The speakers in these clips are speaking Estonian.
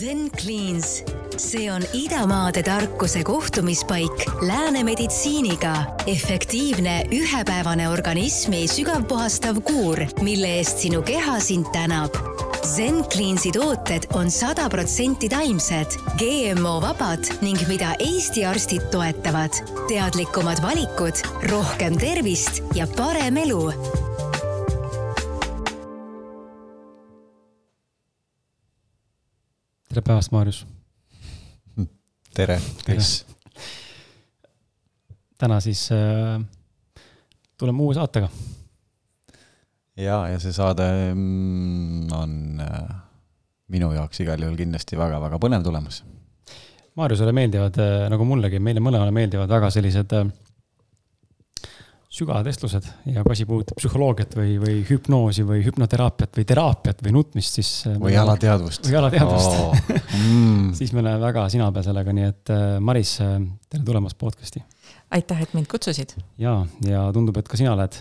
Zen Cleans, see on idamaade tarkuse kohtumispaik lääne meditsiiniga. efektiivne ühepäevane organismi sügavpuhastav kuur, mille eest sinu keha sind tänab. Zen Cleansi tooted on sada protsenti taimsed, GMO vabad ning mida Eesti arstid toetavad. teadlikumad valikud, rohkem tervist ja parem elu tere päevast, Maarjus. tere, Kris. täna siis äh, tuleme uue saatega. ja, ja see saade mm, on äh, minu jaoks igal juhul kindlasti väga-väga põnev tulemas. Maarjusele meeldivad äh,, nagu mullegi, meile mõlemale meeldivad väga sellised äh, sügavad vestlused ja kui asi puudutab psühholoogiat või, või hüpnoosi või hüpnoteraapiat või teraapiat või nutmist, siis. Äh, või alateadvust. või alateadvust oh. mm. siis me oleme väga sina peal sellega, nii et äh, Maris, äh, tere tulemast podcast'i. aitäh, et mind kutsusid. ja, ja tundub, et ka sina oled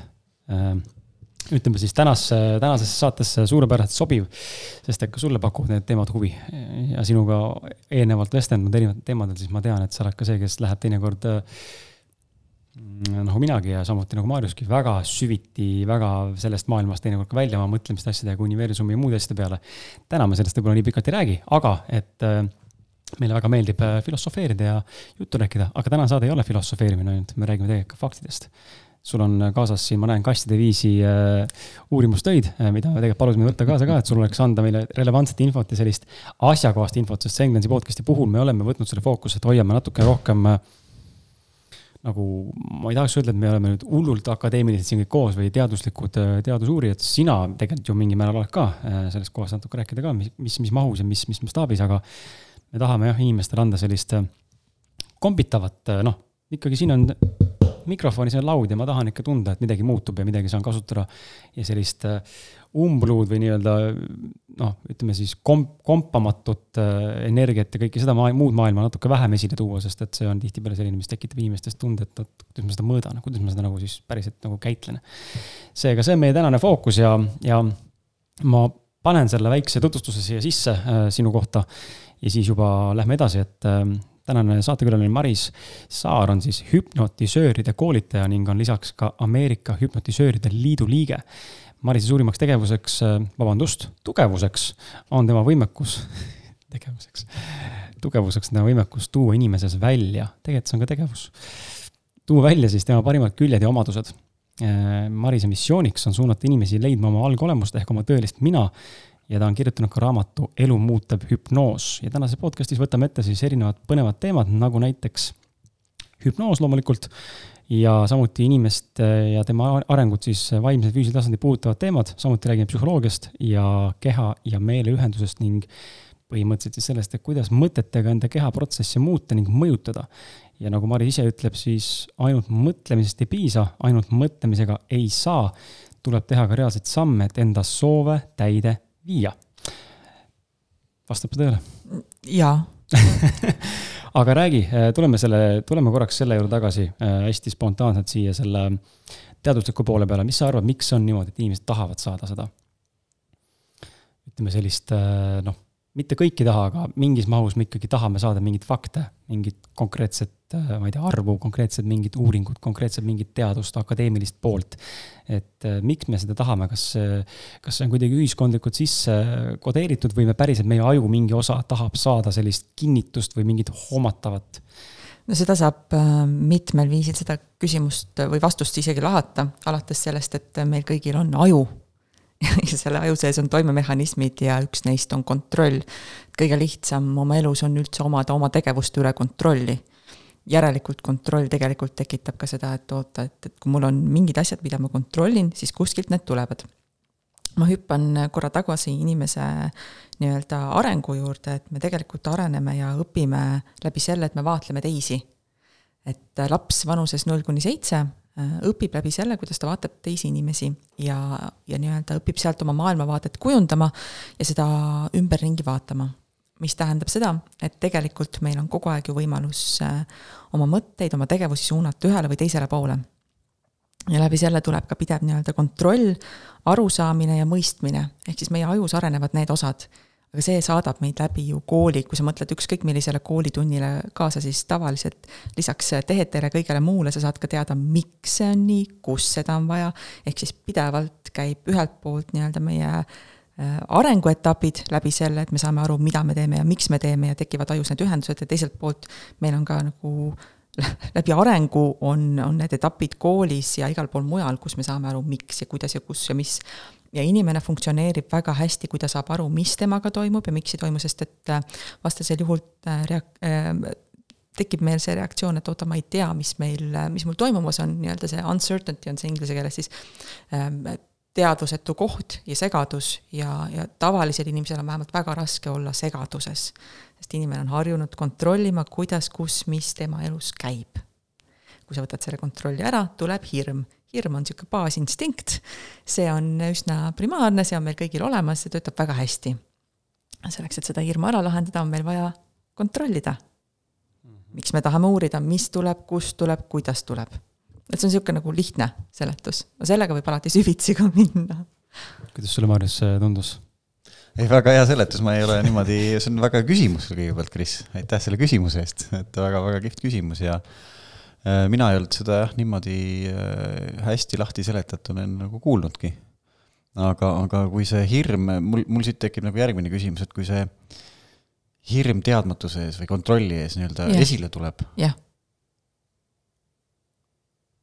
ütleme siis tänasse, tänasesse saatesse suurepäraselt sobiv, sest et ka sulle pakuvad need teemad huvi ja sinuga eelnevalt vestelnud erinevatel teemadel, siis ma tean, et sa oled ka see, kes läheb teinekord äh, nagu minagi ja samuti nagu Maarjuski, väga süviti, väga sellest maailmast teinekord ka välja oma mõtlemiste asjadega, universumi ja muude asjade peale. täna me sellest võib-olla nii pikalt ei räägi, aga et äh, meile väga meeldib äh, filosofeerida ja juttu rääkida, aga tänane saade ei ole filosofeerimine ainult, me räägime tegelikult ka faktidest. sul on kaasas siin, ma näen kastide viisi äh, uurimustöid, mida me tegelikult palusime võtta kaasa ka, et sul oleks anda meile relevantset infot ja sellist asjakohast infot, sest Senglensi podcast'i puhul me oleme võtnud selle fookuse, et hoiame natuke rohkem äh, nagu ma ei tahaks öelda, et me oleme nüüd hullult akadeemilised siin kõik koos või teaduslikud äh, teadusuurijad, sina tegelikult ju mingil määral oled ka äh, sellest kohast natuke rääkida ka, mis, mis, mis mahus ja mis, mis mastaabis, aga me tahame jah, inimestele anda sellist äh, kombitavat, noh, ikkagi siin on mikrofoni, see on laud ja ma tahan ikka tunda, et midagi muutub ja midagi saan kasutada ja sellist umbluud või nii-öelda noh, ütleme siis komp-, kompamatut äh, energiat ja kõike seda maa, muud maailma natuke vähem esile tuua, sest et see on tihtipeale selline, mis tekitab inimestes tunde, et oot, kuidas ma seda mõõdan, kuidas ma seda nagu siis päriselt nagu käitlen. seega see on meie tänane fookus ja, ja ma panen selle väikse tutvustuse siia sisse äh, sinu kohta ja siis juba lähme edasi, et äh, tänane saatekülaline Maris Saar on siis hüpnotisööride koolitaja ning on lisaks ka Ameerika Hüpnotisööride Liidu liige Marise suurimaks tegevuseks, äh, vabandust, tugevuseks on tema võimekus tegevuseks, tugevuseks on tema võimekus tuua inimeses välja, tegelikult see on ka tegevus, tuua välja siis tema parimad küljed ja omadused. Äh, Marise missiooniks on suunata inimesi leidma oma algolemust ehk oma tõelist mina ja ta on kirjutanud ka raamatu Elu muutev hüpnoos ja tänases podcastis võtame ette siis erinevad põnevad teemad, nagu näiteks hüpnoos loomulikult ja samuti inimest ja tema arengut siis vaimse ja füüsilise tasandi puudutavad teemad, samuti räägime psühholoogiast ja keha ja meele ühendusest ning põhimõtteliselt siis sellest, et kuidas mõtetega enda kehaprotsessi muuta ning mõjutada. ja nagu Mari ise ütleb, siis ainult mõtlemisest ei piisa, ainult mõtlemisega ei saa, tuleb teha ka reaalseid samme, et enda soove täide viia. vastab see tõele? jaa aga räägi, äh, tuleme selle, tuleme korraks selle juurde tagasi äh, hästi spontaanselt siia selle teadusliku poole peale, mis sa arvad, miks on niimoodi, et inimesed tahavad saada seda? ütleme sellist äh, noh, mitte kõik ei taha, aga mingis mahus me ikkagi tahame saada mingeid fakte, mingit konkreetset, ma ei tea, arvu, konkreetset mingit uuringut, konkreetselt mingit teadust, akadeemilist poolt. et miks me seda tahame, kas, kas see on kuidagi ühiskondlikult sisse kodeeritud või me päriselt, meie aju mingi osa tahab saada sellist kinnitust või mingit hoomatavat? no seda saab mitmel viisil seda küsimust või vastust isegi lahata, alates sellest, et meil kõigil on aju ja selle aju sees on toimemehhanismid ja üks neist on kontroll. kõige lihtsam oma elus on üldse omada oma tegevuste üle kontrolli. järelikult kontroll tegelikult tekitab ka seda, et oota, et, et kui mul on mingid asjad, mida ma kontrollin, siis kuskilt need tulevad. ma hüppan korra tagasi inimese nii-öelda arengu juurde, et me tegelikult areneme ja õpime läbi selle, et me vaatleme teisi. et laps vanuses null kuni seitse õpib läbi selle, kuidas ta vaatab teisi inimesi ja, ja nii-öelda õpib sealt oma maailmavaadet kujundama ja seda ümberringi vaatama. mis tähendab seda, et tegelikult meil on kogu aeg ju võimalus äh, oma mõtteid, oma tegevusi suunata ühele või teisele poole. ja läbi selle tuleb ka pidev nii-öelda kontroll, arusaamine ja mõistmine, ehk siis meie ajus arenevad need osad aga see saadab meid läbi ju kooli, kui sa mõtled ükskõik millisele koolitunnile kaasa, siis tavaliselt lisaks tehetele kõigele muule sa saad ka teada, miks see on nii, kus seda on vaja, ehk siis pidevalt käib ühelt poolt nii-öelda meie äh, arenguetapid läbi selle, et me saame aru, mida me teeme ja miks me teeme ja tekivad ajus need ühendused. Ja teiselt poolt meil on ka nagu läbi arengu on, on need etapid koolis ja igal pool mujal, kus me saame aru, miks ja kuidas ja kus ja mis ja inimene funktsioneerib väga hästi, kui ta saab aru, mis temaga toimub ja miks ei toimu, sest et äh, vastasel juhul äh, reak-, äh, tekib meil see reaktsioon, et oota, ma ei tea, mis meil, mis mul toimumas on, nii-öelda see uncertainty on see inglise keeles siis, ähm, teadvusetu koht ja segadus ja, ja tavalisel inimesel on vähemalt väga raske olla segaduses. sest inimene on harjunud kontrollima, kuidas, kus, mis tema elus käib. kui sa võtad selle kontrolli ära, tuleb hirm hirm on niisugune baasinstinkt, see on üsna primaarne, see on meil kõigil olemas, see töötab väga hästi. selleks, et seda hirmu ära lahendada, on meil vaja kontrollida. miks me tahame uurida, mis tuleb, kust tuleb, kuidas tuleb. et see on niisugune nagu lihtne seletus, no sellega võib alati süvitsi ka minna. kuidas sulle, Maarjas, tundus? ei, väga hea seletus, ma ei ole niimoodi, see on väga hea küsimus kõigepealt, Kris, aitäh selle küsimuse eest, et väga-väga kihvt küsimus ja mina ei olnud seda jah, niimoodi äh, hästi lahti seletatuna nagu kuulnudki. aga, aga kui see hirm, mul, mul siit tekib nagu järgmine küsimus, et kui see hirm teadmatuse ees või kontrolli ees nii-öelda yeah. esile tuleb yeah..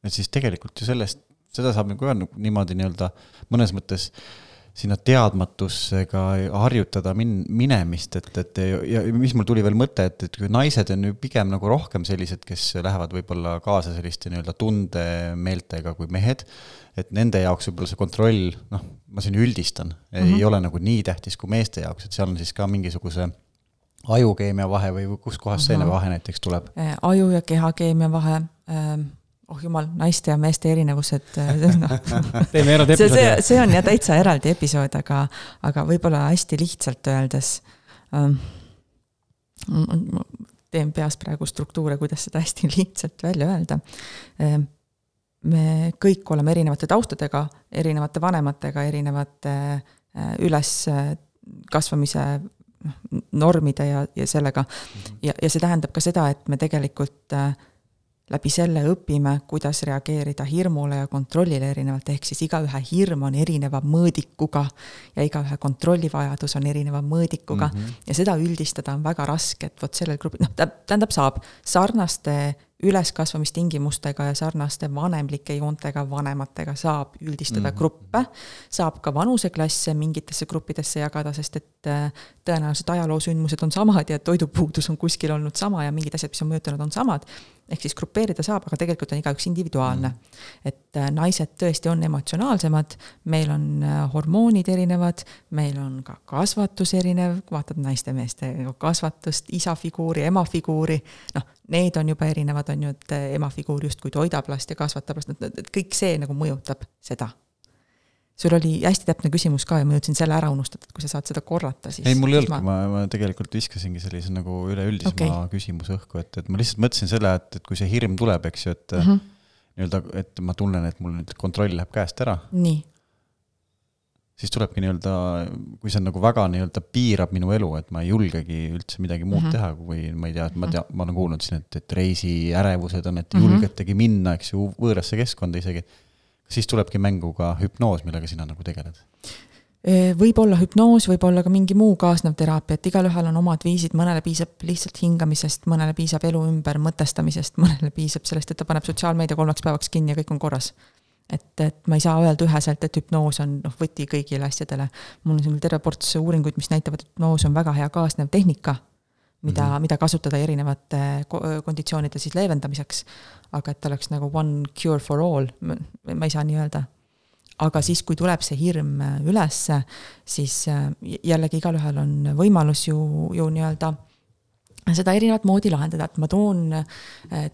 et siis tegelikult ju sellest, seda saab nagu öelda niimoodi nii-öelda mõnes mõttes äh, sinna teadmatusega harjutada min-, minemist, et, et ja mis mul tuli veel mõte, et, et kui naised on ju pigem nagu rohkem sellised, kes lähevad võib-olla kaasa selliste nii-öelda tundemeeltega kui mehed, et nende jaoks võib-olla see kontroll, noh, ma siin üldistan mm, -hmm. ei mhm. ole nagu nii tähtis kui meeste jaoks, et seal on siis ka mingisuguse ajukeemia vahe või kuskohast see vahe näiteks tuleb? Äh, aju ja kehakeemia vahe ähm oh jumal, naiste ja meeste erinevused no. teeme eraldi episoodi. see, see on jah täitsa eraldi episood, aga, aga võib-olla hästi lihtsalt öeldes ähm,. teen peas praegu struktuure, kuidas seda hästi lihtsalt välja öelda ähm,. me kõik oleme erinevate taustadega, erinevate vanematega, erinevate äh, üleskasvamise noh, normide ja, ja sellega. ja, ja see tähendab ka seda, et me tegelikult äh, läbi selle õpime, kuidas reageerida hirmule ja kontrollile erinevalt, ehk siis igaühe hirm on erineva mõõdikuga ja igaühe kontrollivajadus on erineva mõõdikuga mm -hmm. ja seda üldistada on väga raske, et vot sellel grupil, noh, tähendab, saab sarnaste üleskasvamistingimustega ja sarnaste vanemlike joontega vanematega saab üldistada mm -hmm. gruppe, saab ka vanuseklasse mingitesse gruppidesse jagada, sest et äh, tõenäoliselt ajaloosündmused on samad ja toidupuudus on kuskil olnud sama ja mingid asjad, mis on mõjutanud, on samad ehk siis grupeerida saab, aga tegelikult on igaüks individuaalne. Mm.. et äh, naised tõesti on emotsionaalsemad, meil on äh, hormoonid erinevad, meil on ka kasvatus erinev, vaatad naiste-meeste kasvatust, isa figuuri, ema figuuri, noh, need on juba erinevad, on ju, et äh, ema figuur justkui toidab last ja kasvatab last, et kõik see nagu mõjutab seda sul oli hästi täpne küsimus ka ja ma jõudsin selle ära unustada, et kui sa saad seda korrata, siis. ei, mul ei olnudki, ma, ma tegelikult viskasingi sellise nagu üleüldisema okay. küsimuse õhku, et, et ma lihtsalt mõtlesin selle, et, et kui see hirm tuleb, eks ju, et mm -hmm. nii-öelda, et ma tunnen, et mul nüüd kontroll läheb käest ära. nii. siis tulebki nii-öelda, kui see on nagu väga nii-öelda piirab minu elu, et ma ei julgegi üldse midagi muud mm -hmm. teha, või ma ei tea, et ma tean, ma olen kuulnud siin, et, et reisiärevused on, et mm -hmm. julgetegi minna, eks ju, võõrasse keskkonda isegi siis tulebki mängu ka hüpnoos, millega sina nagu tegeled? võib olla hüpnoos, võib olla ka mingi muu kaasnev teraapia, et igalühel on omad viisid, mõnele piisab lihtsalt hingamisest, mõnele piisab elu ümber mõtestamisest, mõnele piisab sellest, et ta paneb sotsiaalmeedia kolmeks päevaks kinni ja kõik on korras. et, et ma ei saa öelda üheselt, et hüpnoos on noh, võti kõigile asjadele. mul on siin terve ports uuringuid, mis näitavad, et hüpnoos on väga hea kaasnev tehnika mida mm, -hmm. mida kasutada erinevate konditsioonide siis leevendamiseks. aga et oleks nagu one cure for all, ma ei saa nii öelda. aga siis, kui tuleb see hirm ülesse, siis jällegi igalühel on võimalus ju, ju nii-öelda seda erinevat moodi lahendada, et ma toon,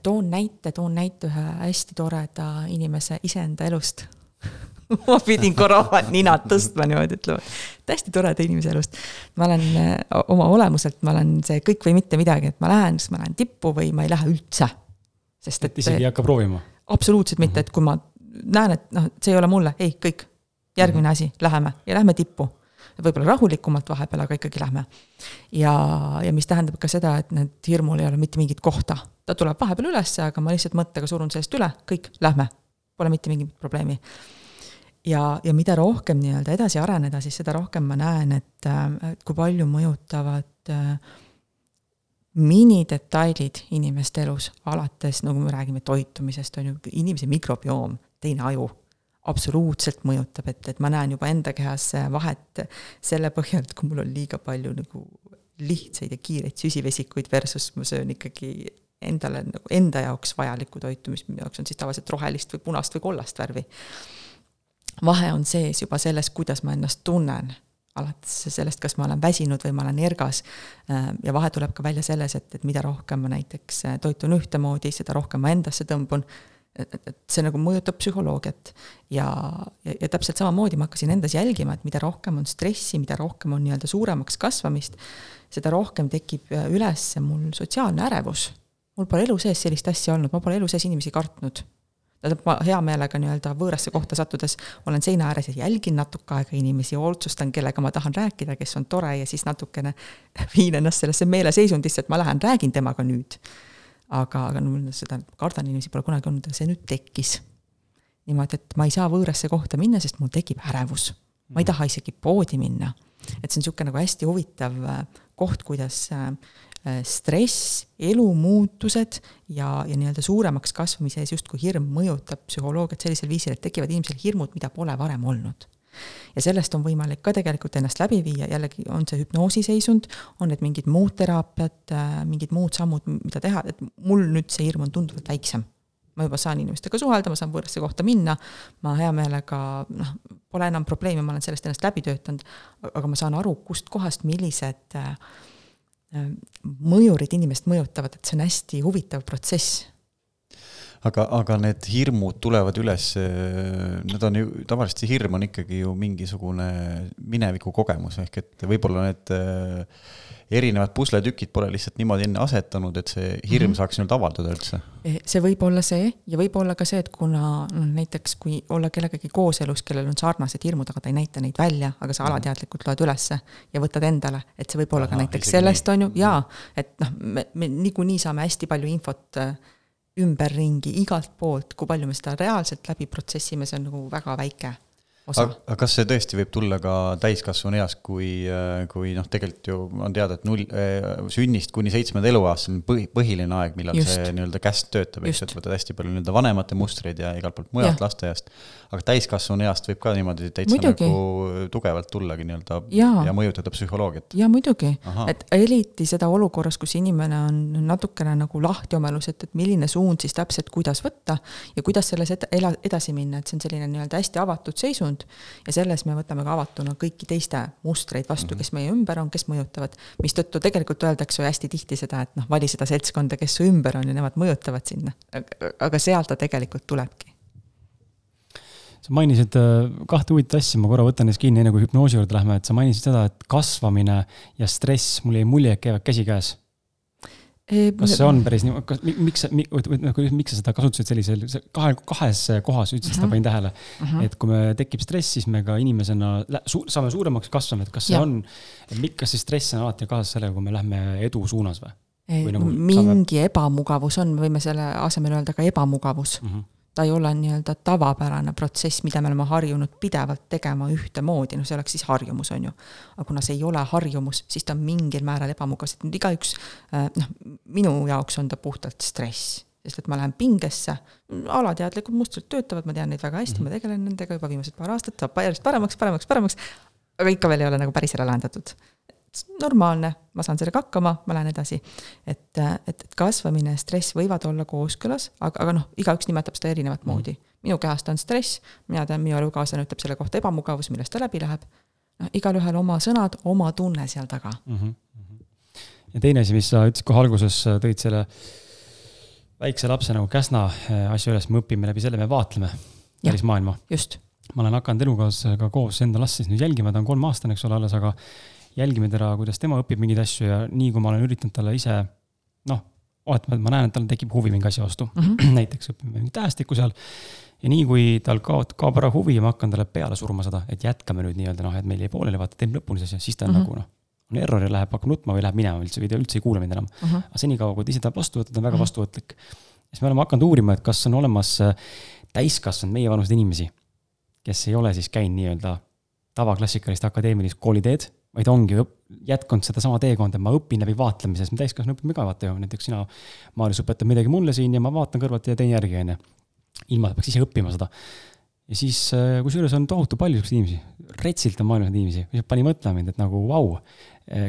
toon näite, toon näite ühe hästi toreda inimese iseenda elust ma pidin korra oma ninad tõstma niimoodi, ütlema, et hästi toreda inimese elust. ma olen oma olemuselt, ma olen see kõik või mitte midagi, et ma lähen, siis ma lähen tippu või ma ei lähe üldse. sest et. isegi ei hakka proovima? absoluutselt mitte, et kui ma näen, et noh, see ei ole mulle, ei, kõik. järgmine asi, läheme ja lähme tippu. võib-olla rahulikumalt vahepeal, aga ikkagi lähme. ja, ja mis tähendab ka seda, et need hirmul ei ole mitte mingit kohta. ta tuleb vahepeal ülesse, aga ma lihtsalt mõttega surun sellest üle, kõik, lähme. Pole mitte mingit probleemi ja, ja mida rohkem nii-öelda edasi areneda, siis seda rohkem ma näen, et, et kui palju mõjutavad äh, minidetailid inimeste elus, alates, nagu me räägime toitumisest, on ju, inimese mikrobioom, teine aju, absoluutselt mõjutab, et, et ma näen juba enda kehas vahet selle põhjal, et kui mul on liiga palju nagu lihtsaid ja kiireid süsivesikuid versus ma söön ikkagi endale nagu enda jaoks vajalikku toitu, mis minu jaoks on siis tavaliselt rohelist või punast või kollast värvi vahe on sees juba selles, kuidas ma ennast tunnen, alates sellest, kas ma olen väsinud või ma olen ergas. Äh, ja vahe tuleb ka välja selles, et, et mida rohkem ma näiteks äh, toitun ühtemoodi, seda rohkem ma endasse tõmbun. et, et see nagu mõjutab psühholoogiat ja, ja, ja täpselt samamoodi ma hakkasin endas jälgima, et mida rohkem on stressi, mida rohkem on nii-öelda suuremaks kasvamist, seda rohkem tekib äh, üles mul sotsiaalne ärevus. mul pole elu sees sellist asja olnud, ma pole elu sees inimesi kartnud tähendab, ma hea meelega nii-öelda võõrasse kohta sattudes olen seina ääres ja jälgin natuke aega inimesi, otsustan, kellega ma tahan rääkida, kes on tore ja siis natukene viin ennast sellesse meeleseisundisse, et ma lähen räägin temaga nüüd. aga, aga no seda, kardan inimesi pole kunagi olnud, aga see nüüd tekkis. niimoodi, et ma ei saa võõrasse kohta minna, sest mul tekib ärevus. ma ei taha isegi poodi minna. et see on niisugune nagu hästi huvitav äh, koht, kuidas Äh, stress, elumuutused ja, ja nii-öelda suuremaks kasvamise ees justkui hirm mõjutab psühholoogiat sellisel viisil, et tekivad inimesel hirmud, mida pole varem olnud. ja sellest on võimalik ka tegelikult ennast läbi viia, jällegi on see hüpnoosiseisund, on need mingid muud teraapiad, äh, mingid muud sammud, mida teha, et mul nüüd see hirm on tunduvalt väiksem. Ma juba saan inimestega suhelda, ma saan võõrasse kohta minna, ma hea meelega noh, pole enam probleemi, ma olen sellest ennast läbi töötanud, aga ma saan aru, kustkohast, millised äh, Äh, mõjurid inimest mõjutavad, et see on hästi huvitav protsess. aga, aga need hirmud tulevad üles, äh, need on ju, tavaliselt see hirm on ikkagi ju mingisugune mineviku kogemus, ehk et võib-olla need äh, erinevad pusletükid pole lihtsalt niimoodi enne asetanud, et see hirm mm -hmm. saaks nii-öelda avalduda üldse? Eh, see võib olla see ja võib olla ka see, et kuna noh, näiteks kui olla kellegagi kooselus, kellel on sarnased hirmud, aga ta ei näita neid välja, aga sa -hmm. alateadlikult loed ülesse ja võtad endale, et see võib olla Aha, ka näiteks sellest, on ju, jaa, et noh, me, me niikuinii saame hästi palju infot äh, ümberringi igalt poolt, kui palju me seda reaalselt läbi protsessime, see on nagu väga väike osa. aga kas see tõesti võib tulla ka täiskasvanu eas, kui, äh, kui noh, tegelikult ju on teada, et null, äh, sünnist kuni seitsmenda eluaastani on põhi, põhiline aeg, millal Just. see nii-öelda käst töötab, eks, et võtad hästi palju nii-öelda vanemate mustreid ja igalt poolt mujalt lasteaiast. Aga täiskasvanu east võib ka niimoodi täitsa muidugi. nagu tugevalt tullagi nii-öelda ja. ja mõjutada psühholoogiat. ja muidugi, et eriti seda olukorras, kus inimene on natukene nagu lahti-omelus, et, et milline suund siis täpselt, kuidas võtta ja kuidas selles ed-, edasi minna, et see on selline nii-öelda hästi avatud seisund ja selles me võtame ka avatuna kõiki teiste mustreid vastu, kes meie ümber on, kes mõjutavad, mistõttu tegelikult öeldakse ju hästi tihti seda, et noh, vali seda seltskonda, kes su ümber on ja nemad mõjutavad sinna. aga sealt ta tegelikult tulebki sa mainisid äh, kahte huvitavat asja, ma korra võtan neist kinni, enne kui hüpnoosi juurde lähme, et sa mainisid seda, et kasvamine ja stress, mul jäi mulje, et käivad käsikäes kas see on päris nii, kas, miks, nagu, miks sa seda kasutasid sellisel, kahe, kahes kohas ütlesid seda, mhm. panin tähele uh. Mhm. -huh. et kui me tekib stress, siis me ka inimesena su, saame suuremaks kasvama, et kas see ja. on, kas see stress on alati kaasas sellega, kui me lähme edu suunas või? Nagu mingi saame... ebamugavus on, me võime selle asemel öelda ka ebamugavus uh. Mhm. Ta ei ole nii-öelda tavapärane protsess, mida me oleme harjunud pidevalt tegema ühtemoodi, noh, see oleks siis harjumus, on ju. aga kuna see ei ole harjumus, siis ta on mingil määral ebamugav, sest nüüd igaüks, äh, noh, minu jaoks on ta puhtalt stress sest et ma lähen pingesse, alateadlikud mustrid töötavad, ma tean neid väga hästi mm, -hmm. ma tegelen nendega juba viimased paar aastat, saab järjest paremaks, paremaks, paremaks, aga ikka veel ei ole nagu päris ära lahendatud normaalne, ma saan sellega hakkama, ma lähen edasi. et, et, et kasvamine ja stress võivad olla kooskõlas, aga, aga noh, igaüks nimetab seda erinevat mm. moodi. minu kehast on stress, mina tean, minu elukaaslane ütleb selle kohta ebamugavus, millest ta läbi läheb. noh, igalühel oma sõnad, oma tunne seal taga mm. -hmm. ja teine asi, mis sa ütlesid kohe alguses, tõid selle väikse lapse nagu Käsna äh, asja üles, me õpime läbi selle, me vaatleme päris maailma. just. ma olen hakanud elukaaslasega koos enda last siis nüüd jälgima, ta on kolmeaastane, eks ole, alles, aga jälgime teda, kuidas tema õpib mingeid asju ja nii kui ma olen üritanud talle ise noh, oletame, et ma näen, et tal tekib huvi mingi asja vastu mm. -hmm. näiteks õpime mingit tähestikku seal. ja nii kui tal kaob, kaob ära huvi ja ma hakkan talle peale suruma seda, et jätkame nüüd nii-öelda noh, et meil jäi pooleli, vaata, teeme lõpuni see asja, siis ta on mm. -hmm. nagu noh. on error ja läheb, hakkab nutma või läheb minema üldse või ta üldse ei kuula mind enam. Mhm. aga senikaua, kui ta ise tahab vastu võtta, ta on väga Mhm. vastuvõtlik. siis me oleme hakanud uurima, et kas on olemas äh, täiskasvanud meievanuseid inimesi, kes ei ole siis käinud nii-öelda tavaklassikalist akadeemilist kooliteed, vaid ongi jätkanud sedasama teekonda, ma õpin läbi vaatlemise, sest me täiskasvanu õpime ka vaata ju, näiteks sina, Maarjas, õpetad midagi mulle siin ja ma vaatan kõrvalt ja teen järgi, on ju. ilma, et peaks ise õppima seda. ja siis, äh, kusjuures on tohutu palju siukseid inimesi, retsilt on maailmas inimesi, pani mõtlema mind, et nagu vau wow,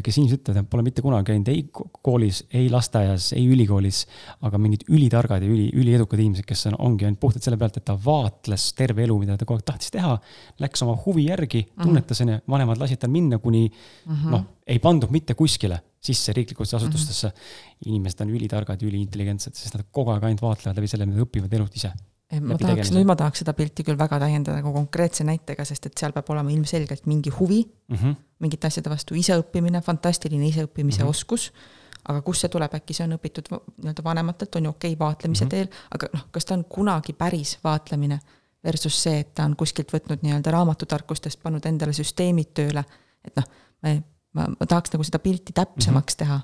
kes inimesed ütlevad, et pole mitte kunagi käinud ei ko- koolis, ei lasteaias, ei ülikoolis, aga mingid ülitargad ja üli, üliedukad inimesed, kes on, ongi ainult puhtalt selle pealt, et ta vaatles terve elu, mida ta kogu aeg tahtis teha, läks oma huvi järgi, tunnetas, onju, vanemad lasid tal minna, kuni Mhm. noh, ei pandud mitte kuskile sisse riiklikutesse asutustesse. inimesed on ülitargad ja üliintelligentsed, sest nad kogu aeg ainult vaatlevad läbi selle, nad õpivad elust ise. Ma läbi tahaks, nüüd ma tahaks seda pilti küll väga täiendada nagu konkreetse näitega, sest et seal peab olema ilmselgelt mingi huvi mm. -hmm. mingite asjade vastu, iseõppimine, fantastiline iseõppimise mm. -hmm. oskus, aga kust see tuleb, äkki see on õpitud nii-öelda vanematelt, on ju okei okay, vaatlemise mm -hmm. teel, aga noh, kas ta on kunagi päris vaatlemine versus see, et ta on kuskilt võtnud nii-öelda raamatutarkustest, pannud endale süsteemid tööle, et noh, ma, ma, ma tahaks nagu seda pilti täpsemaks mm -hmm. teha,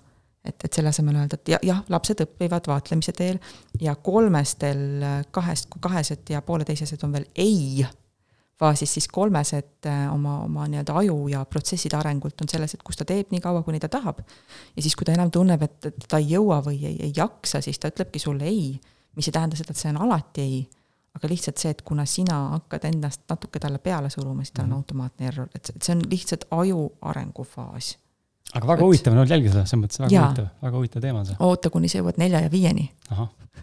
et, et selle asemel öelda, et jah, jah, lapsed õpivad vaatlemise teel ja kolmestel kahest, kui kahesed ja pooleteisesed on veel ei faasis, siis kolmesed äh, oma, oma nii-öelda aju ja protsesside arengult on selles, et kus ta teeb nii kaua, kuni ta tahab. ja siis, kui ta enam tunneb, et, et ta ei jõua või ei, ei jaksa, siis ta ütlebki sulle ei, mis ei tähenda seda, et see on alati ei. aga lihtsalt see, et kuna sina hakkad endast natuke talle peale suruma, siis tal on automaatne error, et see on lihtsalt aju arengufaas. Aga väga Vot. huvitav on olnud jälgida seda, selles mõttes väga Jaa. huvitav, väga huvitav teema on see. oota, kuni sa jõuad nelja ja viieni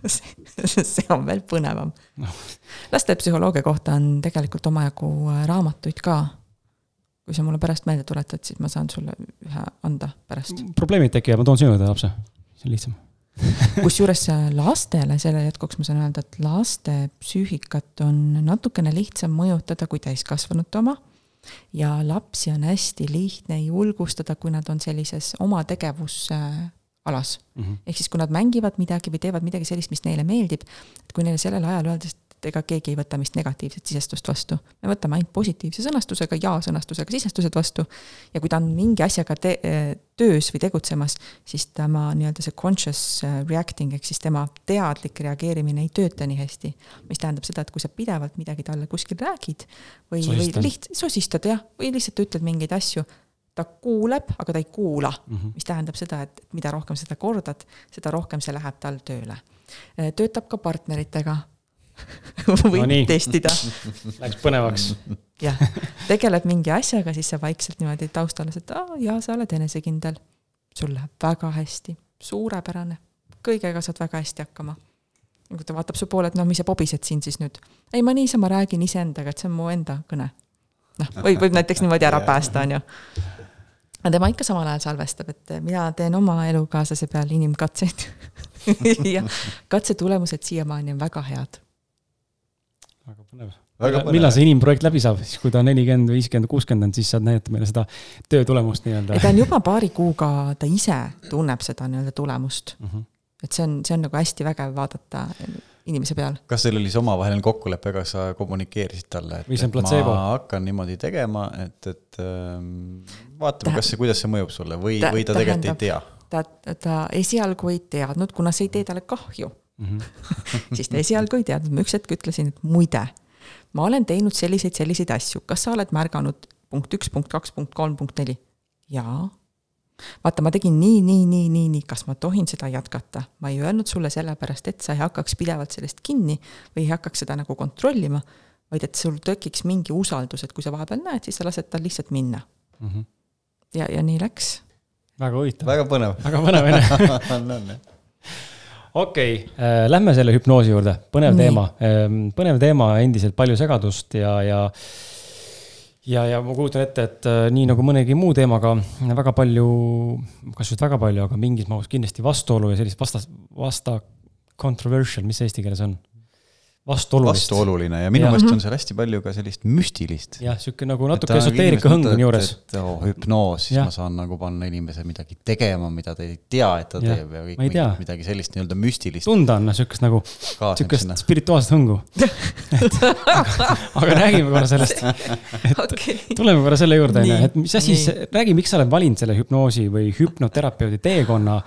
see on veel põnevam Noh. lastepsühholoogia kohta on tegelikult omajagu äh, raamatuid ka. kui sa mulle pärast meelde tuletad, siis ma saan sulle ühe anda pärast. probleemid tekivad, ma toon sinu juurde lapse, see on lihtsam. kusjuures äh, lastele, selle jätkuks ma saan öelda, et laste psüühikat on natukene lihtsam mõjutada kui täiskasvanute oma. Ja lapsi on hästi lihtne julgustada, kui nad on sellises oma tegevusalas Mm -hmm. ehk siis, kui nad mängivad midagi või teevad midagi sellist, mis neile meeldib, et kui neile sellel ajal öelda, et ega keegi ei võta meist negatiivset sisestust vastu, me võtame ainult positiivse sõnastusega, ja-sõnastusega sisestused vastu. ja kui ta on mingi asjaga te-, töös või tegutsemas, siis tema nii-öelda see conscious äh, reacting ehk siis tema teadlik reageerimine ei tööta nii hästi. mis tähendab seda, et kui sa pidevalt midagi talle kuskil räägid või, või liht-, sosistad jah, või lihtsalt ütled mingeid asju, ta kuuleb, aga ta ei kuula Mm -hmm. mis tähendab seda, et mida rohkem seda kordad, seda rohkem see läheb tal tööle. töötab ka partneritega võib No testida, Läks põnevaks. jah. tegeled mingi asjaga, siis sa vaikselt niimoodi taustal, et aa jaa, sa oled enesekindel. sul läheb väga hästi, suurepärane, kõigega saad väga hästi hakkama. kui ta vaatab su poole, et no mis sa pobised siin siis nüüd. ei, ma niisama räägin iseendaga, et see on mu enda kõne. noh, võib, võib näiteks niimoodi ära päästa, on ju aga tema ikka samal ajal salvestab, et mina teen oma elukaaslase peal inimkatseid ja katse tulemused siiamaani on väga head. Väga põnev. Millal see inimprojekt läbi saab, siis kui ta on nelikümmend, viiskümmend, kuuskümmend on, siis saad näidata meile seda töö tulemust nii-öelda ta on juba paari kuuga, ta ise tunneb seda nii-öelda tulemust. mm. -hmm. et see on, see on nagu hästi vägev vaadata inimese peal. kas teil oli see omavaheline kokkulepe, kas sa kommunikeerisid talle, et et ma platseebo? hakkan niimoodi tegema, et, et ähm, vaatame, kas see, kuidas see mõjub sulle või või ta tegelikult ei tea? ta, ta esialgu ei teadnud, kuna see ei tee talle kahju, Mm -hmm. siis ta esialgu ei teadnud, ma üks hetk ütlesin, et muide, ma olen teinud selliseid, selliseid asju, kas sa oled märganud punkt üks, punkt kaks, punkt kolm, punkt neli? jaa. vaata, ma tegin nii, nii, nii, nii, nii, kas ma tohin seda jätkata? ma ei öelnud sulle sellepärast, et sa ei hakkaks pidevalt sellest kinni või ei hakkaks seda nagu kontrollima, vaid et sul tekiks mingi usaldus, et kui sa vahepeal näed, siis sa lased tal lihtsalt minna. Mm -hmm. ja, ja nii läks. väga huvitav, väga põnev väga põnev on okei okay,, lähme selle hüpnoosi juurde, põnev Nii. teema, põnev teema, endiselt palju segadust ja, ja ja, ja ma kujutan ette, et äh, nii nagu mõnegi muu teemaga väga palju, kas just väga palju, aga mingis mahus kindlasti vastuolu ja sellist vasta, vasta controversial, mis see eesti keeles on? Vastuolulist. vastuoluline ja minu meelest on seal hästi palju ka sellist müstilist. jah, sihuke nagu natuke esoteerika hõng on juures. et oh, hüpnoos, siis Jah. ma saan nagu panna inimese midagi tegema, mida ta ei tea, et ta Jah. teeb ja kõik mingit- midagi sellist nii-öelda müstilist tunda on sihukest nagu, sinna. spirituaalset hõngu. aga räägime korra sellest, okei. tuleme korra selle juurde, onju, et mis asi nii., räägi, miks sa oled valinud selle hüpnoosi või hüpnoterapeudi teekonna.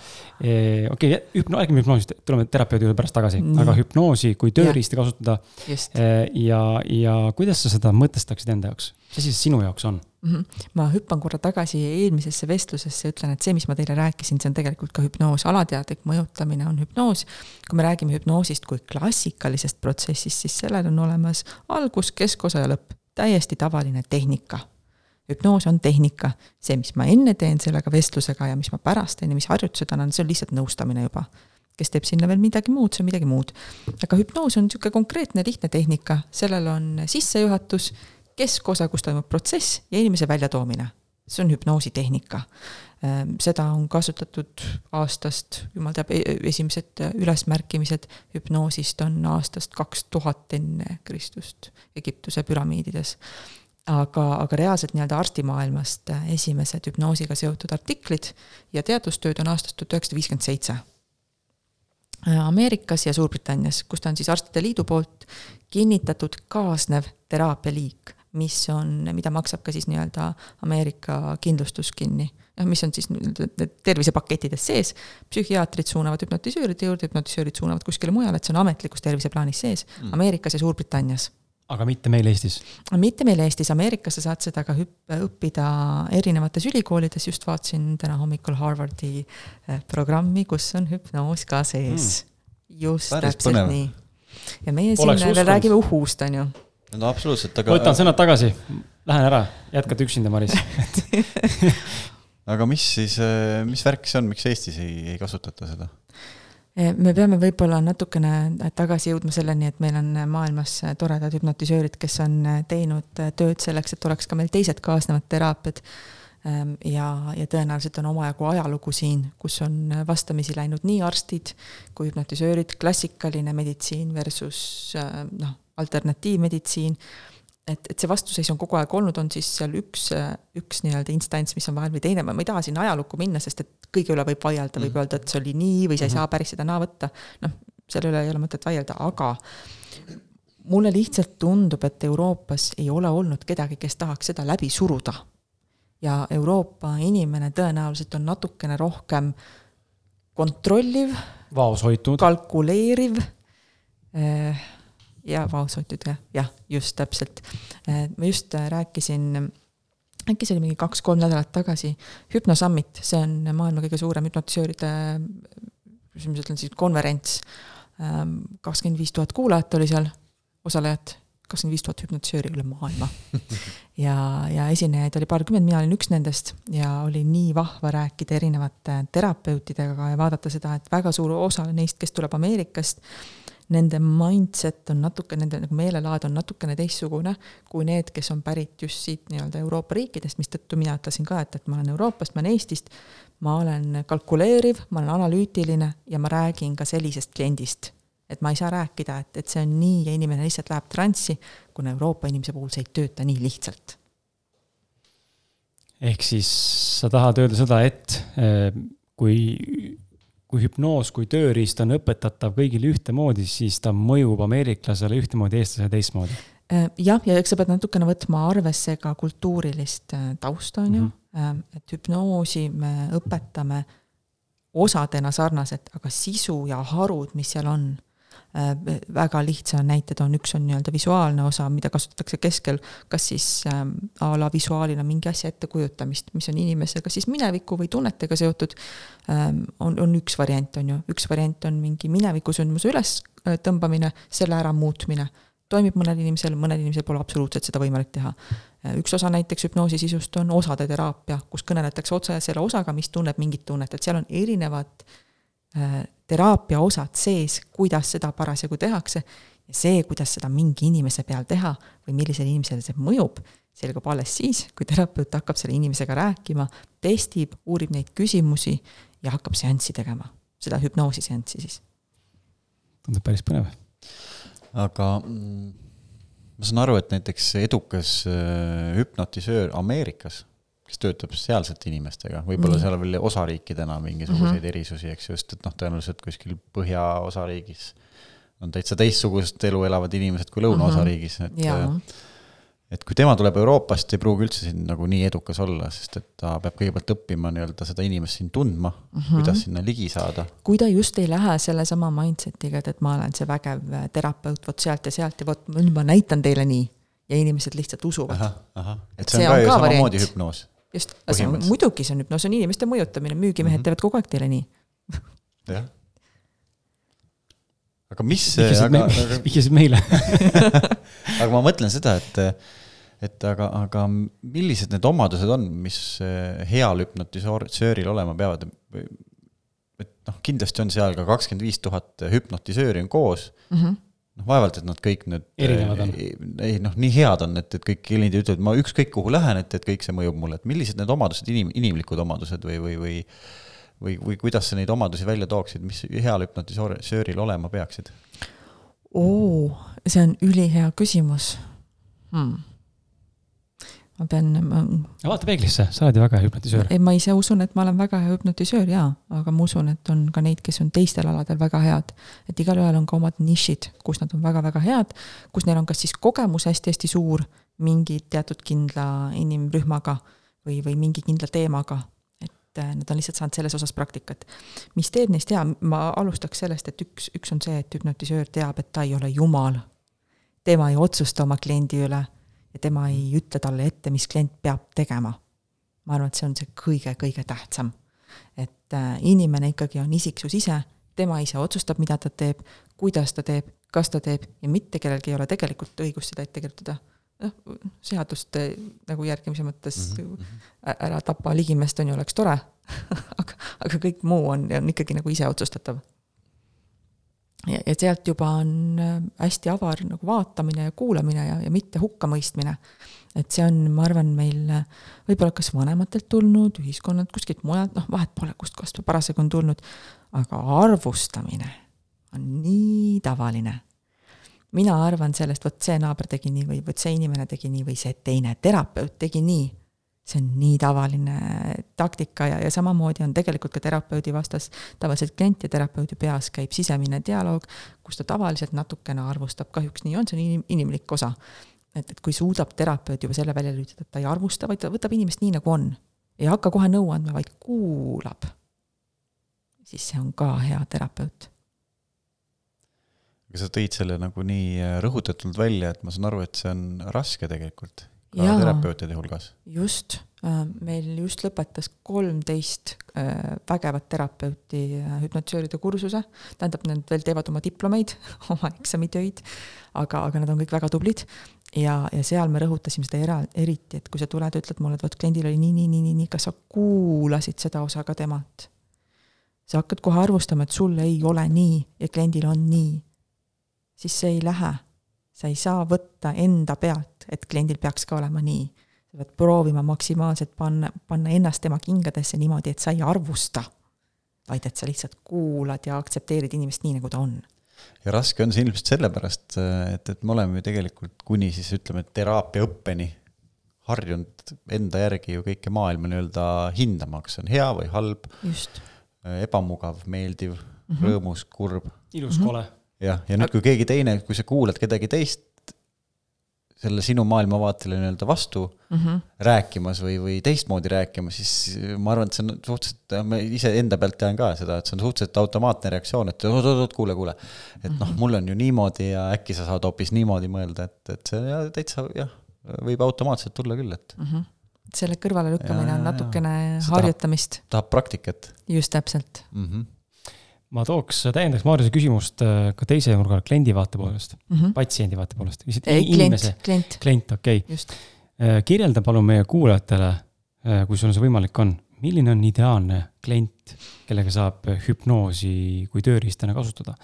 okei, hüpno, räägime hüpnoosist, tuleme terapeudi juurde pärast tagasi, aga hüpnoosi kui tööriista kasutada just. ja, ja kuidas sa seda mõtestaksid enda jaoks, mis asi see sinu jaoks on? Mhm. ma hüppan korra tagasi eelmisesse vestlusesse ja ütlen, et see, mis ma teile rääkisin, see on tegelikult ka hüpnoos, alateadlik mõjutamine on hüpnoos. kui me räägime hüpnoosist kui klassikalisest protsessist, siis sellel on olemas algus, keskosa ja lõpp, täiesti tavaline tehnika hüpnoos on tehnika, see, mis ma enne teen sellega vestlusega ja mis ma pärast teen ja mis harjutused annan, see on lihtsalt nõustamine juba. Kes teeb sinna veel midagi muud, see on midagi muud. aga hüpnoos on niisugune konkreetne lihtne tehnika, sellel on sissejuhatus, keskosa, kus toimub protsess ja inimese väljatoomine. see on hüpnoosi tehnika. seda on kasutatud aastast, jumal teab, esimesed ülesmärkimised hüpnoosist on aastast kaks tuhat enne Kristust Egiptuse püramiidides aga, aga reaalselt nii-öelda arstimaailmast esimesed hüpnoosiga seotud artiklid ja teadustööd on aastast tuhat üheksasada viiskümmend seitse. Ameerikas ja Suurbritannias, kus ta on siis Arstide Liidu poolt kinnitatud kaasnev teraapialiik, mis on, mida maksab ka siis nii-öelda Ameerika kindlustus kinni. noh, mis on siis need tervisepakettides sees, psühhiaatrid suunavad hüpnotisööride juurde, hüpnotisöörid suunavad kuskile mujale, et see on ametlikus terviseplaanis sees mm. Ameerikas ja Suurbritannias aga mitte meil Eestis. mitte meil Eestis, Ameerikas sa saad seda ka hüpp-, õppida erinevates ülikoolides, just vaatasin täna hommikul Harvardi eh, programmi, kus on hüpnoos ka sees mm.. just Päris täpselt põnev. nii. ja meie Poleks siin veel räägime uhust, on ju. no absoluutselt, aga võtan, sõnad tagasi, lähen ära, jätkad üksinda, Maris. aga mis siis, mis värk see on, miks Eestis ei, ei kasutata seda? Eh, me peame võib-olla natukene tagasi jõudma selleni, et meil on maailmas toredad hüpnotisöörid, kes on teinud tööd selleks, et oleks ka meil teised kaasnevad teraapiad. ja, ja tõenäoliselt on omajagu ajalugu siin, kus on vastamisi läinud nii arstid kui hüpnotisöörid, klassikaline meditsiin versus noh, alternatiivmeditsiin et, et see vastuseis on kogu aeg olnud, on siis seal üks, üks nii-öelda instants, mis on vahel või teine, ma ei taha sinna ajalukku minna, sest et kõige üle võib vaielda, võib öelda, et see oli nii või sa ei saa päris seda naa võtta. noh, selle üle ei ole mõtet vaielda, aga mulle lihtsalt tundub, et Euroopas ei ole olnud kedagi, kes tahaks seda läbi suruda. ja Euroopa inimene tõenäoliselt on natukene rohkem kontrolliv, vaos hoitud. kalkuleeriv eh, ja vaoshoitud jah, jah, just täpselt. ma just äh, rääkisin, äkki see oli mingi kaks-kolm nädalat tagasi, Hypno Summit, see on maailma kõige suurem hüpnotisööride, kuidas ma ütlen siis, konverents. kakskümmend viis tuhat kuulajat oli seal, osalejat, kakskümmend viis tuhat hüpnotisööri üle maailma. ja, ja esinejaid oli paarkümmend, mina olin üks nendest ja oli nii vahva rääkida erinevate terapeutidega ja vaadata seda, et väga suur osa neist, kes tuleb Ameerikast, nende mindset on natuke, nende nagu meelelaad on natukene teistsugune kui need, kes on pärit just siit nii-öelda Euroopa riikidest, mistõttu mina ütlesin ka, et, et ma olen Euroopast, ma olen Eestist, ma olen kalkuleeriv, ma olen analüütiline ja ma räägin ka sellisest kliendist. et ma ei saa rääkida, et, et see on nii ja inimene lihtsalt läheb transsi, kuna Euroopa inimese puhul see ei tööta nii lihtsalt. ehk siis sa tahad öelda seda, et eh, kui, kui hüpnoos kui tööriist on õpetatav kõigile ühtemoodi, siis ta mõjub ameeriklasele ühtemoodi, eestlasele teistmoodi. Äh, jah, ja eks sa pead natukene võtma arvesse ka kultuurilist äh, tausta, on ju Mhm. -hmm. et hüpnoosi me õpetame osadena sarnaselt, aga sisu ja harud, mis seal on, väga lihtsa näited on, üks on nii-öelda visuaalne osa, mida kasutatakse keskel, kas siis ähm, a la visuaalina mingi asja ettekujutamist, mis on inimesega siis mineviku või tunnetega seotud. Ähm,, on, on üks variant, on ju, üks variant on mingi minevikusündmuse üles äh, selle ära muutmine. Toimib mõnel inimesel, mõnel inimesel pole absoluutselt seda võimalik teha. üks osa näiteks hüpnoosi sisust on osade teraapia, kus kõneletakse otse selle osaga, mis tunneb mingit tunnet, et seal on erinevad äh, teraapia osad sees, kuidas seda parasjagu tehakse ja see, kuidas seda mingi inimese peal teha või millisele inimesele see mõjub, selgub alles siis, kui terapeut hakkab selle inimesega rääkima, testib, uurib neid küsimusi ja hakkab seanssi tegema, seda hüpnoosiseanssi siis. tundub päris põnev. aga mm, ma saan aru, et näiteks edukas äh, hüpnotisöör Ameerikas, kes töötab sealsete inimestega, võib-olla seal on veel osariikidena mingisuguseid mm -hmm. erisusi, eks ju, sest et noh, tõenäoliselt kuskil põhjaosariigis on täitsa teistsugust elu elavad inimesed kui lõunaosariigis, et Jaa. et kui tema tuleb Euroopast, ei pruugi üldse siin nagu nii edukas olla, sest et ta peab kõigepealt õppima nii-öelda seda inimest siin tundma mm, -hmm. kuidas sinna ligi saada. kui ta just ei lähe sellesama mindset'iga, et, et ma olen see vägev terapeut vot sealt ja sealt ja vot nüüd ma näitan teile nii. ja inimesed lihtsalt usuvad. et see on see ka on ju ka samamoodi variant. hüpnoos, just, see on muidugi see on hüpnoos, see on inimeste mõjutamine, müügimehed mm -hmm. teevad kogu aeg teile nii. jah. aga mis, aga, aga, vihjasid meile aga ma mõtlen seda, et, et aga, aga millised need omadused on, mis eh, heal hüpnotisööril olema peavad? et noh, kindlasti on seal ka kakskümmend viis tuhat hüpnotisööri on koos Mm -hmm. Noh, vaevalt, et nad kõik nüüd Erinevad on. ei, ei noh, nii head on, et, et kõik kliendid ütlevad, ma ükskõik kuhu lähen, et, et kõik see mõjub mulle, et millised need omadused, inim-, inimlikud omadused või, või, või või, või kuidas sa neid omadusi välja tooksid, mis heal hüpnotisööril olema peaksid? oo, see on ülihea küsimus hmm.. Ma pean, ma, vaata peeglisse, sa oled ju väga hea hüpnotisöör. ei ma ise usun, et ma olen väga hea hüpnotisöör jaa, aga ma usun, et on ka neid, kes on teistel aladel väga head. et igalühel on ka omad nišid, kus nad on väga-väga head, kus neil on kas siis kogemus hästi-hästi suur mingi teatud kindla inimrühmaga või, või mingi kindla teemaga. et äh, nad on lihtsalt saanud selles osas praktikat. mis teeb neist hea, ma alustaks sellest, et üks, üks on see, et hüpnotisöör teab, et ta ei ole jumal. tema ei otsusta oma kliendi üle ja tema ei ütle talle ette, mis klient peab tegema ma arvan, et see on see kõige-kõige tähtsam. et äh, inimene ikkagi on isiksus ise, tema ise otsustab, mida ta teeb, kuidas ta teeb, kas ta teeb ja mitte kellelgi ei ole tegelikult õigust seda ette kirjutada. noh, seaduste nagu järgimise mõttes mm -hmm. ära tapa ligimest on ju, oleks tore aga, aga kõik muu on, on ikkagi nagu ise otsustatav. Ja, sealt juba on äh, hästi avar nagu vaatamine ja kuulamine ja, ja mitte hukkamõistmine et see on, ma arvan, meil äh, võib-olla kas vanematelt tulnud, ühiskonnalt, kuskilt mujalt, noh, vahet pole, kustkohast parasjagu on tulnud, aga arvustamine on nii tavaline. mina arvan sellest, vot see naaber tegi nii või vot see inimene tegi nii või see teine terapeut tegi nii. See on nii tavaline taktika ja, ja samamoodi on tegelikult ka terapeudi vastas, tavaliselt klient ja terapeudi peas käib sisemine dialoog, kus ta tavaliselt natukene arvustab, kahjuks nii on, see on inim, inimlik osa et, et kui suudab terapeut juba selle välja lülitada, et ta ei arvusta, vaid ta võtab inimest nii, nagu on. ei hakka kohe nõu andma, vaid kuulab. siis see on ka hea terapeut. aga sa tõid selle nagu nii äh, rõhutatult välja, et ma saan aru, et see on raske tegelikult ka Jaa. terapeutide hulgas. just, meil just lõpetas kolmteist vägevat terapeuti äh, hüpnotisööride kursuse, tähendab, nad veel teevad oma diplomeid, oma eksamitöid, aga, aga nad on kõik väga tublid ja, ja seal me rõhutasime seda era-, eriti, et kui sa tuled ja ütled mulle, et vot kliendil oli nii, nii, nii, nii, nii, kas sa kuulasid seda osa ka temalt? sa hakkad kohe arvustama, et sul ei ole nii ja kliendil on nii. siis see ei lähe. sa ei saa võtta enda pealt, et kliendil peaks ka olema nii. sa pead proovima maksimaalselt panna, panna ennast tema kingadesse niimoodi, et sa ei arvusta, vaid et sa lihtsalt kuulad ja aktsepteerid inimest nii, nagu ta on ja raske on see ilmselt sellepärast, et, et me oleme ju tegelikult kuni siis ütleme, teraapiaõppeni harjunud enda järgi ju kõike maailma nii-öelda hindama, kas see on hea või halb, just. ebamugav, meeldiv mm. -hmm. rõõmus, kurb. ilus, kole. jah, ja nüüd, kui keegi teine, kui sa kuulad kedagi teist selle sinu maailmavaatele nii-öelda vastu Mm -hmm. rääkimas või, või teistmoodi rääkimas, siis ma arvan, et see on suhteliselt, ma iseenda pealt tean ka seda, et see on suhteliselt automaatne reaktsioon, et oot-oot-oot, kuule, kuule. et noh, mul on ju niimoodi ja äkki sa saad hoopis niimoodi mõelda, et, et see ja täitsa jah, võib automaatselt tulla küll, et Mm -hmm. selle kõrvalelükkamine on natukene harjutamist, tahab praktikat just täpselt mm. -hmm. Ma tooks, täiendaks Maarjuse küsimust äh, ka teise nurga kliendi vaate poolest, mm. -hmm. patsiendi vaate poolest, lihtsalt ei, inimese klient, klient, klient, okei okay.. kirjelda palun meie kuulajatele, kui sul see võimalik on, milline on ideaalne klient, kellega saab hüpnoosi kui tööriistana kasutada.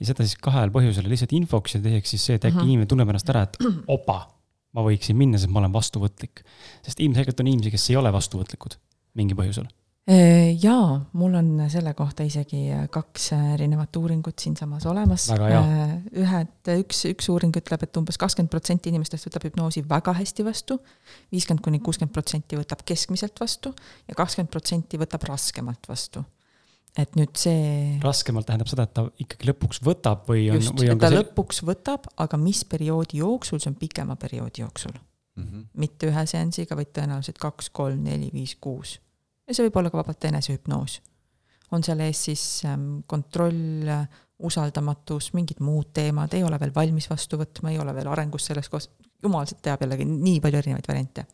ja seda siis kahel põhjusel, lihtsalt infoks ja teiseks siis see, et äkki Mhm. inimene tunneb ennast ära, et opa, ma võiksin minna, sest ma olen vastuvõtlik. sest ilmselgelt on inimesi, kes ei ole vastuvõtlikud mingil põhjusel. Jaa, mul on selle kohta isegi kaks erinevat uuringut siinsamas olemas. Hea. ühed, üks, üks uuring ütleb, et umbes kakskümmend protsenti inimestest võtab hüpnoosi väga hästi vastu, viiskümmend kuni kuuskümmend protsenti võtab keskmiselt vastu ja kakskümmend protsenti võtab raskemalt vastu et nüüd see. raskemalt tähendab seda, et ta ikkagi lõpuks võtab või on. just, et ta see... lõpuks võtab, aga mis perioodi jooksul, see on pikema perioodi jooksul mm. -hmm. mitte ühe seansiga, vaid tõenäoliselt kaks, kolm, neli, viis, kuus ja see võib olla ka vabalt enesehüpnoos. on seal ees siis ähm, kontroll, usaldamatus, mingid muud teemad, ei ole veel valmis vastu võtma, ei ole veel arengus selles kohas, jumal teab jällegi nii palju erinevaid variante.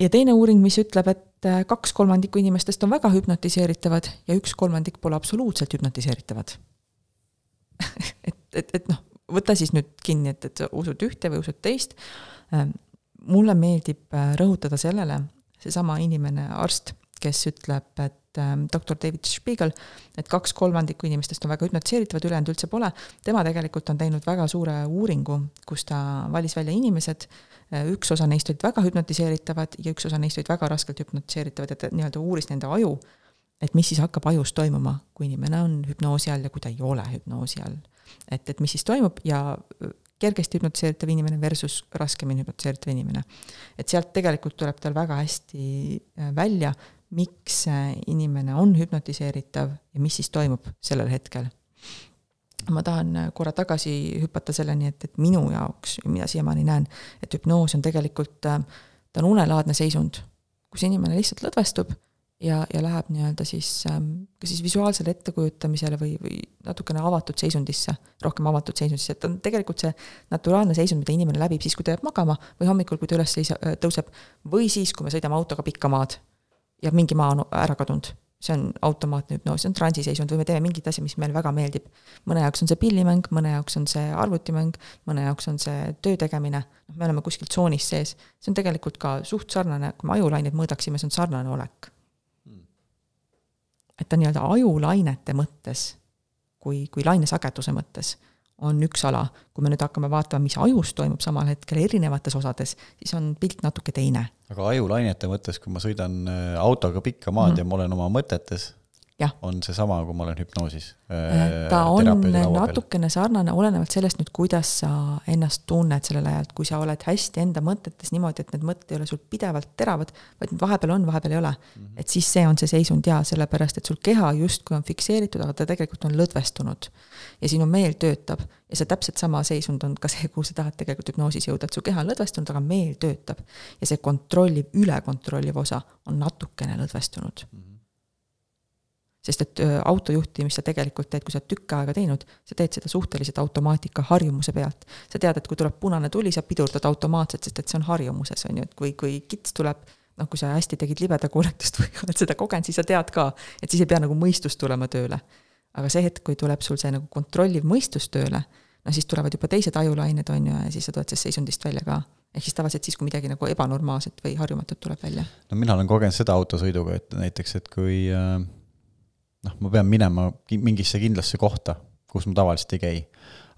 ja teine uuring, mis ütleb, et äh, kaks kolmandikku inimestest on väga hüpnotiseeritavad ja üks kolmandik pole absoluutselt hüpnotiseeritavad et, et, et noh, võta siis nüüd kinni, et, et sa usud ühte või usud teist. Ähm, mulle meeldib äh, rõhutada sellele, seesama inimene, arst, kes ütleb, et äh, doktor David Spiegel, et kaks kolmandikku inimestest on väga hüpnotiseeritavad, ülejäänud üldse pole. tema tegelikult on teinud väga suure uuringu, kus ta valis välja inimesed, äh, üks osa neist olid väga hüpnotiseeritavad ja üks osa neist olid väga raskelt hüpnotiseeritavad, et nii-öelda uuris nende aju, et mis siis hakkab ajus toimuma, kui inimene on hüpnoosi all ja kui ta ei ole hüpnoosi all. Et, et mis siis toimub ja kergesti hüpnotiseeritav inimene versus raskemini hüpnotiseeritav inimene. et sealt tegelikult tuleb tal väga hästi äh, välja, miks inimene on hüpnotiseeritav ja mis siis toimub sellel hetkel. ma tahan äh, korra tagasi hüpata selleni, et, et minu jaoks, mida siiamaani näen, et hüpnoos on tegelikult, äh, ta on unelaadne seisund, kus inimene lihtsalt lõdvestub ja, ja läheb nii-öelda siis ähm, kas siis visuaalsele ettekujutamisele või, või natukene avatud seisundisse, rohkem avatud seisundisse, et on tegelikult see naturaalne seisund, mida inimene läbib siis, kui ta jääb magama või hommikul, kui ta üles seisa-, äh, tõuseb, või siis, kui me sõidame autoga pikka maad ja mingi maa on ära kadunud. see on automaatne hüpnoos, see on transiseisund või me teeme mingit asja, mis meile väga meeldib. mõne jaoks on see pillimäng, mõne jaoks on see arvutimäng, mõne jaoks on see töö tegemine, noh, me oleme kuskil tsoonis sees. see on tegelikult ka suht sarnane, kui me ajulaineid mõõdaksime, see on sarnane olek et ta nii-öelda ajulainete mõttes, kui, kui lainesageduse mõttes on üks ala, kui me nüüd hakkame vaatama, mis ajus toimub samal hetkel erinevates osades, siis on pilt natuke teine. aga ajulainete mõttes, kui ma sõidan äh, autoga pikka maad mm -hmm. ja ma olen oma mõtetes, on seesama, kui ma olen hüpnoosis? Äh, ta on natukene sarnane, olenevalt sellest nüüd, kuidas sa ennast tunned sellel ajal, kui sa oled hästi enda mõtetes niimoodi, et need mõtted ei ole sul pidevalt teravad, vaid need vahepeal on, vahepeal ei ole mm. -hmm. et siis see on see seisund ja sellepärast, et sul keha justkui on fikseeritud, aga ta tegelikult on lõdvestunud. ja sinu meel töötab ja see täpselt sama seisund on ka see, kuhu sa tahad tegelikult hüpnoosis jõuda, et su keha on lõdvestunud, aga meel töötab. ja see kontrolliv, ülekontrolliv osa on natukene lõdvestunud mm. -hmm sest et auto juhtimist sa tegelikult teed, kui sa oled tükk aega teinud, sa teed seda suhteliselt automaatika harjumuse pealt. sa tead, et kui tuleb punane tuli, sa pidurdad automaatselt, sest et see on harjumuses, on ju, et kui, kui kits tuleb, noh, kui sa hästi tegid libeda koolitust või oled seda kogenud, siis sa tead ka, et siis ei pea nagu mõistus tulema tööle. aga see hetk, kui tuleb sul see nagu kontrolliv mõistus tööle, no siis tulevad juba teised ajulained, on ju, ja siis sa tuled sellest seisundist välja ka ehk siis tavaliselt siis, kui midagi nagu ebanormaalset või harjumatut tuleb välja. no mina olen kogenud seda autosõiduga, et näiteks, et kui äh noh, ma pean minema mingisse kindlasse kohta, kus ma tavaliselt ei käi.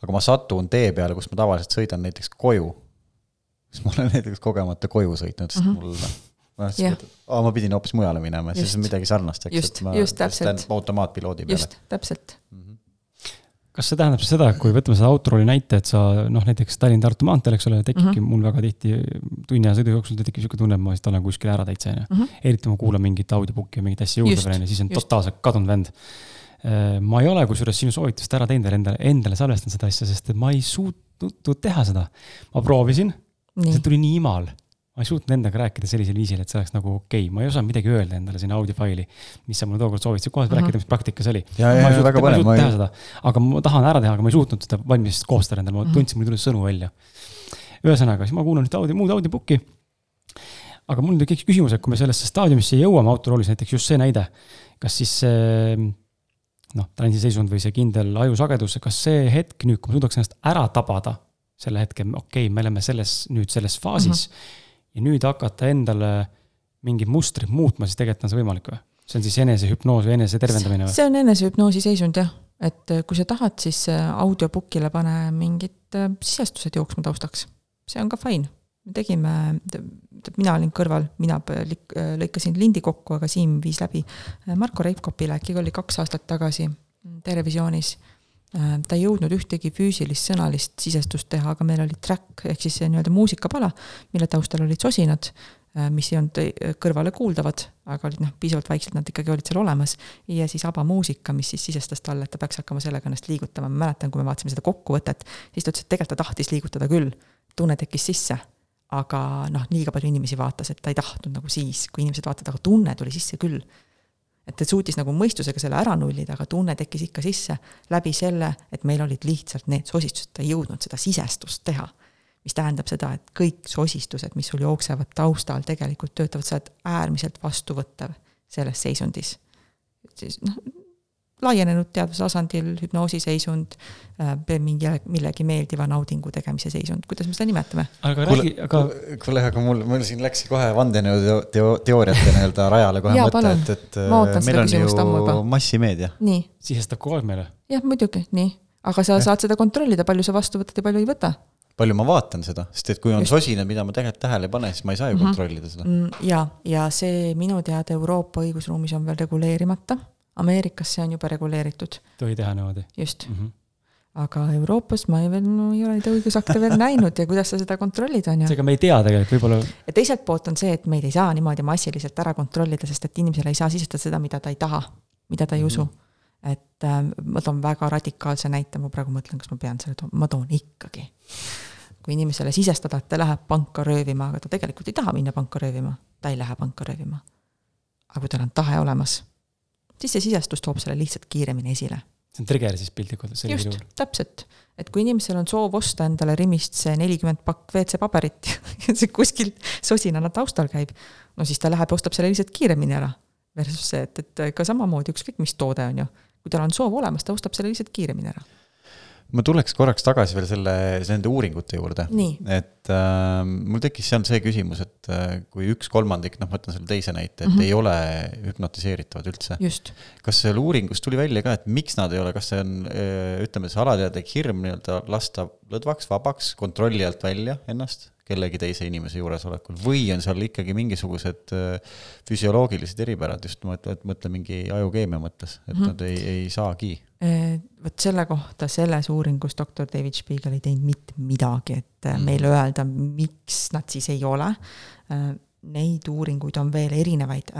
aga ma satun tee peale, kus ma tavaliselt sõidan näiteks koju, siis ma olen näiteks kogemata koju sõitnud, sest mm -hmm. mul noh, ma yeah. oh, ma pidin hoopis mujale minema, siis on midagi sarnast, eks, et ma just, täpselt. automaatpiloodi peale. just, täpselt mm. -hmm kas see tähendab seda, kui võtame seda autorooli näite, et sa noh, näiteks Tallinn-Tartu maanteel, eks ole, tekibki mm -hmm. mul väga tihti tunni aja sõidu jooksul tekib niisugune tunne, et ma vist olen kuskil ära täitsa, on ju. Mhm. eriti ma kuulan mingit audiobook'i või mingit asja juurde veel, on ju, siis on totaalselt kadunud vend. Äh, ma ei ole kusjuures sinu soovitust ära teinud veel endale, endale salvestanud seda asja, sest et ma ei suutnud teha seda. ma proovisin, see tuli nii imal ma ei suutnud endaga rääkida sellisel viisil, et see oleks nagu okei okay., ma ei osanud midagi öelda endale sinna audiofaili, mis sa mulle tookord soovitasid, kohe saab -huh. rääkida, mis praktikas oli. ma ei aga ma tahan ära teha, aga ma ei suutnud seda valmis koostada endale, ma -huh. tundsin, mul ei tulnud sõnu välja. ühesõnaga, siis ma kuulan ühte audio, muud audiobook'i. aga mul tekkis küsimus, et kui me sellesse staadiumisse jõuame autoroolis, näiteks just see näide, kas siis see noh, transiseisund või see kindel ajusagedus, kas see hetk nüüd, kui ma suudaks ennast ära tabada selle hetke, okei okay,, me oleme selles, nüüd selles faasis uh. -huh ja nüüd hakata endale mingit mustrit muutma, siis tegelikult on see võimalik või? see on siis enesehüpnoos või enesetervendamine või? see on enesehüpnoosi seisund jah, et äh, kui sa tahad, siis äh, audiobookile pane mingid äh, sisestused jooksma taustaks. see on ka fine. me tegime, mina olin kõrval, mina lõikasin lindi kokku, aga Siim viis läbi Marko Reipkopile, äkki oli kaks aastat tagasi Terevisioonis. Ta ei jõudnud ühtegi füüsilist sõnalist sisestust teha, aga meil oli track ehk siis see nii-öelda muusikapala, mille taustal olid sosinad, mis ei olnud kõrvale kuuldavad, aga olid noh, piisavalt vaikselt, nad ikkagi olid seal olemas. ja siis abamuusika, mis siis sisestas talle, et ta peaks hakkama sellega ennast liigutama, ma mäletan, kui me vaatasime seda kokkuvõtet, siis ta ütles, et tegelikult ta tahtis liigutada küll, tunne tekkis sisse aga noh, liiga palju inimesi vaatas, et ta ei tahtnud nagu siis, kui inimesed vaatavad, aga tunne tuli sisse küll. Et ta suutis nagu mõistusega selle ära nullida, aga tunne tekkis ikka sisse läbi selle, et meil olid lihtsalt need sosistused, ta ei jõudnud seda sisestust teha. mis tähendab seda, et kõik sosistused, mis sul jooksevad taustal, tegelikult töötavad, sa oled äärmiselt vastuvõttev selles seisundis. siis noh, laienenud teadvuse tasandil hüpnoosiseisund, mingi, millegi meeldiva naudingu tegemise seisund, kuidas me seda nimetame? aga räägi, aga. kuule, aga mul, mul siin läks kohe vandenõuteooriate nii-öelda rajale kohe Jaa, mõte, et, et Ma ootan meil seda on küsimust ammu juba. ju massimeedia. sisestab kogu aeg meile. jah, muidugi, nii. aga sa saad seda kontrollida, palju sa vastu võtad ja palju ei võta. palju ma vaatan seda, sest et kui on Just. sosinad, mida ma tegelikult tähele ei pane, siis ma ei saa ju kontrollida seda. Mm, ja, ja see minu teada Euroopa õigusruumis on veel reguleerimata. Ameerikas see on juba reguleeritud, tohi teha niimoodi just. mm. -hmm. aga Euroopas ma ei veel, no ei ole neid õigusakte veel näinud ja kuidas sa seda kontrollid, on ju. seega me ei tea tegelikult, võib-olla ja teiselt poolt on see, et meid ei saa niimoodi massiliselt ära kontrollida, sest et inimesele ei saa sisestada seda, mida ta ei taha, mida ta ei usu. et äh, ma toon väga radikaalse näite, ma praegu mõtlen, kas ma pean selle tooma, ma toon ikkagi. kui inimesele sisestada, et ta läheb panka röövima, aga ta tegelikult ei taha minna panka röövima, ta ei lähe panka röövima. aga kui tal on tahe olemas, siis see sisestus toob selle lihtsalt kiiremini esile see on trigger siis piltlikult just täpselt. et kui inimesel on soov osta endale Rimist see nelikümmend pakk WC paberit ja see kuskil sosinana taustal käib, no siis ta läheb ja ostab selle lihtsalt kiiremini ära. Versus see, et, et ka samamoodi ükskõik mis toode on ju, kui tal on soov olemas, ta ostab selle lihtsalt kiiremini ära. Ma tuleks korraks tagasi veel selle, nende uuringute juurde. et äh, mul tekkis seal see küsimus, et äh, kui üks kolmandik, noh, ma võtan selle teise näite, et mm. -hmm. ei ole hüpnotiseeritavad üldse. kas seal uuringus tuli välja ka, et miks nad ei ole, kas see on, ütleme, see alateadlik hirm nii-öelda lasta lõdvaks, vabaks, kontrolli alt välja ennast kellegi teise inimese juuresolekul või on seal ikkagi mingisugused äh, füsioloogilised eripärad, just ma mõtlen, mõtlen mingi ajukeemia mõttes, et mm Mhm. -hmm. nad ei, ei saagi. vot selle kohta selles uuringus doktor David Spiegel ei teinud mitte midagi, et mm. meile öelda, miks nad siis ei ole. Neid uuringuid on veel erinevaid,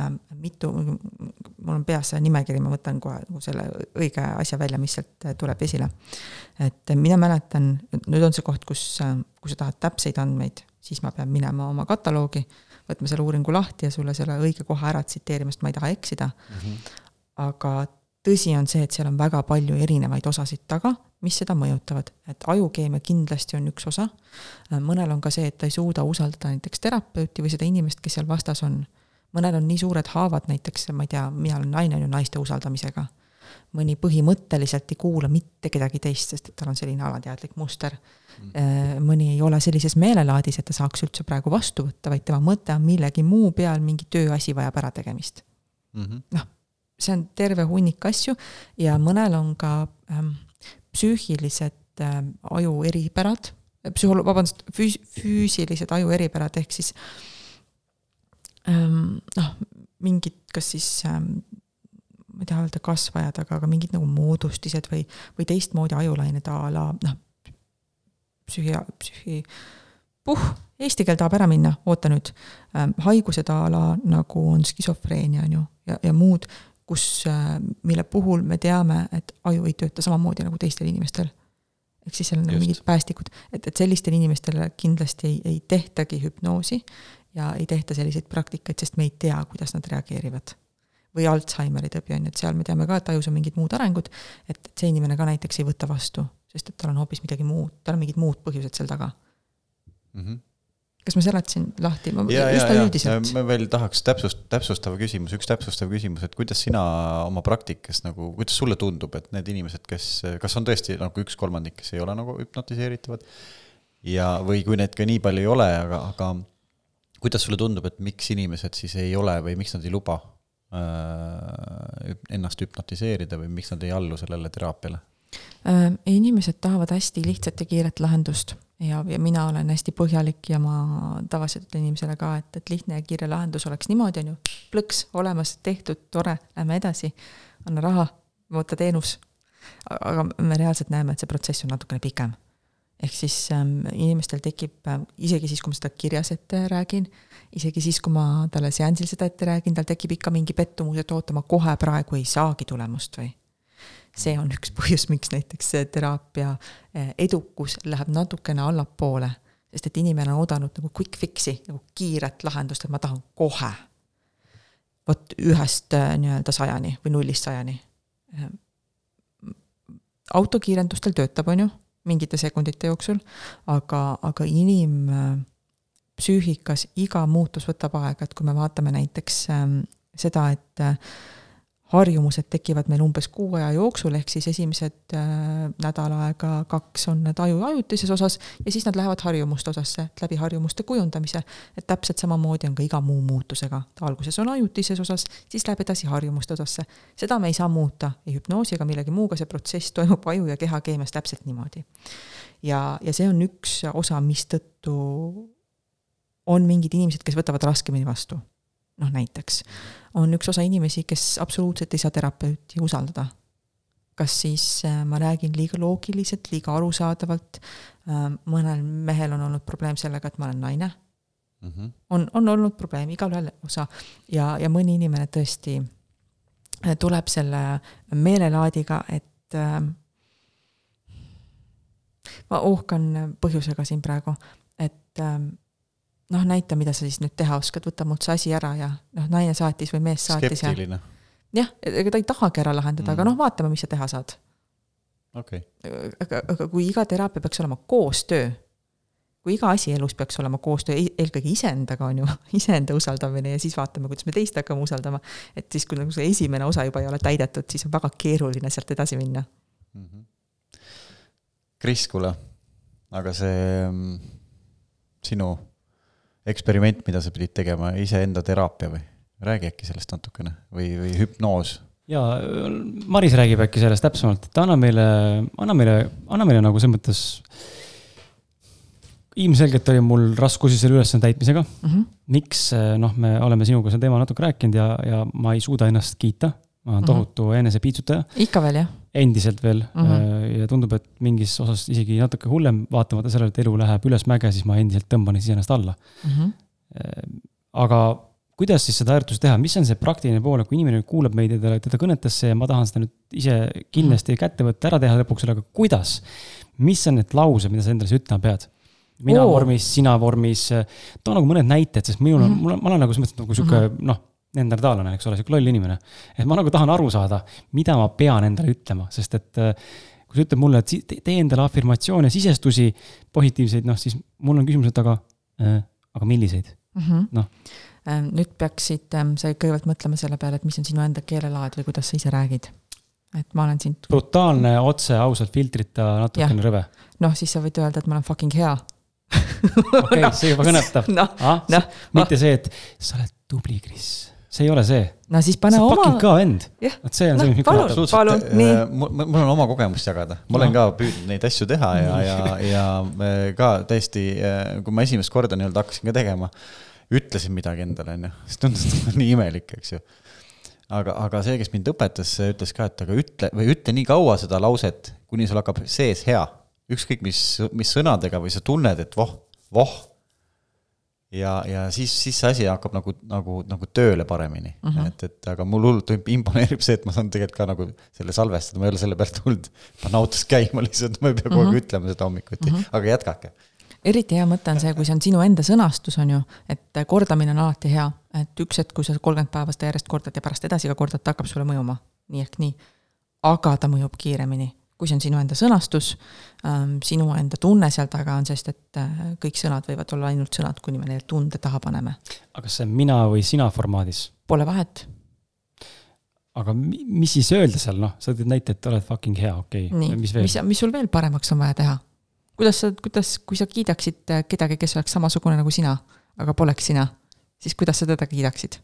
mitu, mul on peas see nimekiri, ma võtan kohe nagu selle õige asja välja, mis sealt äh, tuleb esile. et mina mäletan, nüüd on see koht, kus, kui sa tahad täpseid andmeid, siis ma pean minema oma kataloogi, võtma selle uuringu lahti ja sulle selle õige koha ära tsiteerima, sest ma ei taha eksida aga tõsi on see, et seal on väga palju erinevaid osasid taga, mis seda mõjutavad, et ajukeemia kindlasti on üks osa. mõnel on ka see, et ta ei suuda usaldada näiteks terapeuti või seda inimest, kes seal vastas on. mõnel on nii suured haavad, näiteks ma ei tea, mina olen naine on ju naiste usaldamisega. mõni põhimõtteliselt ei kuula mitte kedagi teist, sest et tal on selline alateadlik muster. mõni ei ole sellises meelelaadis, et ta saaks üldse praegu vastu võtta, vaid tema mõte on millegi muu peal, mingi tööasi vajab ärategemist noh, see on terve hunnik asju ja mõnel on ka ähm, psüühilised ähm, aju eripärad, psühholo-, vabandust, füs-, füüsilised aju eripärad, ehk siis ähm, noh, mingid, kas siis ähm, ma ei taha öelda kasvajad, aga, aga mingid nagu moodustised või, või teistmoodi ajulained a la noh, psühhi-, psühhi-, puh, eesti keel tahab ära minna, oota nüüd ähm,, haigused a la nagu on skisofreenia, on ju, ja, ja muud, kus äh,, mille puhul me teame, et aju ei tööta samamoodi nagu teistel inimestel. ehk siis seal on nagu mingid päästikud, et, et sellistele inimestele kindlasti ei, ei tehtagi hüpnoosi ja ei tehta selliseid praktikaid, sest me ei tea, kuidas nad reageerivad. või Alžeimeri tõbi on ju, et seal me teame ka, et ajus on mingid muud arengud, et et see inimene ka näiteks ei võta vastu, sest et tal on hoopis midagi muud, tal on mingid muud põhjused seal taga Mm -hmm. Kas ma seletasin lahti, ma ja, üsna ja üldiselt, ma veel tahaks täpsust, täpsustava küsimus, üks täpsustav küsimus, et kuidas sina oma praktikas nagu, kuidas sulle tundub, et need inimesed, kes, kas on tõesti nagu üks kolmandik, kes ei ole nagu hüpnotiseeritavad ja, või kui neid ka nii palju ei ole, aga, aga kuidas sulle tundub, et miks inimesed siis ei ole või miks nad ei luba äh, ennast hüpnotiseerida või miks nad ei allu sellele teraapiale? äh, inimesed tahavad hästi lihtsat ja kiiret lahendust. Ja, ja mina olen hästi põhjalik ja ma tavaliselt ütlen inimesele ka, et, et lihtne ja kiire lahendus oleks niimoodi, on ju, plõks, olemas, tehtud, tore, lähme edasi, anna raha, võta teenus. aga me reaalselt näeme, et see protsess on natukene pikem. ehk siis ähm, inimestel tekib äh,, isegi siis, kui ma seda kirjas ette räägin, isegi siis, kui ma talle seansil seda ette räägin, tal tekib ikka mingi pettumus, et oota, ma kohe praegu ei saagi tulemust või see on üks põhjus, miks näiteks teraapia eh, edukus läheb natukene allapoole, sest et inimene on oodanud nagu quick fix'i, nagu kiiret lahendust, et ma tahan kohe. vot ühest eh, nii-öelda sajani või nullist sajani. Eh, autokiirendustel töötab, on ju, mingite sekundite jooksul, aga, aga inim psüühikas iga muutus võtab aega, et kui me vaatame näiteks seda, et harjumused tekivad meil umbes kuu aja jooksul, ehk siis esimesed äh, nädal aega, kaks on need aju ajutises osas ja siis nad lähevad harjumuste osasse läbi harjumuste kujundamise. et täpselt samamoodi on ka iga muu muutusega, ta alguses on ajutises osas, siis läheb edasi harjumuste osasse. seda me ei saa muuta ei hüpnoosi ega millegi muuga, see protsess toimub aju ja kehakeemias täpselt niimoodi. ja, ja see on üks osa, mistõttu on mingid inimesed, kes võtavad raskemini vastu noh näiteks, on üks osa inimesi, kes absoluutselt ei saa terapeuti usaldada. kas siis äh, ma räägin liiga loogiliselt, liiga arusaadavalt, äh, mõnel mehel on olnud probleem sellega, et ma olen naine mm. -hmm. on, on olnud probleem, igalühel osa ja, ja mõni inimene tõesti äh, tuleb selle meelelaadiga, et äh, ma uhkan põhjusega siin praegu, et äh, noh, näita, mida sa siis nüüd teha oskad, võta mult see asi ära ja noh, naine saatis või mees saatis skeptiline. ja. jah, ega ta ei tahagi ära lahendada mm., aga noh, vaatame, mis sa teha saad. okei okay.. aga, aga kui iga teraapia peaks olema koostöö, kui iga asi elus peaks olema koostöö, eelkõige iseendaga on ju, iseenda usaldamine ja siis vaatame, kuidas me teist hakkame usaldama. et siis, kui nagu see esimene osa juba ei ole täidetud, siis on väga keeruline sealt edasi minna mm. -hmm. Kris, kuule, aga see mm, sinu eksperiment, mida sa pidid tegema, iseenda teraapia või? räägi äkki sellest natukene või, või hüpnoos? jaa, Maris räägib äkki sellest täpsemalt, et anna meile, anna meile, anna meile nagu selles mõttes. ilmselgelt oli mul raskusi selle ülesande täitmisega mm. -hmm. miks, noh, me oleme sinuga sel teemal natuke rääkinud ja, ja ma ei suuda ennast kiita. ma olen mhm. tohutu mm -hmm. enesepiitsutaja. ikka veel, jah? Endiselt veel mm -hmm. ja tundub, et mingis osas isegi natuke hullem, vaatamata sellele, et elu läheb ülesmäge, siis ma endiselt tõmban iseennast alla mm. -hmm. aga kuidas siis seda harjutust teha, mis on see praktiline pool, kui inimene kuulab meid ja teda, kõnetas see ja ma tahan seda nüüd ise kindlasti -hmm. kätte võtta, ära teha lõpuks, aga kuidas? mis on need laused, mida sa endale ütlema pead? mina oh. vormis, sina vormis, too nagu mõned näited, sest minul on mm, -hmm. mul on, ma olen nagu selles mõttes nagu sihuke mm -hmm. noh neandertaallane, eks ole, sihuke loll inimene. et ma nagu tahan aru saada, mida ma pean endale ütlema, sest et äh, kui sa ütled mulle, et tee endale afirmatsioone, sisestusi positiivseid, noh siis mul on küsimus, et aga äh,, aga milliseid mm -hmm., noh. Ähm, nüüd peaksid ähm, sa kõigepealt mõtlema selle peale, et mis on sinu enda keelelaad või kuidas sa ise räägid. et ma olen sind. brutaalne, otse, ausalt, filtrita, natukene rõve. noh, siis sa võid öelda, et ma olen fucking hea okei okay, see juba kõnetab no, ah, no, mitte see, et sa oled tubli, Kris see ei ole see. no siis pane sa oma. fucking ka end. vot see on no, see, kõnetab. palun, nii. Äh, mul on oma kogemust jagada, ma olen ka püüdnud neid asju teha ja, ja, ja ka täiesti, äh, kui ma esimest korda nii-öelda hakkasin ka tegema, ütlesin midagi endale, onju, siis tundus nii imelik, eks ju. aga, aga see, kes mind õpetas, ütles ka, et aga ütle või ütle nii kaua seda lauset, kuni sul hakkab sees hea. ükskõik mis, mis sõnadega või sa tunned, et voh, voh ja, ja siis, siis see asi hakkab nagu, nagu, nagu tööle paremini mm. -hmm. et, et aga mul hullult imponeerib see, et ma saan tegelikult ka nagu selle salvestada, ma ei ole selle pealt tulnud panna autos käima lihtsalt, ma ei pea kogu aeg mm -hmm. ütlema seda hommikuti mm, -hmm. aga jätkake. eriti hea mõte on see, kui see on sinu enda sõnastus, on ju, et kordamine on alati hea, et üks hetk, kui sa kolmkümmend päeva seda järjest kordad ja pärast edasi ka kordad, ta hakkab sulle mõjuma, nii ehk nii. aga ta mõjub kiiremini kui see on sinu enda sõnastus, ähm, sinu enda tunne seal taga on, sest et äh, kõik sõnad võivad olla ainult sõnad, kuni me neile tunde taha paneme. aga kas see on mina või sina formaadis? Pole vahet. aga mis siis öelda seal, noh, sa tõid näite, et oled fucking hea, okei okay., mis veel? mis, mis sul veel paremaks on vaja teha? kuidas sa, kuidas, kui sa kiidaksid äh, kedagi, kes oleks samasugune nagu sina, aga poleks sina, siis kuidas sa teda kiidaksid?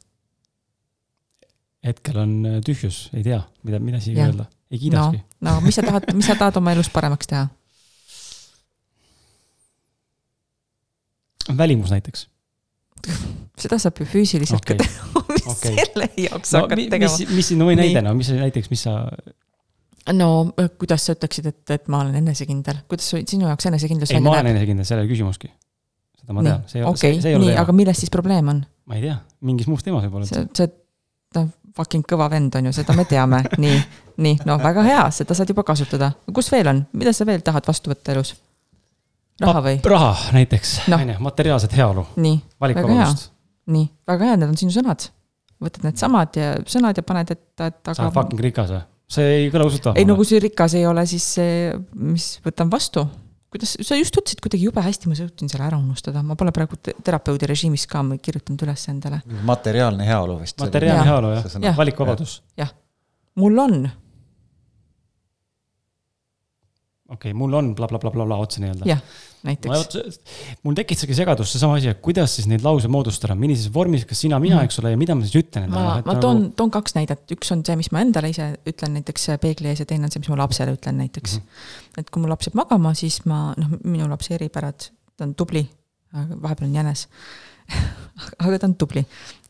hetkel on äh, tühjus, ei tea, mida, mida siia öelda ei kiidakski. no, no mis sa tahad, mis sa tahad oma elus paremaks teha? välimus näiteks seda saab ju füüsiliselt Okei. ka teha, mis Okei. selle jaoks no hakkad mi- tegema mis, mis, no või Nii. näide, no mis näiteks, mis sa, no äh, kuidas sa ütleksid, et, et ma olen enesekindel, kuidas sinu jaoks enesekindlus ei, ma olen enesekindel, see ei ole küsimuski. seda ma tean, see ei ole, okei, see ei ole nii, aga teema, milles siis probleem on? ma ei tea, mingis muus teemas võib-olla. see, see, ta fucking kõva vend on ju, seda me teame, nii, nii, no väga hea, seda saad juba kasutada. kus veel on, mida sa veel tahad vastu võtta elus? raha või? raha näiteks, Noh. on ju, materiaalset heaolu, nii, valikuvabadust. nii, väga hea, need on sinu sõnad. võtad needsamad ja sõnad ja paned ette, et sa oled aga. fucking rikas või? see ei kõla usutavalt. ei no kui see rikas ei ole, siis see, mis võtan vastu. kuidas, sa just ütlesid kuidagi jube hästi, ma suutsin selle ära unustada, ma pole praegu te- terapeudi režiimis ka ma kirjutanud üles endale. materiaalne heaolu vist. materiaalne heaolu jah sõna. ja., valikuvabadus. mul on, okei okay,, mul on blablabla bla, bla, bla, otse nii-öelda. jah, näiteks. mul tekitaski segadus seesama asi, et kuidas siis neid lause moodustada, millises vormis, kas sina, mina, eks ole, ja mida ma siis ütlen ma, endale. ma toon, toon kaks näidet, üks on see, mis ma endale ise ütlen näiteks peegli ees ja teine on see, mis ma lapsele ütlen näiteks mm. -hmm. et kui mu laps jääb magama, siis ma, noh, minu lapse eripärad, ta on tubli, vahepeal on jänes. aga ta on tubli,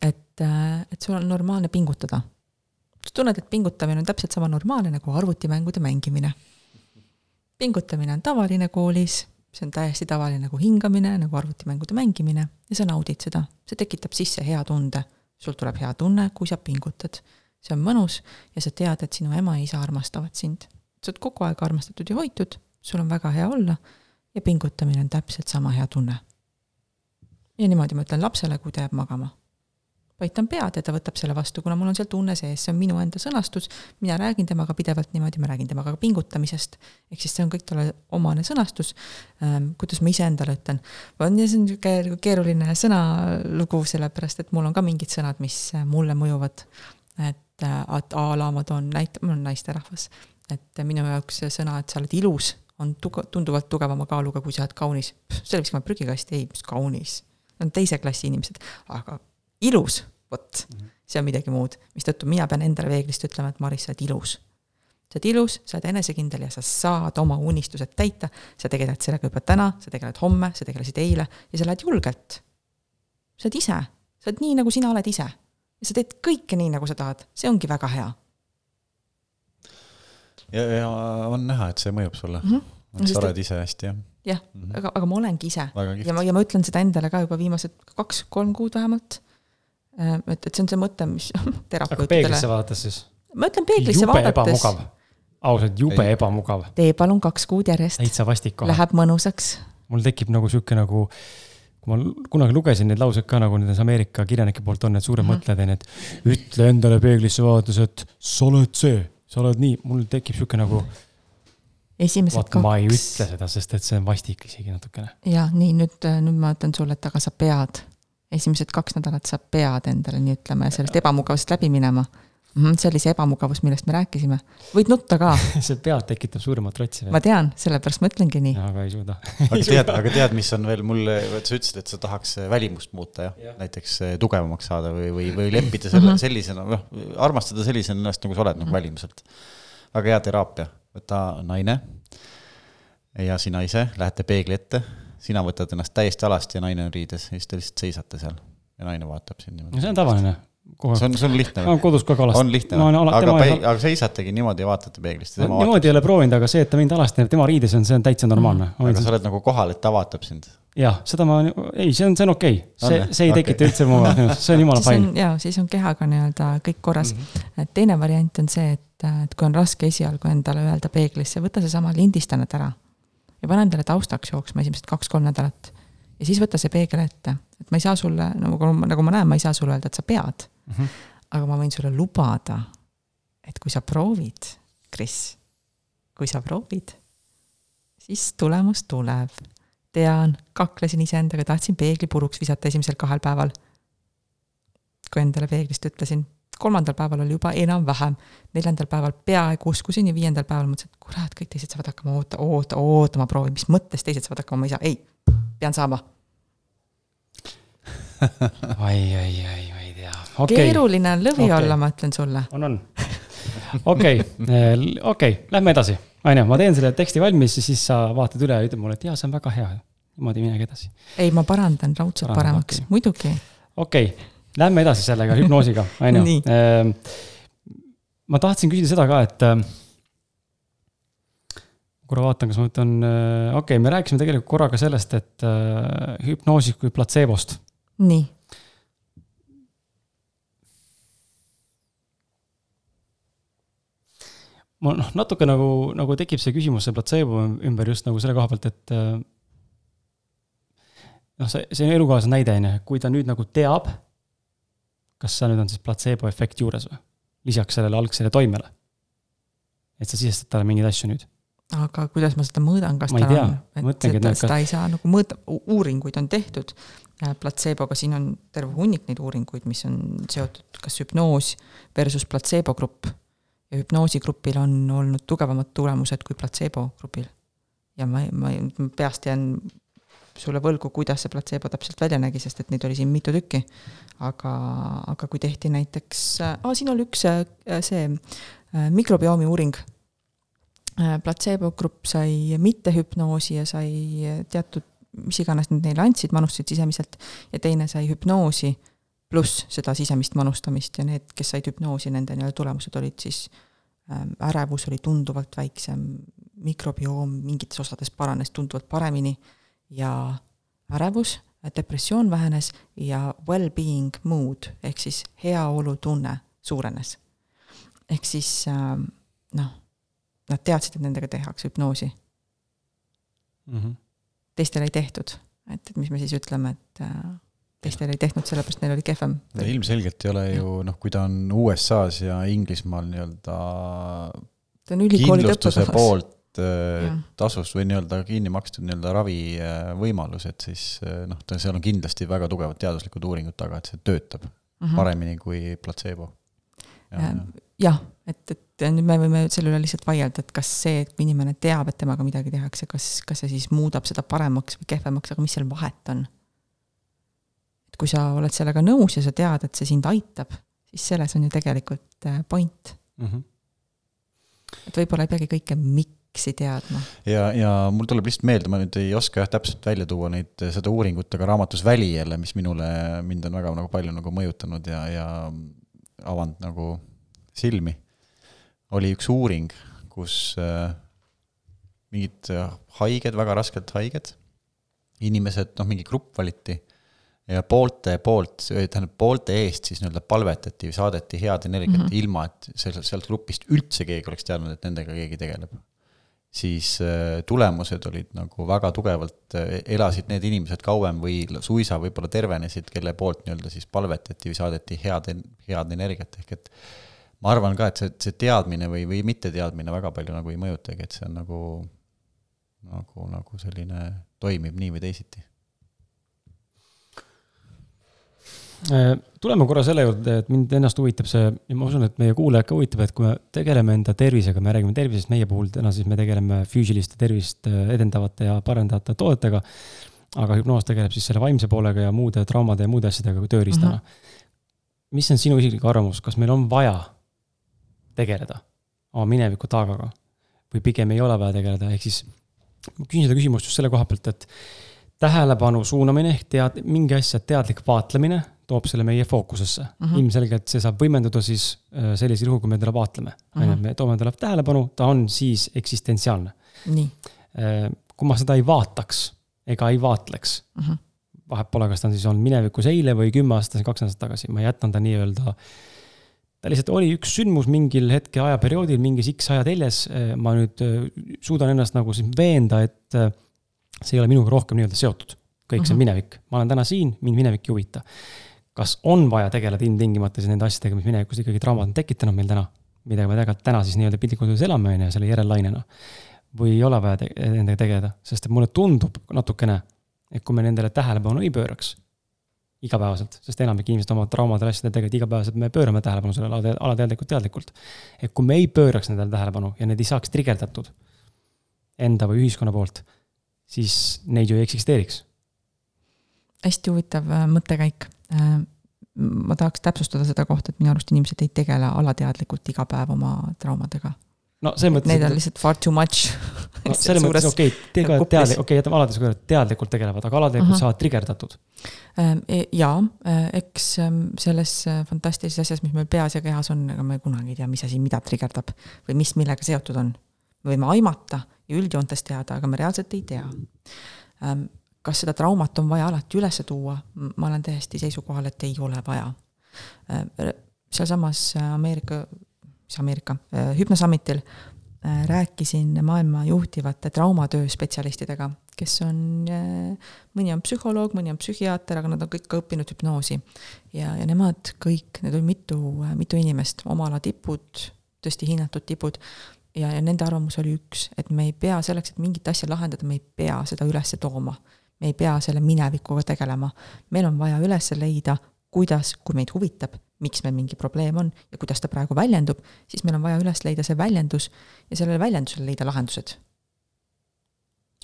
et, et sul on normaalne pingutada. sa tunned, et pingutamine on täpselt sama normaalne nagu arvutimängude mängimine. Pingutamine on tavaline koolis, see on täiesti tavaline nagu hingamine, nagu arvutimängude mängimine ja sa naudid seda, see tekitab sisse hea tunde sul tuleb hea tunne, kui sa pingutad. see on mõnus ja sa tead, et sinu ema ja isa armastavad sind. sa oled kogu aeg armastatud ja hoitud, sul on väga hea olla ja pingutamine on täpselt sama hea tunne. ja niimoodi ma ütlen lapsele, kui ta jääb magama. Paitan pead ja ta võtab selle vastu, kuna mul on seal tunne sees, see on minu enda sõnastus, mina räägin temaga pidevalt niimoodi, ma räägin temaga ka pingutamisest, ehk siis see on kõik talle omane sõnastus ähm,, kuidas ma iseendale ütlen. on ja see on niisugune keeruline sõnalugu, sellepärast et mul on ka mingid sõnad, mis mulle mõjuvad. et, et a la ma toon näite, ma olen naisterahvas, et minu jaoks see sõna, et sa oled ilus, on tuge-, tunduvalt tugevama kaaluga, kui sa oled kaunis. selle viskame prügikasti, ei, mis kaunis. Need on teise klassi inimesed, aga ilus, vot, see on midagi muud, mistõttu mina pean endale peeglist ütlema, et Maris, sa oled ilus sa oled ilus, sa oled enesekindel ja sa saad oma unistused täita, sa tegeled sellega juba täna, sa tegeled homme, sa tegelesid eile ja sa lähed julgelt. sa oled ise, sa oled nii, nagu sina oled ise. ja sa teed kõike nii, nagu sa tahad, see ongi väga hea ja, ja on näha, et see mõjub sulle mm. mm. -hmm. -hmm. sa oled ise hästi, jah jah, mm -hmm. aga, aga ma olengi ise ja ma, ja ma ütlen seda endale ka juba viimased kaks-kolm kuud vähemalt. et, et see on see mõte, mis aga terapeutidele peeglisse, vaadates siis. ma ütlen peeglisse jube vaadates, ausalt, jube Ei. ebamugav. tee palun kaks kuud järjest, täitsa vastik kohe. läheb mõnusaks. mul tekib nagu sihuke nagu, kui ma kunagi lugesin neid lauseid ka nagu nendes Ameerika kirjanike poolt on need suured Mhm. mõtlejad onju, et ütle endale peeglisse vaadates, et sa oled see, sa oled nii, mul tekib sihuke nagu, esimesed vaat ma ei kaks ütle seda, sest et see on vastik isegi natukene. ja nii nüüd, nüüd ma ütlen sulle, et aga sa pead, esimesed kaks nädalat sa pead endale nii ütlema ja sellest ebamugavusest läbi minema mm. -hmm, see oli see ebamugavus, millest me rääkisime. võid nutta ka, see pead tekitab suuremat rotsi ma tean, sellepärast ma ütlengi nii. aga ei suuda. aga tead, aga tead, mis on veel mulle, sa ütlesid, et sa tahaks välimust muuta jah ja., näiteks eh, tugevamaks saada või, või, või leppida selle Mhm. sellisena, noh, armastada sellisena ennast, nagu sa oled nagu välimuselt. väga hea teraapia, võta naine ja sina ise lähete peegli ette, sina võtad ennast täiesti alasti ja naine on riides ja siis te lihtsalt seisate seal ja naine vaatab sind no niimoodi. see on tavaline. see, on, see on lihtne ma olen kodus aeg alasti. on lihtne aga tema, aga seisategi niimoodi ja vaatate peeglist ja vaatab. niimoodi ei ole proovinud, aga see, et ta mind alasti teeb, tema riides on, see on täitsa normaalne. aga sa oled nagu kohal, et ta vaatab sind. jah, seda ma, ei, see on, see on okei okay., see see ei okei. tekita üldse mugavust, see on jumala fine on. jaa, siis on kehaga nii-öelda kõik korras mm. -hmm. et teine variant on see, et, et kui on raske esialgu endale öelda peeglisse, võta seesama lindistajad ära ja pane endale taustaks jooksma esimesed kaks-kolm nädalat. ja siis võta see peegel ette, et ma ei saa sulle, nagu, nagu ma näen, ma ei saa sulle öelda, et sa pead. Mhm. aga ma võin sulle lubada, et kui sa proovid, Kris, kui sa proovid, siis tulemus tuleb. tean, kaklesin iseendaga, tahtsin peegli puruks visata esimesel kahel päeval. kui endale peeglist ütlesin, kolmandal päeval oli juba enam-vähem, neljandal päeval peaaegu uskusin ja viiendal päeval mõtlesin, et kurat, kõik teised saavad hakkama, oota, oota, oota, ma proovin, mis mõttes teised saavad hakkama, ma ei saa, ei, pean saama ai, ai, ai, ma ei tea. okei, keeruline on lõvi okay. olla, ma ütlen sulle. on, on. okei, okei, lähme edasi. on ju, ma teen selle teksti valmis ja siis sa vaatad üle ja ütled mulle, et jaa, see on väga hea. niimoodi minegi edasi. ei, ma parandan raudselt Parandab, paremaks okay., muidugi. okei okay., lähme edasi sellega hüpnoosiga, on ju. Ehm, ma tahtsin küsida seda ka, et äh, korra vaatan, kas ma võtan, äh, okei okay,, me rääkisime tegelikult korra ka sellest, et hüpnoosist kui platseebost. nii. mul noh, natuke nagu, nagu tekib see küsimus see platseebo ümber just nagu selle koha pealt, et noh, see, see elukaaslase näide, on ju, kui ta nüüd nagu teab, kas seal nüüd on siis platseebo efekt juures või? lisaks sellele algsele toimele. et sa sisestad talle mingeid asju nüüd aga kuidas ma seda mõõdan, kas ma tal on, et seda, seda ei saa nagu mõõta, uuringuid on tehtud, äh, platseeboga, siin on terve hunnik neid uuringuid, mis on seotud kas hüpnoos versus platseebo grupp. ja hüpnoosigrupil on olnud tugevamad tulemused kui platseebo grupil. ja ma, ma peast jään sulle võlgu, kuidas see platseebo täpselt välja nägi, sest et neid oli siin mitu tükki. aga, aga kui tehti näiteks, siin oli üks äh, see äh, mikrobiomi uuring Äh, platseebo grupp sai mittehüpnoosi ja sai teatud, mis iganes nad neile andsid, manustasid sisemiselt, ja teine sai hüpnoosi pluss seda sisemist manustamist ja need, kes said hüpnoosi, nende nii-öelda tulemused olid siis ähm, ärevus oli tunduvalt väiksem, mikrobioom mingites osades paranes tunduvalt paremini ja ärevus, depressioon vähenes ja well-being mood ehk siis heaolutunne suurenes. ehk siis ähm, noh nad teadsid, et nendega tehakse hüpnoosi mm. -hmm. teistel ei tehtud, et, et mis me siis ütleme, et äh, teistel ei tehtud, sellepärast neil oli kehvem. ilmselgelt ei ole ju noh, kui ta on USA-s ja Inglismaal nii-öelda ta on ülikoolide õppekavas. Äh, tasust või nii-öelda kinni makstud nii-öelda ravivõimalus, et siis noh, ta, seal on kindlasti väga tugevad teaduslikud uuringud taga, et see töötab mm -hmm. paremini kui platseebo ja,. jah, et, et nüüd me võime selle üle lihtsalt vaielda, et kas see, et kui inimene teab, et temaga midagi tehakse, kas, kas see siis muudab seda paremaks või kehvemaks, aga mis seal vahet on? et kui sa oled sellega nõus ja sa tead, et see sind aitab, siis selles on ju tegelikult äh, point mm. -hmm. et võib-olla ei peagi kõike miks'i teadma. ja, ja mul tuleb lihtsalt meelde, ma nüüd ei oska jah täpselt välja tuua neid, seda uuringut, aga raamatus Väli jälle, mis minule, mind on väga nagu palju nagu mõjutanud ja, ja avanud nagu silmi oli üks uuring, kus äh, mingid äh, haiged, väga raskelt haiged, inimesed, noh, mingi grupp valiti ja poolte poolt, tähendab poolte eest siis nii-öelda palvetati, saadeti head energiat mm, -hmm. ilma et sellest, sealt grupist üldse keegi oleks teadnud, et nendega keegi tegeleb. Siis äh, tulemused olid nagu väga tugevalt, elasid need inimesed kauem või suisa võib-olla tervenesid, kelle poolt nii-öelda siis palvetati või saadeti head, head energiat, ehk et ma arvan ka, et see, see teadmine või, või mitteteadmine väga palju nagu ei mõjutagi, et see on nagu, nagu, nagu selline, toimib nii või teisiti. Äh, tuleme korra selle juurde, et mind ennast huvitab see ja ma usun, et meie kuulajad ka huvitab, et kui me tegeleme enda tervisega, me räägime tervisest, meie puhul täna siis me tegeleme füüsilist tervist äh, edendavate ja parendavate toodetega. aga hüpnoos tegeleb siis selle vaimse poolega ja muude traumade ja muude asjadega kui tööriistana uh. -huh. mis on sinu isiklik arvamus, kas meil on vaja tegeleda oma mineviku taagaga. või pigem ei ole vaja tegeleda, ehk siis ma küsin seda küsimust just selle koha pealt, et tähelepanu suunamine ehk tead, mingi asja teadlik vaatlemine toob selle meie fookusesse mm. -hmm. ilmselgelt see saab võimenduda siis äh, sellisel juhul, kui me teda vaatleme mm. -hmm. me toome talle tähelepanu, ta on siis eksistentsiaalne. Äh, kui ma seda ei vaataks ega ei vaatleks mm, -hmm. vahet pole, kas ta on siis olnud minevikus eile või kümme aastat, kaks aastat tagasi, ma jätan ta nii-öelda äh, ta lihtsalt oli üks sündmus mingil hetke ajaperioodil, mingis X ajateljes. ma nüüd äh, suudan ennast nagu siis veenda, et äh, see ei ole minuga rohkem nii-öelda seotud. kõik see on mhm. minevik, ma olen täna siin, mind minevik ei huvita. Kas on vaja tegeleda ilmtingimata siis nende asjadega, mis minevikus ikkagi traumad on tekitanud meil täna, millega me tegelikult täna siis nii-öelda piltlikult öeldes elame, on ju, selle järellainena. või ei ole vaja te nendega tegeleda, sest et mulle tundub natukene, et kui me nendele tähelepanu ei pööraks igapäevaselt, sest enamik inimesed oma traumadele asjadele tegelikult igapäevaselt me pöörame tähelepanu sellele alateadlikult, teadlikult. et kui me ei pööraks nendele tähelepanu ja need ei saaks trigerdatud enda või ühiskonna poolt, siis neid ju ei eksisteeriks. hästi huvitav äh, mõttekäik. Äh, ma tahaks täpsustada seda kohta, et minu arust inimesed ei tegele alateadlikult iga päev oma traumadega no selles mõttes. Neid on lihtsalt far too much selles mõttes okei okay,, tegelevad teadlikult, okei okay,, jätame aladega kõrvale, teadlikult tegelevad, aga alateadlikult saavad trigerdatud. Ähm, e, jaa, äh, eks ähm, selles äh, fantastilises asjas, mis meil peas ja kehas on, ega me kunagi ei tea, mis asi mida trigerdab või mis millega seotud on. me võime aimata ja üldjoontes teada, aga me reaalselt ei tea. Kas seda traumat on vaja alati üles tuua, ma olen täiesti seisukohal, et ei ole vaja. sealsamas Ameerika, mis Ameerika, hüpnosummitil Äh, rääkisin maailma juhtivate traumatöö spetsialistidega, kes on, äh, mõni on psühholoog, mõni on psühhiaater, aga nad on kõik ka õppinud hüpnoosi. ja, ja nemad kõik, need oli mitu, mitu inimest, oma ala tipud, tõesti hinnatud tipud, ja, ja nende arvamus oli üks, et me ei pea selleks, et mingit asja lahendada, me ei pea seda üles tooma. Me ei pea selle minevikuga tegelema, meil on vaja üles leida, kuidas, kui meid huvitab, miks meil mingi probleem on ja kuidas ta praegu väljendub, siis meil on vaja üles leida see väljendus ja sellele väljendusele leida lahendused.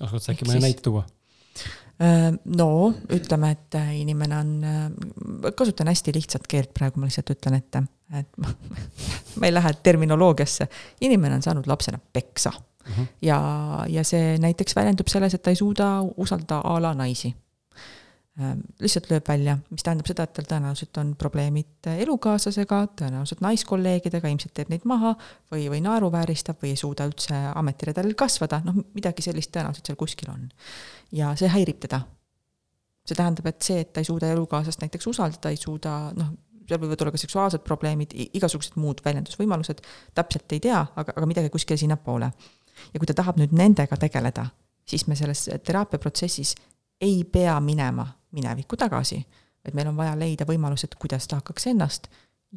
oskad sa äkki mõne näite tuua? Äh, no ütleme, et äh, inimene on, äh, kasutan hästi lihtsat keelt praegu, ma lihtsalt ütlen ette, et ma, ma ei lähe terminoloogiasse, inimene on saanud lapsena peksa uh. Mhm. -huh. ja, ja see näiteks väljendub selles, et ta ei suuda usaldada a la naisi Ähm, lihtsalt lööb välja, mis tähendab seda, et tal tõenäoliselt on probleemid elukaaslasega, tõenäoliselt naiskolleegidega, ilmselt teeb neid maha või, või naeruvääristab või ei suuda üldse ametiredelil kasvada, noh, midagi sellist tõenäoliselt seal kuskil on. ja see häirib teda. see tähendab, et see, et ta ei suuda elukaaslast näiteks usaldada, ei suuda, noh, seal võivad olla ka seksuaalsed probleemid, igasugused muud väljendusvõimalused, täpselt ei tea, aga, aga midagi kuskile sinnapoole. Ja kui ta tahab nüüd nendega tegeleda, siis me selles teraapiaprotsessis ei pea minema minevikku tagasi, vaid meil on vaja leida võimalused, kuidas ta hakkaks ennast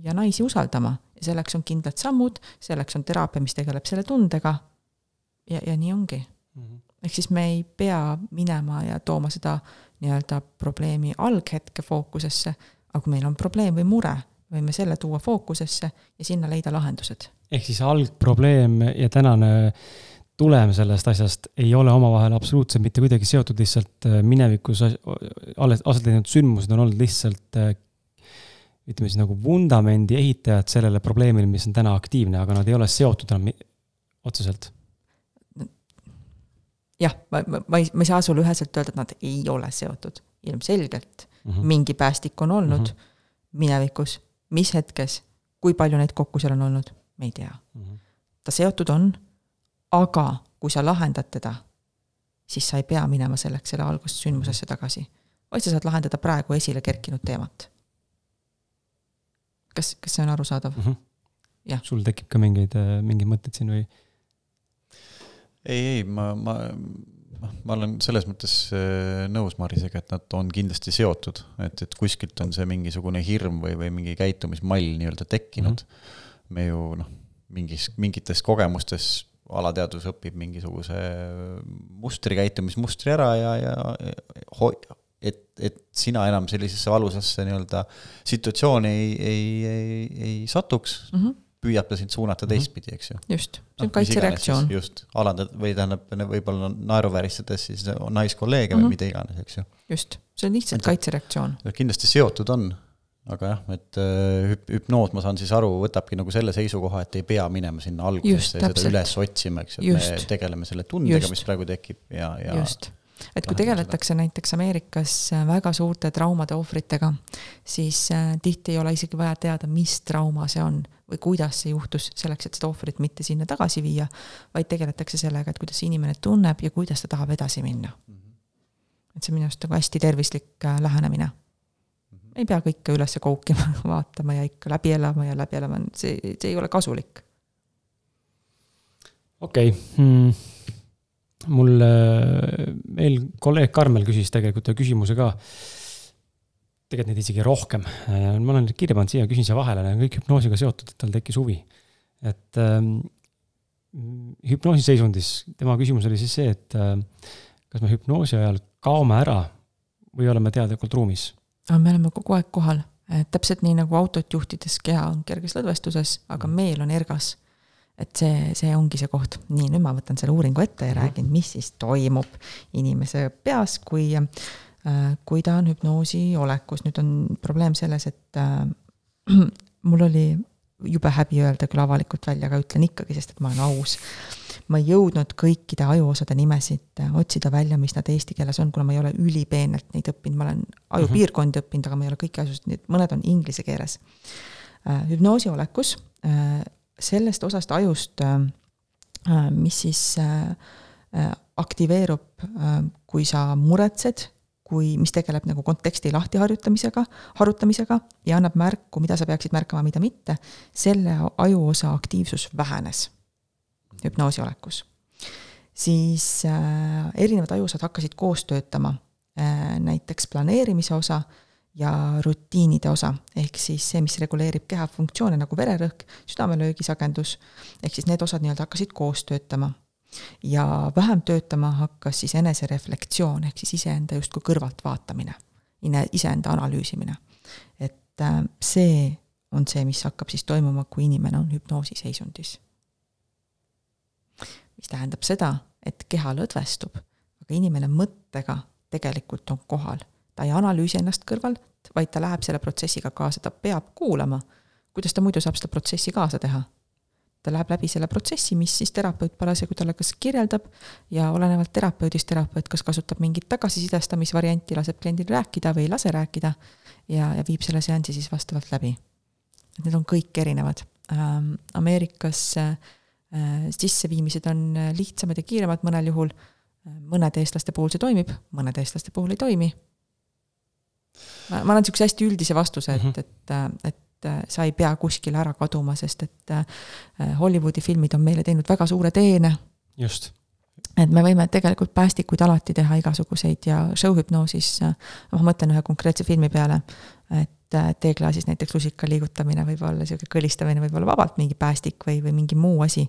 ja naisi usaldama ja selleks on kindlad sammud, selleks on teraapia, mis tegeleb selle tundega. ja, ja nii ongi mm -hmm.. ehk siis me ei pea minema ja tooma seda nii-öelda probleemi alghetke fookusesse, aga kui meil on probleem või mure, võime selle tuua fookusesse ja sinna leida lahendused. ehk siis algprobleem ja tänane tulem sellest asjast ei ole omavahel absoluutselt mitte kuidagi seotud, lihtsalt äh, minevikus alles aset leidnud sündmused on olnud lihtsalt äh, ütleme siis nagu vundamendi ehitajad sellele probleemile, mis on täna aktiivne, aga nad ei ole seotud enam otseselt. jah, ma, ma, ma ei, ma ei saa sulle üheselt öelda, et nad ei ole seotud, ilmselgelt mm -hmm. mingi päästik on olnud mm -hmm. minevikus, mis hetkes, kui palju neid kokku seal on olnud, me ei tea mm. -hmm. ta seotud on aga kui sa lahendad teda, siis sa ei pea minema selleks selle algussündmusesse tagasi, vaid sa saad lahendada praegu esile kerkinud teemat. kas, kas see on arusaadav mm? -hmm. jah. sul tekib ka mingeid, äh, mingeid mõtteid siin või? ei, ei, ma, ma, noh, ma olen selles mõttes äh, nõus Marisega, et nad on kindlasti seotud, et, et kuskilt on see mingisugune hirm või, või mingi käitumismall nii-öelda tekkinud mm. -hmm. me ju noh, mingis, mingites kogemustes alateadvus õpib mingisuguse mustri, käitumismustri ära ja, ja ho-, et, et sina enam sellisesse valusasse nii-öelda situatsiooni ei, ei, ei, ei satuks mm, -hmm. püüab ta sind suunata mhm. teistpidi, eks ju. just, see on no, kaitsereaktsioon. just, alandad või tähendab, võib-olla naeruvääristades siis naiskolleege mm -hmm. või mhm. mida iganes, eks ju. just, see on lihtsalt kaitsereaktsioon. kindlasti seotud on aga jah, et äh, hüp-, hüpnoos, ma saan siis aru, võtabki nagu selle seisukoha, et ei pea minema sinna algusesse ja seda üles otsima, eks et Just. me tegeleme selle tundega, mis praegu tekib ja, ja Just et kui tegeletakse seda. näiteks Ameerikas äh, väga suurte traumade ohvritega, siis äh, tihti ei ole isegi vaja teada, mis trauma see on või kuidas see juhtus, selleks et seda ohvrit mitte sinna tagasi viia, vaid tegeletakse sellega, et kuidas inimene tunneb ja kuidas ta tahab edasi minna. -hmm. et see on minu arust nagu hästi tervislik lähenemine ei pea kõike üles koukima, vaatama ja ikka läbi elama ja läbi elama, see, see ei ole kasulik. okei okay. hmm., mul, äh, meil kolleeg Karmel küsis tegelikult ühe küsimuse ka. tegelikult neid isegi rohkem, äh, ma olen kirja pannud siia, küsin siia vahele, need on kõik hüpnoosiga seotud, et tal tekkis huvi. et ähm, hüpnoosi seisundis, tema küsimus oli siis see, et äh, kas me hüpnoosi ajal kaome ära või oleme teadlikult ruumis aga me oleme kogu aeg kohal, et täpselt nii nagu autot juhtides keha on kerges lõdvestuses, aga mm. meel on ergas. et see, see ongi see koht. nii, nüüd ma võtan selle uuringu ette ja -hmm. räägin, mis siis toimub inimese peas, kui, äh, kui ta on hüpnoosi olekus. nüüd on probleem selles, et äh, mul oli jube häbi öelda küll avalikult välja, aga ütlen ikkagi, sest et ma olen aus. Ma ei jõudnud kõikide ajuosade nimesid otsida välja, mis nad eesti keeles on, kuna ma ei ole ülipeenelt neid õppinud, ma olen ajupiirkondi õppinud, aga ma ei ole kõiki asusid, nii et mõned on inglise keeles. hüpnoosi olekus, sellest osast ajust, mis siis aktiveerub, kui sa muretsed kui, mis tegeleb nagu konteksti lahtiharjutamisega, harutamisega ja annab märku, mida sa peaksid märkama, mida mitte, selle ajuosa aktiivsus vähenes hüpnoosi olekus. siis äh, erinevad ajusad hakkasid koos töötama äh,, näiteks planeerimise osa ja rutiinide osa, ehk siis see, mis reguleerib keha funktsioone nagu vererõhk, südamelöögisagedus, ehk siis need osad nii-öelda hakkasid koos töötama ja vähem töötama hakkas siis enesereflektsioon, ehk siis iseenda justkui kõrvalt vaatamine, iseenda analüüsimine. et äh, see on see, mis hakkab siis toimuma, kui inimene on hüpnoosiseisundis. Mis tähendab seda, et keha lõdvestub, aga inimene mõttega tegelikult on kohal. ta ei analüüsi ennast kõrvalt, vaid ta läheb selle protsessiga kaasa, ta peab kuulama. kuidas ta muidu saab seda protsessi kaasa teha ta läheb läbi selle protsessi, mis siis terapeut parasjagu talle kas kirjeldab ja olenevalt terapeudist terapeut kas kasutab mingit tagasisidestamisvarianti, laseb kliendil rääkida või ei lase rääkida ja, ja viib selle seansi siis vastavalt läbi. need on kõik erinevad ähm,. Ameerikas äh, sisseviimised on lihtsamad ja kiiremad mõnel juhul, mõnede eestlaste puhul see toimib, mõnede eestlaste puhul ei toimi. ma, ma annan niisuguse hästi üldise vastuse, et, mhm. et, et et äh, sa ei pea kuskile ära kaduma, sest et äh, Hollywoodi filmid on meile teinud väga suure teene. just. et me võime tegelikult päästikuid alati teha igasuguseid ja show-hüpnoosis, äh, ma mõtlen ühe konkreetse filmi peale, et teeklaasis näiteks lusika liigutamine võib olla, niisugune kõlistamine võib olla vabalt mingi päästik või, või mingi muu asi.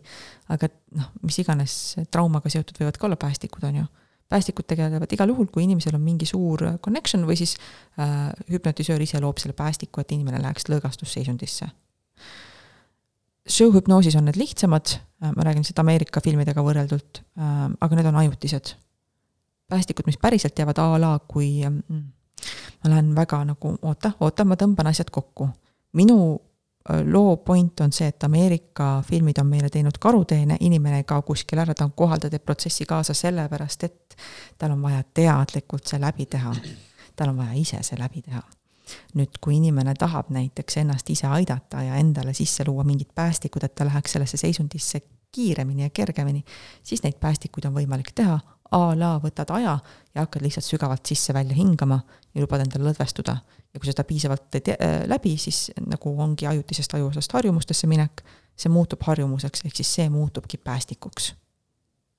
aga noh, mis iganes traumaga seotud võivad ka olla päästikud, on ju päästikud tegelevad igal juhul, kui inimesel on mingi suur connection või siis äh, hüpnotisöör ise loob selle päästiku, et inimene läheks lõõgastusseisundisse. Show-hüpnoosis on need lihtsamad äh,, ma räägin lihtsalt Ameerika filmidega võrreldult äh,, aga need on ajutised. päästikud, mis päriselt jäävad a la, kui äh, ma lähen väga nagu oota, oota, ma tõmban asjad kokku. minu loo point on see, et Ameerika filmid on meile teinud karuteene, inimene ei kao kuskile ära, ta on kohal, ta teeb protsessi kaasa sellepärast, et tal on vaja teadlikult see läbi teha. tal on vaja ise see läbi teha. nüüd, kui inimene tahab näiteks ennast ise aidata ja endale sisse luua mingid päästikud, et ta läheks sellesse seisundisse kiiremini ja kergemini, siis neid päästikuid on võimalik teha, a la võtad aja ja hakkad lihtsalt sügavalt sisse-välja hingama ja lubad endale lõdvestuda. ja kui seda piisavalt teed äh, läbi, siis nagu ongi ajutisest ajuosast harjumustesse minek, see muutub harjumuseks, ehk siis see muutubki päästikuks.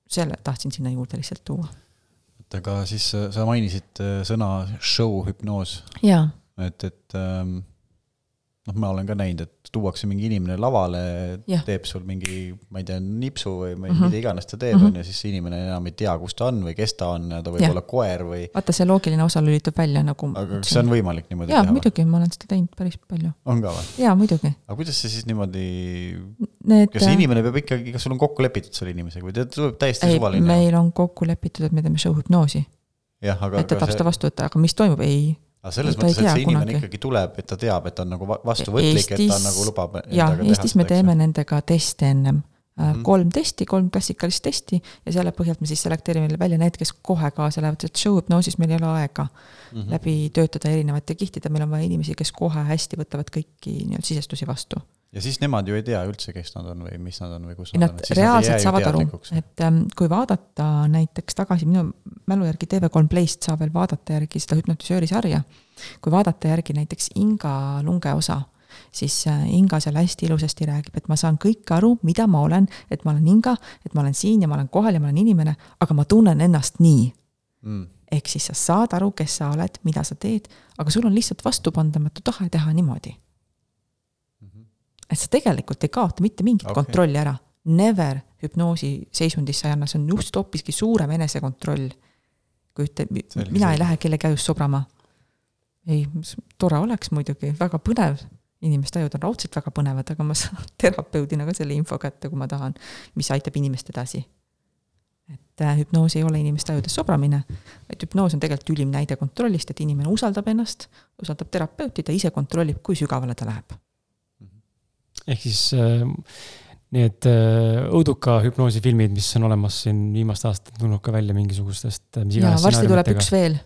selle tahtsin sinna juurde lihtsalt tuua. et aga siis äh, sa mainisid äh, sõna show hüpnoos. et, et ähm, noh, ma olen ka näinud, et tuuakse mingi inimene lavale, teeb sul mingi, ma ei tea, nipsu või mm -hmm. mida iganes ta teeb, mhm. on ju, siis see inimene enam ei tea, kus ta on või kes ta on ja ta võib ja. olla koer või. vaata, see loogiline osa lülitab välja nagu. aga kas see on võimalik niimoodi jaa, muidugi, ma olen seda teinud päris palju. on ka või? jaa, muidugi. aga kuidas see siis niimoodi Need... kas see inimene peab ikkagi, kas sul on kokku lepitud selle inimesega või ta tuleb täiesti ei, suvaline? meil on kokku lepitud, et me teeme show hüpnoosi. et ta tahab seda vastu võtta, aga mis toimub, ei aga selles mõttes, et see inimene kunagi. ikkagi tuleb, et ta teab, et ta on nagu vastuvõtlik, et ta nagu lubab. jaa, Eestis me teeme nendega teste ennem Mm -hmm. kolm testi, kolm klassikalist testi ja selle põhjalt me siis selekteerime välja need, kes kohe kaasa lähevad, sest show hüpnoosis meil ei ole aega mm -hmm. läbi töötada erinevate kihtide, meil on vaja inimesi, kes kohe hästi võtavad kõiki nii-öelda sisestusi vastu ja siis nemad ju ei tea üldse, kes nad on või mis nad on või kus nad, nad on. reaalselt saavad aru, et ähm, kui vaadata näiteks tagasi, minu mälu järgi TV3 Playst saab veel vaadata järgi seda hüpnotisööri sarja. kui vaadata järgi näiteks Inga Lunge osa, siis äh, Inga seal hästi ilusasti räägib, et ma saan kõike aru, mida ma olen, et ma olen Inga, et ma olen siin ja ma olen kohal ja ma olen inimene, aga ma tunnen ennast nii mm. ehk siis sa saad aru, kes sa oled, mida sa teed, aga sul on lihtsalt vastupandamatu tahe teha niimoodi et sa tegelikult ei kaota mitte mingit okay. kontrolli ära. Never hüpnoosi seisundis sa ei anna, see on just hoopiski suurem enesekontroll. Kui ütled, mina ei lähe kellegi ajus sobrama. ei, tore oleks muidugi, väga põnev, inimeste ajud on raudselt väga põnevad, aga ma saan terapeudina ka selle info kätte, kui ma tahan, mis aitab inimest edasi. et äh, hüpnoos ei ole inimeste ajudes sobramine, vaid hüpnoos on tegelikult ülim näide kontrollist, et inimene usaldab ennast, usaldab terapeuti, ta ise kontrollib, kui sügavale ta läheb. Ehk siis äh, need äh, õuduka hüpnoosifilmid, mis on olemas siin viimastel aastatel tulnud ka välja mingisugustest. äh, ja varsti tuleb üks veel.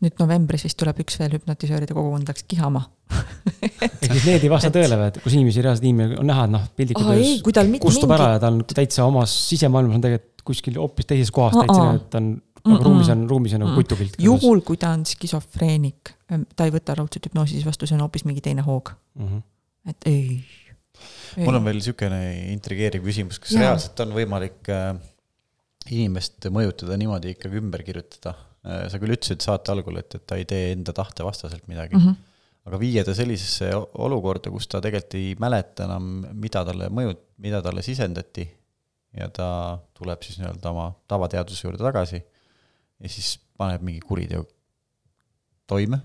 nüüd novembris vist tuleb üks veel hüpnotisööride kogukond läks kihama ehk siis need ei vasta tõele või, et kus inimesi reaalselt inimene on näha, et noh, piltlikult mitte kustub mingi- ära ja ta on täitsa omas sisemaailmas on tegelikult kuskil hoopis teises kohas Aa, täitsa, et ta on, Mm-mm. aga ruumis on, ruumis on nagu Mm-mm. kutupilt. juhul, kui ta on skisofreenik, ta ei võta raudselt hüpnoosi siis vastu, see on hoopis mingi teine hoog, mm. -hmm. et ei. Mul on veel niisugune intrigeeriv küsimus, kas Jaa. reaalselt on võimalik äh, inimest mõjutada niimoodi ikkagi ümber kirjutada? sa küll ütlesid saate algul, et, et ta ei tee enda tahte vastaselt midagi mm. -hmm. aga viia ta sellisesse olukorda, kus ta tegelikult ei mäleta enam, mida talle mõju, mida talle sisendati ja ta tuleb siis nii-öelda oma tavateaduse juurde tagasi ja siis paneb mingi kuriteo toime,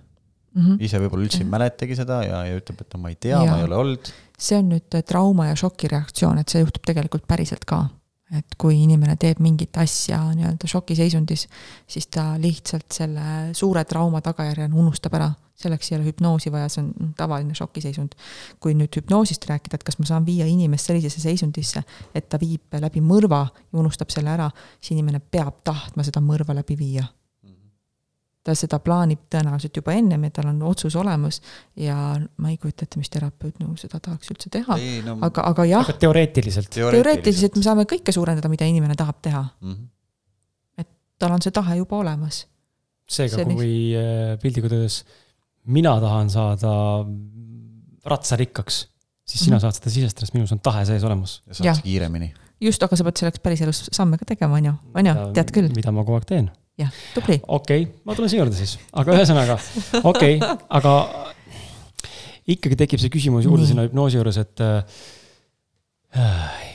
Mhm. ise võib-olla üldse ei Mhm. mäletagi seda ja, ja ütleb, et no ma ei tea, ma ei ole olnud. See on nüüd äh, trauma ja šokireaktsioon, et see juhtub tegelikult päriselt ka. et kui inimene teeb mingit asja nii-öelda šokiseisundis, siis ta lihtsalt selle suure trauma tagajärjel unustab ära. selleks ei ole hüpnoosi vaja, see on tavaline šokiseisund. kui nüüd hüpnoosist rääkida, et kas ma saan viia inimest sellisesse seisundisse, et ta viib läbi mõrva ja unustab selle ära, siis inimene peab tahtma seda mõrva läbi viia ta seda plaanib tõenäoliselt juba ennem ja tal on otsus olemas ja ma ei kujuta ette, mis terapeut nagu seda tahaks üldse teha. no aga, aga jah, aga teoreetiliselt. teoreetiliselt me saame kõike suurendada, mida inimene tahab teha. mm. -hmm. tal on see tahe juba olemas. seega, See kui äh, piltlikult öeldes mina tahan saada ratsarikkaks, siis sina Mhm. saad seda sisestada, sest minus on tahe sees olemas. ja saad sa kiiremini. just, aga sa pead selleks päriselus samme ka tegema, on ju, on ju, tead küll, mida ma kogu aeg teen. Jah, tubli. okei okay,, ma tulen siia juurde siis, aga ühesõnaga, okei okay,, aga ikkagi tekib see küsimus juurde Nii. sinna hüpnoosi juures, et äh,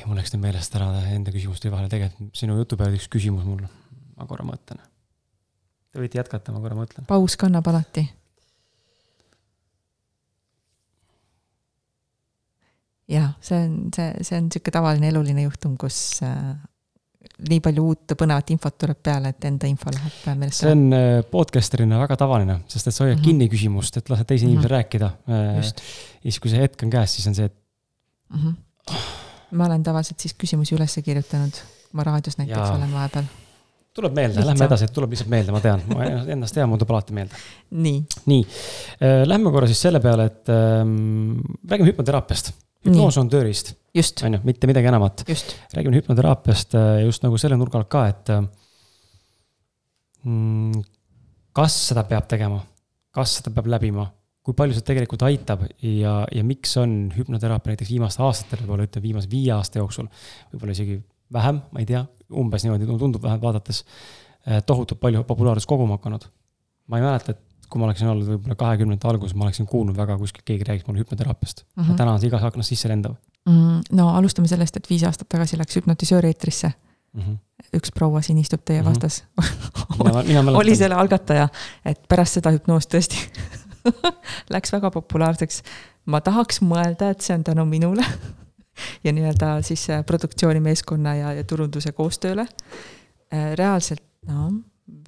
mul läks nüüd meelest ära enda küsimus tuli vahele, tegelikult sinu jutu peale üks küsimus mul, ma korra mõtlen. Te võite jätkata, ma korra mõtlen. paus kannab alati. jah, see on, see, see on niisugune tavaline eluline juhtum, kus äh, nii palju uut põnevat infot tuleb peale, et enda info läheb äh, meelest see on äh, podcaster'ina väga tavaline, sest et sa hoiad mm. -hmm. kinni küsimust, et lased teisel inimesel Mhm. rääkida. ja just siis, kui see hetk on käes, siis on see, et mm. -hmm. ma olen tavaliselt siis küsimusi üles kirjutanud, kui ma raadios näiteks Jaa. olen vahepeal. tuleb meelde, lähme edasi, tuleb lihtsalt meelde, ma tean, ma ennast tean, mul tuleb alati meelde. nii, nii, lähme korra siis selle peale, et ähm, räägime hüpnoteraapiast. Hüpnoos on tööriist, on ju, mitte midagi enamat. räägime hüpnoteraapiast äh, just nagu selle nurga alt ka, et äh, mm, kas seda peab tegema, kas seda peab läbima, kui palju see tegelikult aitab ja, ja miks on hüpnoteraapia näiteks viimastel aastatel, võib-olla ütleme viimase viie aasta jooksul, võib-olla isegi vähem, ma ei tea, umbes niimoodi tundub vähemalt vaadates, tohutult palju populaarsust koguma hakanud. ma ei mäleta, et kui ma oleksin olnud võib-olla kahekümnendate alguses, ma oleksin kuulnud väga kuskilt, keegi räägib mulle hüpnoteraapiast mm. Mhm. -hmm. täna on see igas aknas sisse lendav mm, no alustame sellest, et viis aastat tagasi läks hüpnotisöör eetrisse. mm. -hmm. üks proua siin istub teie Mhm. vastas mina, mina mäletan. oli selle algataja, et pärast seda hüpnoos tõesti läks väga populaarseks. ma tahaks mõelda, et see on tänu minule ja nii-öelda siis äh, produktsioonimeeskonna ja, ja turunduse koostööle. reaalselt, no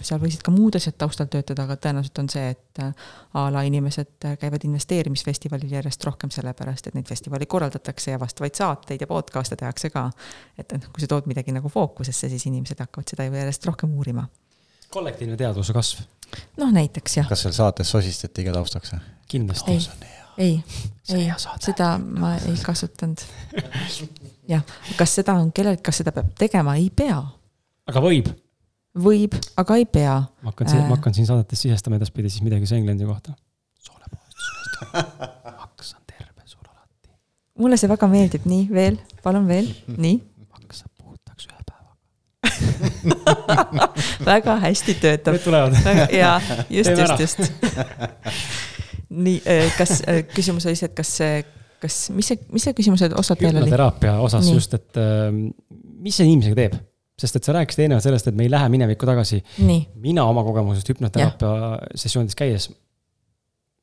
seal võisid ka muud asjad taustal töötada, aga tõenäoliselt on see, et äh, a la inimesed äh, käivad investeerimisfestivalil järjest rohkem, sellepärast et neid festivali korraldatakse ja vastavaid saateid ja podcast'e tehakse ka. et kui sa tood midagi nagu fookusesse, siis inimesed hakkavad seda ju järjest rohkem uurima. kollektiivne teadvuse kasv, noh, näiteks jah. kas seal saates sosistati ka taustaks või? kindlasti. ei, ei, ei seda ma ei kasutanud. jah, kas seda on kellel, kas seda peab tegema, ei pea. aga võib, võib, aga ei pea. ma hakkan siin, Äh. ma hakkan siin saadetes sisestama edaspidi siis midagi Senglendi kohta. soolepuhastusest. maks on terve sul alati. mulle see väga meeldib, nii veel, palun veel, nii. maks saab puhtaks ühe päevaga. väga hästi töötab Need. tulevad. jaa, just, just, just. nii, kas küsimus oli see, et kas see, kas, mis see, mis see küsimuse osa teil oli? hüpnoteraapia osas Nii. just, et ähm, mis see inimesega teeb? Sest et sa rääkisid eelnevalt sellest, et me ei lähe minevikku tagasi. mina oma kogemusest hüpnoteraapia sessioonides käies,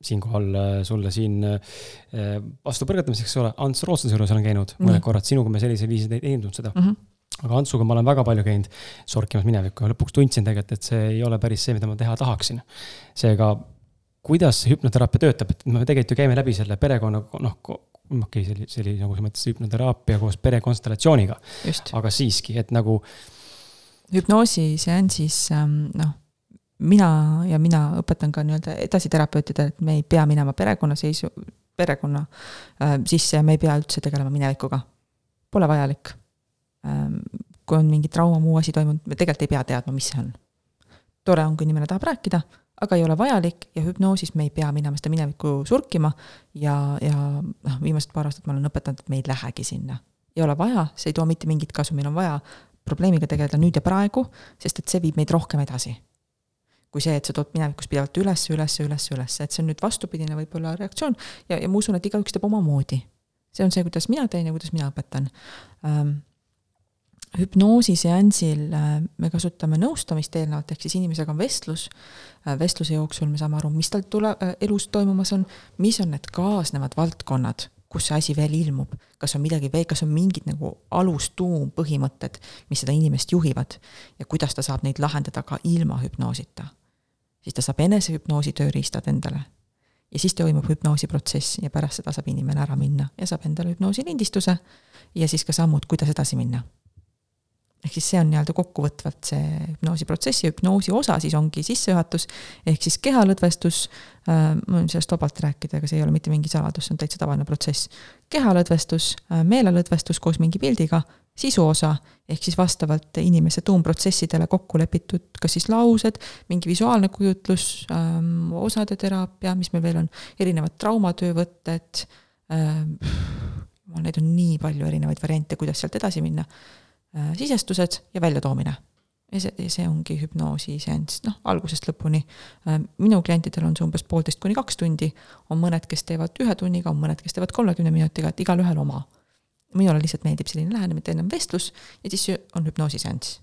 siinkohal äh, sulle siin äh, vastu põrgatamiseks, eks ole, Ants Rootslase juures olen käinud Nii. mõned korrad, sinuga me sellisel viisil ei teinud seda. Mhm. aga Antsuga ma olen väga palju käinud sorkimas minevikku ja lõpuks tundsin tegelikult, et see ei ole päris see, mida ma teha tahaksin. seega, kuidas see hüpnoteraapia töötab, et me tegelikult ju käime läbi selle perekonna, noh, okei okay,, see oli, see oli nagu sa mõtlesid hüpnoteraapia koos perekonstellatsiooniga. aga siiski, et nagu. hüpnoosiseansis ähm, noh, mina ja mina õpetan ka nii-öelda edasiterapeutidele, et me ei pea minema perekonnaseisu, perekonna äh, sisse ja me ei pea üldse tegelema minevikuga. Pole vajalik ähm,. kui on mingi trauma, muu asi toimunud, me tegelikult ei pea teadma, mis see on. tore on, kui inimene tahab rääkida aga ei ole vajalik ja hüpnoosis me ei pea minema seda minevikku surkima ja, ja noh, viimased paar aastat ma olen õpetanud, et me ei lähegi sinna. ei ole vaja, see ei too mitte mingit kasu, meil on vaja probleemiga tegeleda nüüd ja praegu, sest et see viib meid rohkem edasi. kui see, et sa tood minevikus pidevalt üles, üles, üles, üles, et see on nüüd vastupidine võib-olla reaktsioon ja, ja ma usun, et igaüks teeb omamoodi. see on see, kuidas mina teen ja kuidas mina õpetan ähm, hüpnoosiseansil äh, me kasutame nõustamist eelnevalt, ehk siis inimesega on vestlus, äh, vestluse jooksul me saame aru, mis tal tule-, äh, elus toimumas on, mis on need kaasnevad valdkonnad, kus see asi veel ilmub, kas on midagi veel, kas on mingid nagu alustuumpõhimõtted, mis seda inimest juhivad ja kuidas ta saab neid lahendada ka ilma hüpnoosita. siis ta saab enesehüpnoosi tööriistad endale. ja siis toimub hüpnoosiprotsess ja pärast seda saab inimene ära minna ja saab endale hüpnoosilindistuse ja siis ka sammud, kuidas edasi minna ehk siis see on nii-öelda kokkuvõtvalt see hüpnoosiprotsess ja hüpnoosi osa siis ongi sissejuhatus, ehk siis kehalõdvestus äh,, ma võin sellest vabalt rääkida, aga see ei ole mitte mingi saladus, see on täitsa tavaline protsess. kehalõdvestus äh,, meelelõdvestus koos mingi pildiga, sisuosa, ehk siis vastavalt inimese tuumprotsessidele kokku lepitud, kas siis laused, mingi visuaalne kujutlus ähm,, osade teraapia, mis meil veel on, erinevad traumatöövõtted ähm,, neid on nii palju erinevaid variante, kuidas sealt edasi minna sisestused ja väljatoomine. ja see, see ongi hüpnoosi seanss, noh, algusest lõpuni. Äh, minu klientidel on see umbes poolteist kuni kaks tundi, on mõned, kes teevad ühe tunniga, on mõned, kes teevad kolmekümne minutiga, et igalühel oma. minule lihtsalt meeldib selline lähenemine, et enne on vestlus ja siis on hüpnoosiseanss.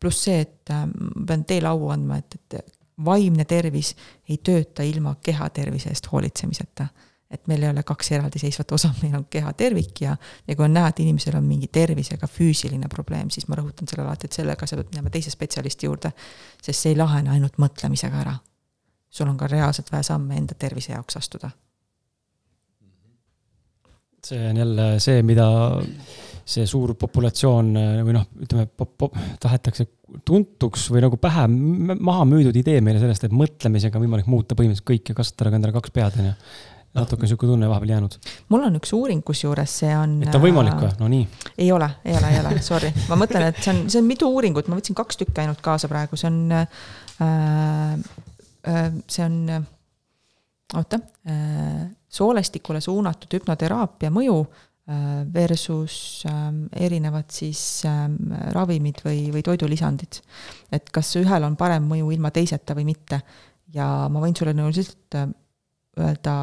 pluss see, et äh, ma pean teile au andma, et, et vaimne tervis ei tööta ilma keha tervise eest hoolitsemiseta et meil ei ole kaks eraldiseisvat osa, meil on keha tervik ja, ja kui on näha, et inimesel on mingi tervisega füüsiline probleem, siis ma rõhutan sellele alati, et sellega sa pead minema teise spetsialisti juurde, sest see ei lahene ainult mõtlemisega ära. sul on ka reaalselt vaja samme enda tervise jaoks astuda. see on jälle see, mida see suur populatsioon või noh, ütleme, tahetakse tuntuks või nagu pähe maha müüdud idee meile sellest, et mõtlemisega on võimalik muuta põhimõtteliselt kõike, kasvatada ka endale kaks pead, on ju natuke niisugune tunne vahepeal jäänud. mul on üks uuring, kusjuures see on. et on võimalik või, no nii? ei ole, ei ole, ei ole, sorry, ma mõtlen, et see on, see on mitu uuringut, ma võtsin kaks tükki ainult kaasa praegu, see on äh,, äh, see on, oota äh,, soolestikule suunatud hüpnoteraapia mõju äh, versus äh, erinevad siis äh, ravimid või, või toidulisandid. et kas ühel on parem mõju ilma teiseta või mitte ja ma võin sulle nagu lihtsalt äh, öelda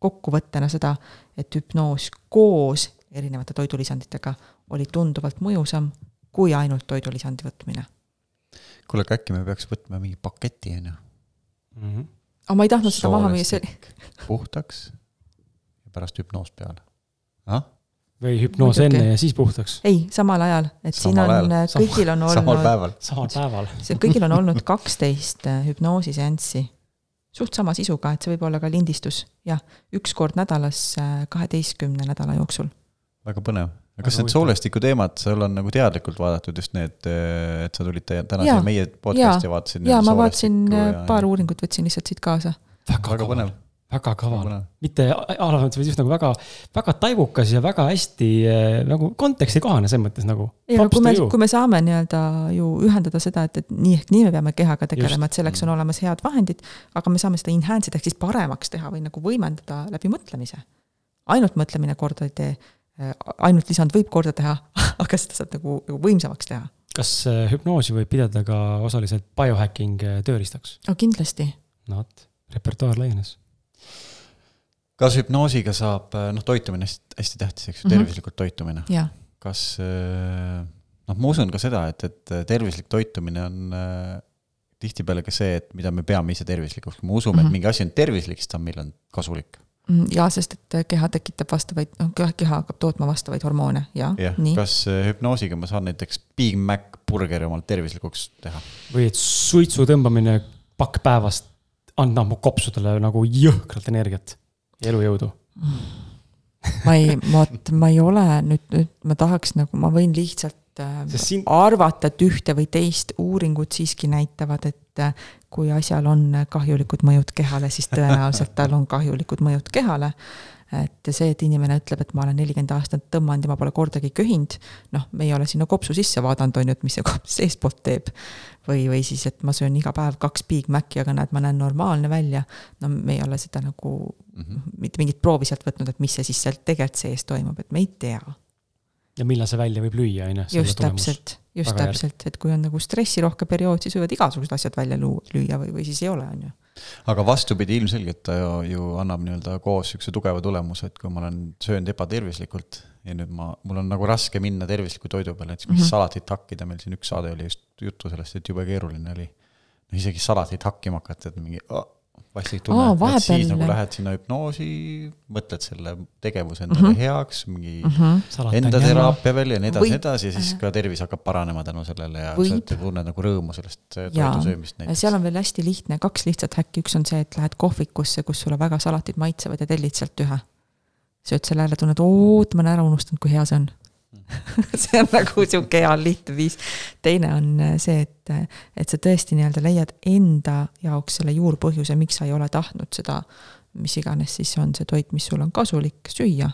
kokkuvõttena seda, et hüpnoos koos erinevate toidulisanditega oli tunduvalt mõjusam kui ainult toidulisandi võtmine. kuule, aga äkki me peaks võtma mingi paketi, on ju? Mhm. aga ma ei tahtnud seda maha müüa, see oli. puhtaks ja pärast hüpnoos peale ah?. või hüpnoos Muidugi. enne ja siis puhtaks? ei, samal ajal, et samal siin on, kõigil on olnud. samal päeval. samal päeval. see kõigil on olnud kaksteist hüpnoosiseanssi suht sama sisuga, et see võib olla ka lindistus, jah, üks kord nädalas äh, kaheteistkümne nädala jooksul. väga põnev. kas need soolestiku teemad, sul on nagu teadlikult vaadatud just need, äh, et sa tulid täna siia meie podcast'i ja vaatasid? jaa, ma vaatasin äh, ja, paar uuringut, võtsin lihtsalt siit kaasa. väga, väga põnev väga kaval, mitte alates, vaid just nagu väga, väga taibukas ja väga hästi äh, nagu kontekstikohane selles mõttes nagu. ei no kui me, kui me saame nii-öelda ju ühendada seda, et, et nii ehk nii me peame kehaga tegelema, et selleks on olemas head vahendid, aga me saame seda enhance ida ehk siis paremaks teha või nagu võimendada läbi mõtlemise. ainult mõtlemine korda ei tee, äh, ainult lisand võib korda teha, aga seda saab nagu, nagu võimsamaks teha. kas äh, hüpnoosi võib pidada ka osaliselt biohacking tööriistaks? no kindlasti. no vot, repertuaar laienes kas hüpnoosiga saab, noh, toitumine hästi, hästi tähtis, eks ju mm -hmm., tervislikult toitumine. kas, noh, ma usun ka seda, et, et tervislik toitumine on äh, tihtipeale ka see, et mida me peame ise tervislikuks, kui me usume mm, -hmm. et mhm. mingi asi on tervislik, siis ta on meile kasulik. Mm, jaa, sest et keha tekitab vastavaid, noh, keha hakkab tootma vastavaid hormoone ja, ja. nii. kas hüpnoosiga ma saan näiteks Big Mac burgeri omalt tervislikuks teha? või et suitsu tõmbamine pakk päevast annab mu kopsudele nagu jõhkralt energiat ja elujõudu? ma ei, vot ma ei ole nüüd, nüüd ma tahaks nagu, ma võin lihtsalt äh, siin- arvata, et ühte või teist uuringud siiski näitavad, et äh, kui asjal on kahjulikud mõjud kehale, siis tõenäoliselt tal on kahjulikud mõjud kehale. et see, et inimene ütleb, et ma olen nelikümmend aastat tõmmanud ja ma pole kordagi köhinud, noh, me ei ole sinna kopsu sisse vaadanud, on ju, et mis see kops seestpoolt teeb. või, või siis, et ma söön iga päev kaks Big Maci, aga näed, ma näen normaalne välja. no me ei ole seda nagu mm -hmm. mitte mingit proovi sealt võtnud, et mis see siis sealt tegelikult sees toimub, et me ei tea ja millal see välja võib lüüa, on ju. just täpselt, just Väga täpselt, et kui on nagu stressirohke periood, siis võivad igasugused asjad välja lüüa või, või siis ei ole, on ju. aga vastupidi, ilmselgelt ta ju, ju annab nii-öelda koos niisuguse tugeva tulemuse, et kui ma olen söönud ebatervislikult ja nüüd ma, mul on nagu raske minna tervisliku toidu peale, näiteks mingit mm -hmm. salatit hakkida, meil siin üks saade oli just juttu sellest, et jube keeruline oli. no isegi salatit hakkima hakata, et mingi oh, vastik tunne Aa, et siis nagu lähed sinna hüpnoosi, mõtled selle tegevuse endale mm -hmm. heaks, mingi mm -hmm. enda teraapia veel ja nii edasi, nii edasi ja siis ka tervis hakkab paranema tänu sellele ja Võib- sa tunned nagu rõõmu sellest jaa toidu söömist ja näiteks. seal on veel hästi lihtne, kaks lihtsat häkki, üks on see, et lähed kohvikusse, kus sulle väga salatid maitsevad ja tellid sealt ühe. sööd selle ära, tunned, oot, ma olen ära unustanud, kui hea see on see on nagu sihuke hea lihtne viis. teine on äh, see, et, et sa tõesti nii-öelda leiad enda jaoks selle juurpõhjuse, miks sa ei ole tahtnud seda, mis iganes siis on see toit, mis sul on kasulik süüa.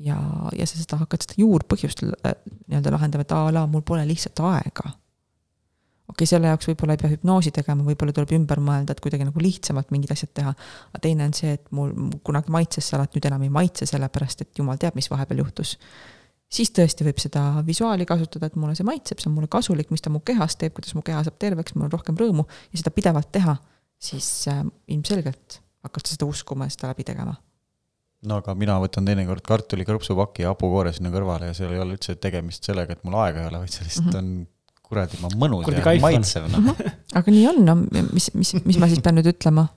ja, ja sa seda hakkad seda juurpõhjust äh, nii-öelda lahendama, et a la mul pole lihtsalt aega. okei okay,, selle jaoks võib-olla ei pea hüpnoosi tegema, võib-olla tuleb ümber mõelda, et kuidagi nagu lihtsamalt mingid asjad teha. aga teine on see, et mul kunagi maitses salat, nüüd enam ei maitse, sellepärast et jumal teab, mis vahepeal juhtus siis tõesti võib seda visuaali kasutada, et mulle see maitseb, see on mulle kasulik, mis ta mu kehas teeb, kuidas mu keha saab terveks, mul on rohkem rõõmu ja seda pidevalt teha, siis äh, ilmselgelt hakkad sa seda uskuma ja seda läbi tegema. no aga mina võtan teinekord kartulikõrpsupaki ja hapukoore sinna kõrvale ja seal ei ole üldse tegemist sellega, et mul aega ei ole, vaid see lihtsalt mm -hmm. on kuradi ma mõnus ja maitsev noh. aga nii on, no mis, mis, mis ma siis pean nüüd ütlema?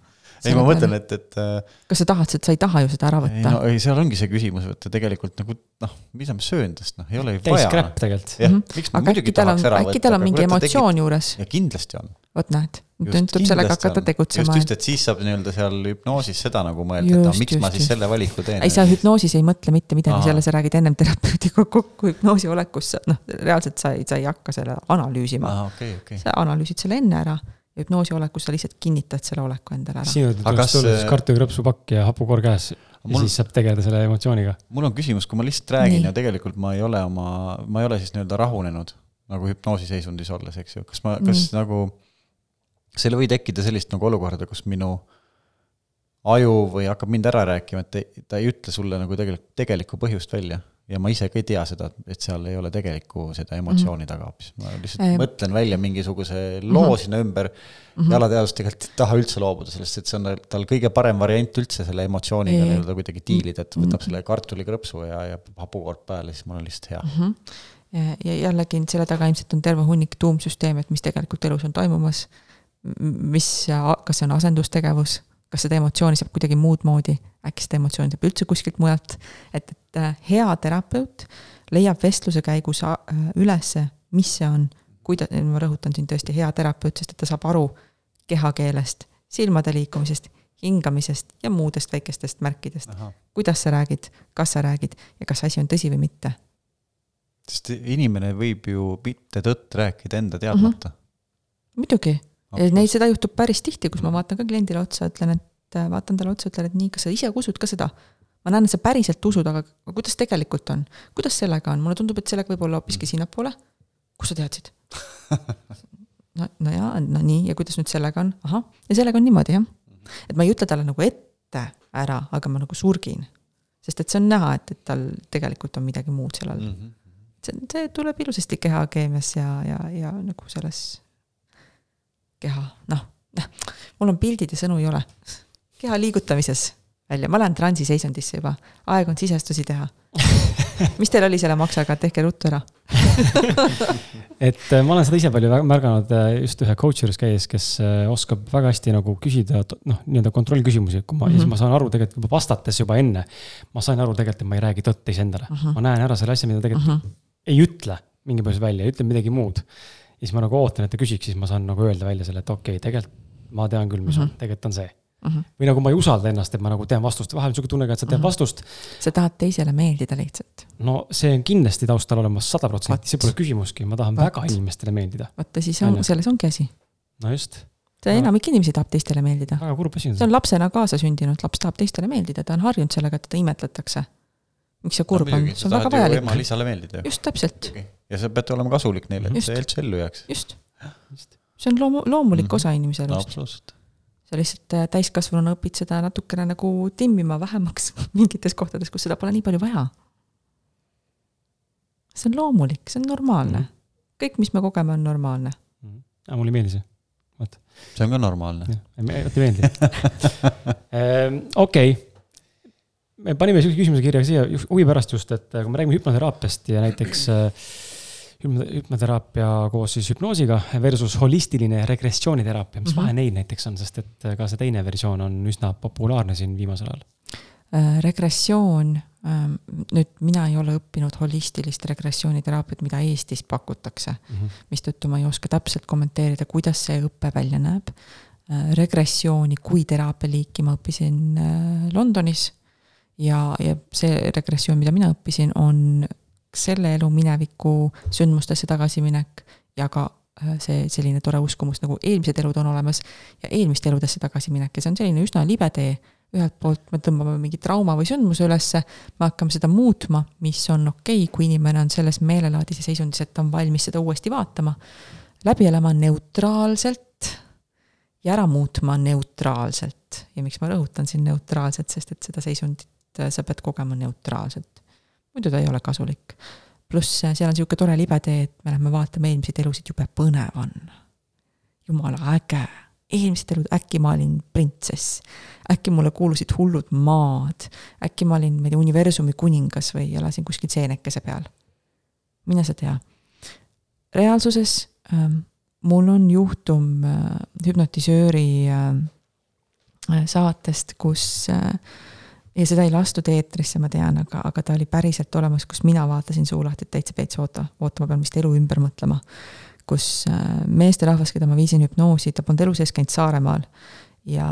Ei, ma mõtlen, et, et äh, kas sa tahad, sa ei taha ju seda ära ei võtta no ei, seal ongi see küsimus, et tegelikult nagu noh, mida ma söön tast, noh, ei ole ju täis vaja. crap tegelikult. jah Mhm., miks ma muidugi äkki tal on tahaks ära, äkki tal on mingi emotsioon juures, tegi- ja kindlasti on. vot näed, nüüd tuleb sellega hakata tegutsema just, just, et siis saab nii-öelda seal hüpnoosis seda nagu mõelda, et aga miks ma siis just. selle valiku teen. ei, sa hüpnoosis ei mõtle mitte midagi selle, sa räägid ennem terapeudiga kokku hüpnoosi olekus, noh, reaalselt sa ei, sa ei hakka selle analüüsima. aa, okei, okei. sa analüüsid selle enne ära hüpnoosi olekus sa lihtsalt kinnitad selle oleku endale ära. sinu Aga tuleks see- siis kartulikrõpsupakk ja hapukoor käes ja Mul- siis saab tegeleda selle emotsiooniga. mul on küsimus, kui ma lihtsalt räägin Nii. ja tegelikult ma ei ole oma, ma ei ole siis nii-öelda rahunenud nagu hüpnoosiseisundis olles, eks ju, kas ma, kas Nii. nagu seal ei või tekkida sellist nagu olukorda, kus minu aju või hakkab mind ära rääkima, et ta ei ütle sulle nagu tegelikult tegelikku põhjust välja ja ma ise ka ei tea seda, et seal ei ole tegelikku seda emotsiooni taga hoopis, ma lihtsalt Ehm. mõtlen välja mingisuguse loo sinna ümber mm -hmm. ja alateadvus tegelikult ei taha üldse loobuda sellest, et see on tal kõige parem variant üldse selle emotsiooniga nii-öelda kuidagi diilida, et võtab selle kartulikrõpsu ja, ja hapukoort peale, siis mul on lihtsalt hea. Mhm. ja ja jällegi selle taga ilmselt on terve hunnik tuumsüsteeme, et mis tegelikult elus on toimumas. mis, kas see on asendustegevus, kas seda emotsiooni saab kuidagi muud moodi, äkki seda emotsiooni saab üldse kuskilt mujalt. et, et äh, hea terapeut leiab vestluse käigus äh, ülesse, mis see on, kuida-, ma rõhutan siin tõesti hea terapeut, sest et ta saab aru kehakeelest, silmade liikumisest, hingamisest ja muudest väikestest märkidest. kuidas sa räägid, kas sa räägid ja kas asi on tõsi või mitte sest inimene võib ju mitte tõtt rääkida enda teadmata mm. muidugi, neid, seda juhtub päris tihti, kus ma vaatan ka kliendile otsa, ütlen, et äh, vaatan talle otsa, ütlen, et nii, kas sa ise usud ka seda? ma näen, et sa päriselt usud, aga kuidas tegelikult on? kuidas sellega on, mulle tundub, et sellega võib olla hoopiski sinnapoole. kust sa teadsid? no, no jaa, no nii, ja kuidas nüüd sellega on? ahah, ja sellega on niimoodi jah. et ma ei ütle talle nagu ette ära, aga ma nagu surgin. sest et see on näha, et, et tal tegelikult on midagi muud seal all -hmm. Mm see, see tuleb ilusasti kehakeemias ja, ja, ja nagu selles keha, noh, mul on pildid ja sõnu ei ole. keha liigutamises välja, ma lähen transiseisundisse juba, aeg on sisestusi teha. mis teil oli selle maksaga, tehke ruttu ära. et äh, ma olen seda ise palju märganud äh, just ühe coach juures käies, kes äh, oskab väga hästi nagu küsida noh, nii-öelda kontrollküsimusi, kui ma mm, -hmm. siis ma saan aru tegelikult juba vastates juba enne. ma sain aru tegelikult, et ma ei räägi tõtt iseendale mm, -hmm. ma näen ära selle asja, mida tegelikult mm -hmm. ei ütle mingi põhjus välja, ütleb midagi muud. Siis ma nagu ootan, et ta küsiks, siis ma saan nagu öelda välja selle, et okei okay,, tegelikult ma tean küll, mis mm -hmm. on, tegelikult on see. mm. -hmm. või nagu ma ei usalda ennast, et ma nagu tean vastust, vahel on sihuke tunne ka, et sa tead mm -hmm. vastust. sa tahad teisele meeldida lihtsalt. no see on kindlasti taustal olemas sada protsenti, see pole küsimuski, ma tahan Vat. väga inimestele meeldida. vaata, siis on, selles ongi asi. no just see enamik inimesi tahab teistele meeldida. väga kurb asi on see. see on lapsena kaasasündinud, laps tahab teistele meeldida, ta on harjunud sellega, et teda imetletakse. miks see kurb no, on, see on väga vajalik. ema-isale meeldida ju. just, täpselt. Ja sa pead olema kasulik neile, et see üldse ellu jääks. just, just see on loomu-, loomulik mm -hmm. osa inimese elust no,. absoluutselt. sa lihtsalt äh, täiskasvanuna õpid seda natukene nagu timmima vähemaks mingites kohtades, kus seda pole nii palju vaja. see on loomulik, see on normaalne mm. -hmm. kõik, mis me kogeme, on normaalne mm. -hmm. aga mulle ei meeldi see, vot. see on ka normaalne. vot ei meeldi ehm, okei me panime niisuguse küsimuse kirja siia huvi pärast just, et kui me räägime hüpnoteraapiast ja näiteks äh, hüpnoteraapia koos siis hüpnoosiga versus holistiline regressiooniteraapia, mis mm -hmm. vahe neil näiteks on, sest et ka see teine versioon on üsna populaarne siin viimasel ajal? Äh, regressioon, ähm, nüüd mina ei ole õppinud holistilist regressiooniteraapiat, mida Eestis pakutakse mm -hmm., mistõttu ma ei oska täpselt kommenteerida, kuidas see õpe välja näeb. Äh, regressiooni kui teraapialiiki ma õppisin äh, Londonis ja, ja see regressioon, mida mina õppisin, on selle elu mineviku sündmustesse tagasiminek ja ka äh, see selline tore uskumus, nagu eelmised elud on olemas ja eelmiste eludesse tagasiminek ja see on selline üsna libe tee. ühelt poolt me tõmbame mingi trauma või sündmuse ülesse, me hakkame seda muutma, mis on okei okay,, kui inimene on selles meelelaadis ja seisundis, et ta on valmis seda uuesti vaatama, läbi elama neutraalselt ja ära muutma neutraalselt. ja miks ma rõhutan siin neutraalselt, sest et seda seisundit äh, sa pead kogema neutraalselt muidu ta ei ole kasulik. pluss seal on niisugune tore libe tee, et me lähme vaatame eelmiseid elusid, jube põnev on. jumala äge, eelmised elud, äkki ma olin printsess, äkki mulle kuulusid hullud maad, äkki ma olin, ma ei tea, universumi kuningas või elasin kuskil seenekese peal. mine sa tea. reaalsuses ähm, mul on juhtum äh, hüpnotisööri äh, saatest, kus äh, ja seda ei lastud eetrisse, ma tean, aga, aga ta oli päriselt olemas, kus mina vaatasin suu lahti, et täitsa peits oota, oota, ma pean vist elu ümber mõtlema. kus äh, meesterahvas, keda ma viisin hüpnoosi, ta polnud elu sees käinud Saaremaal ja,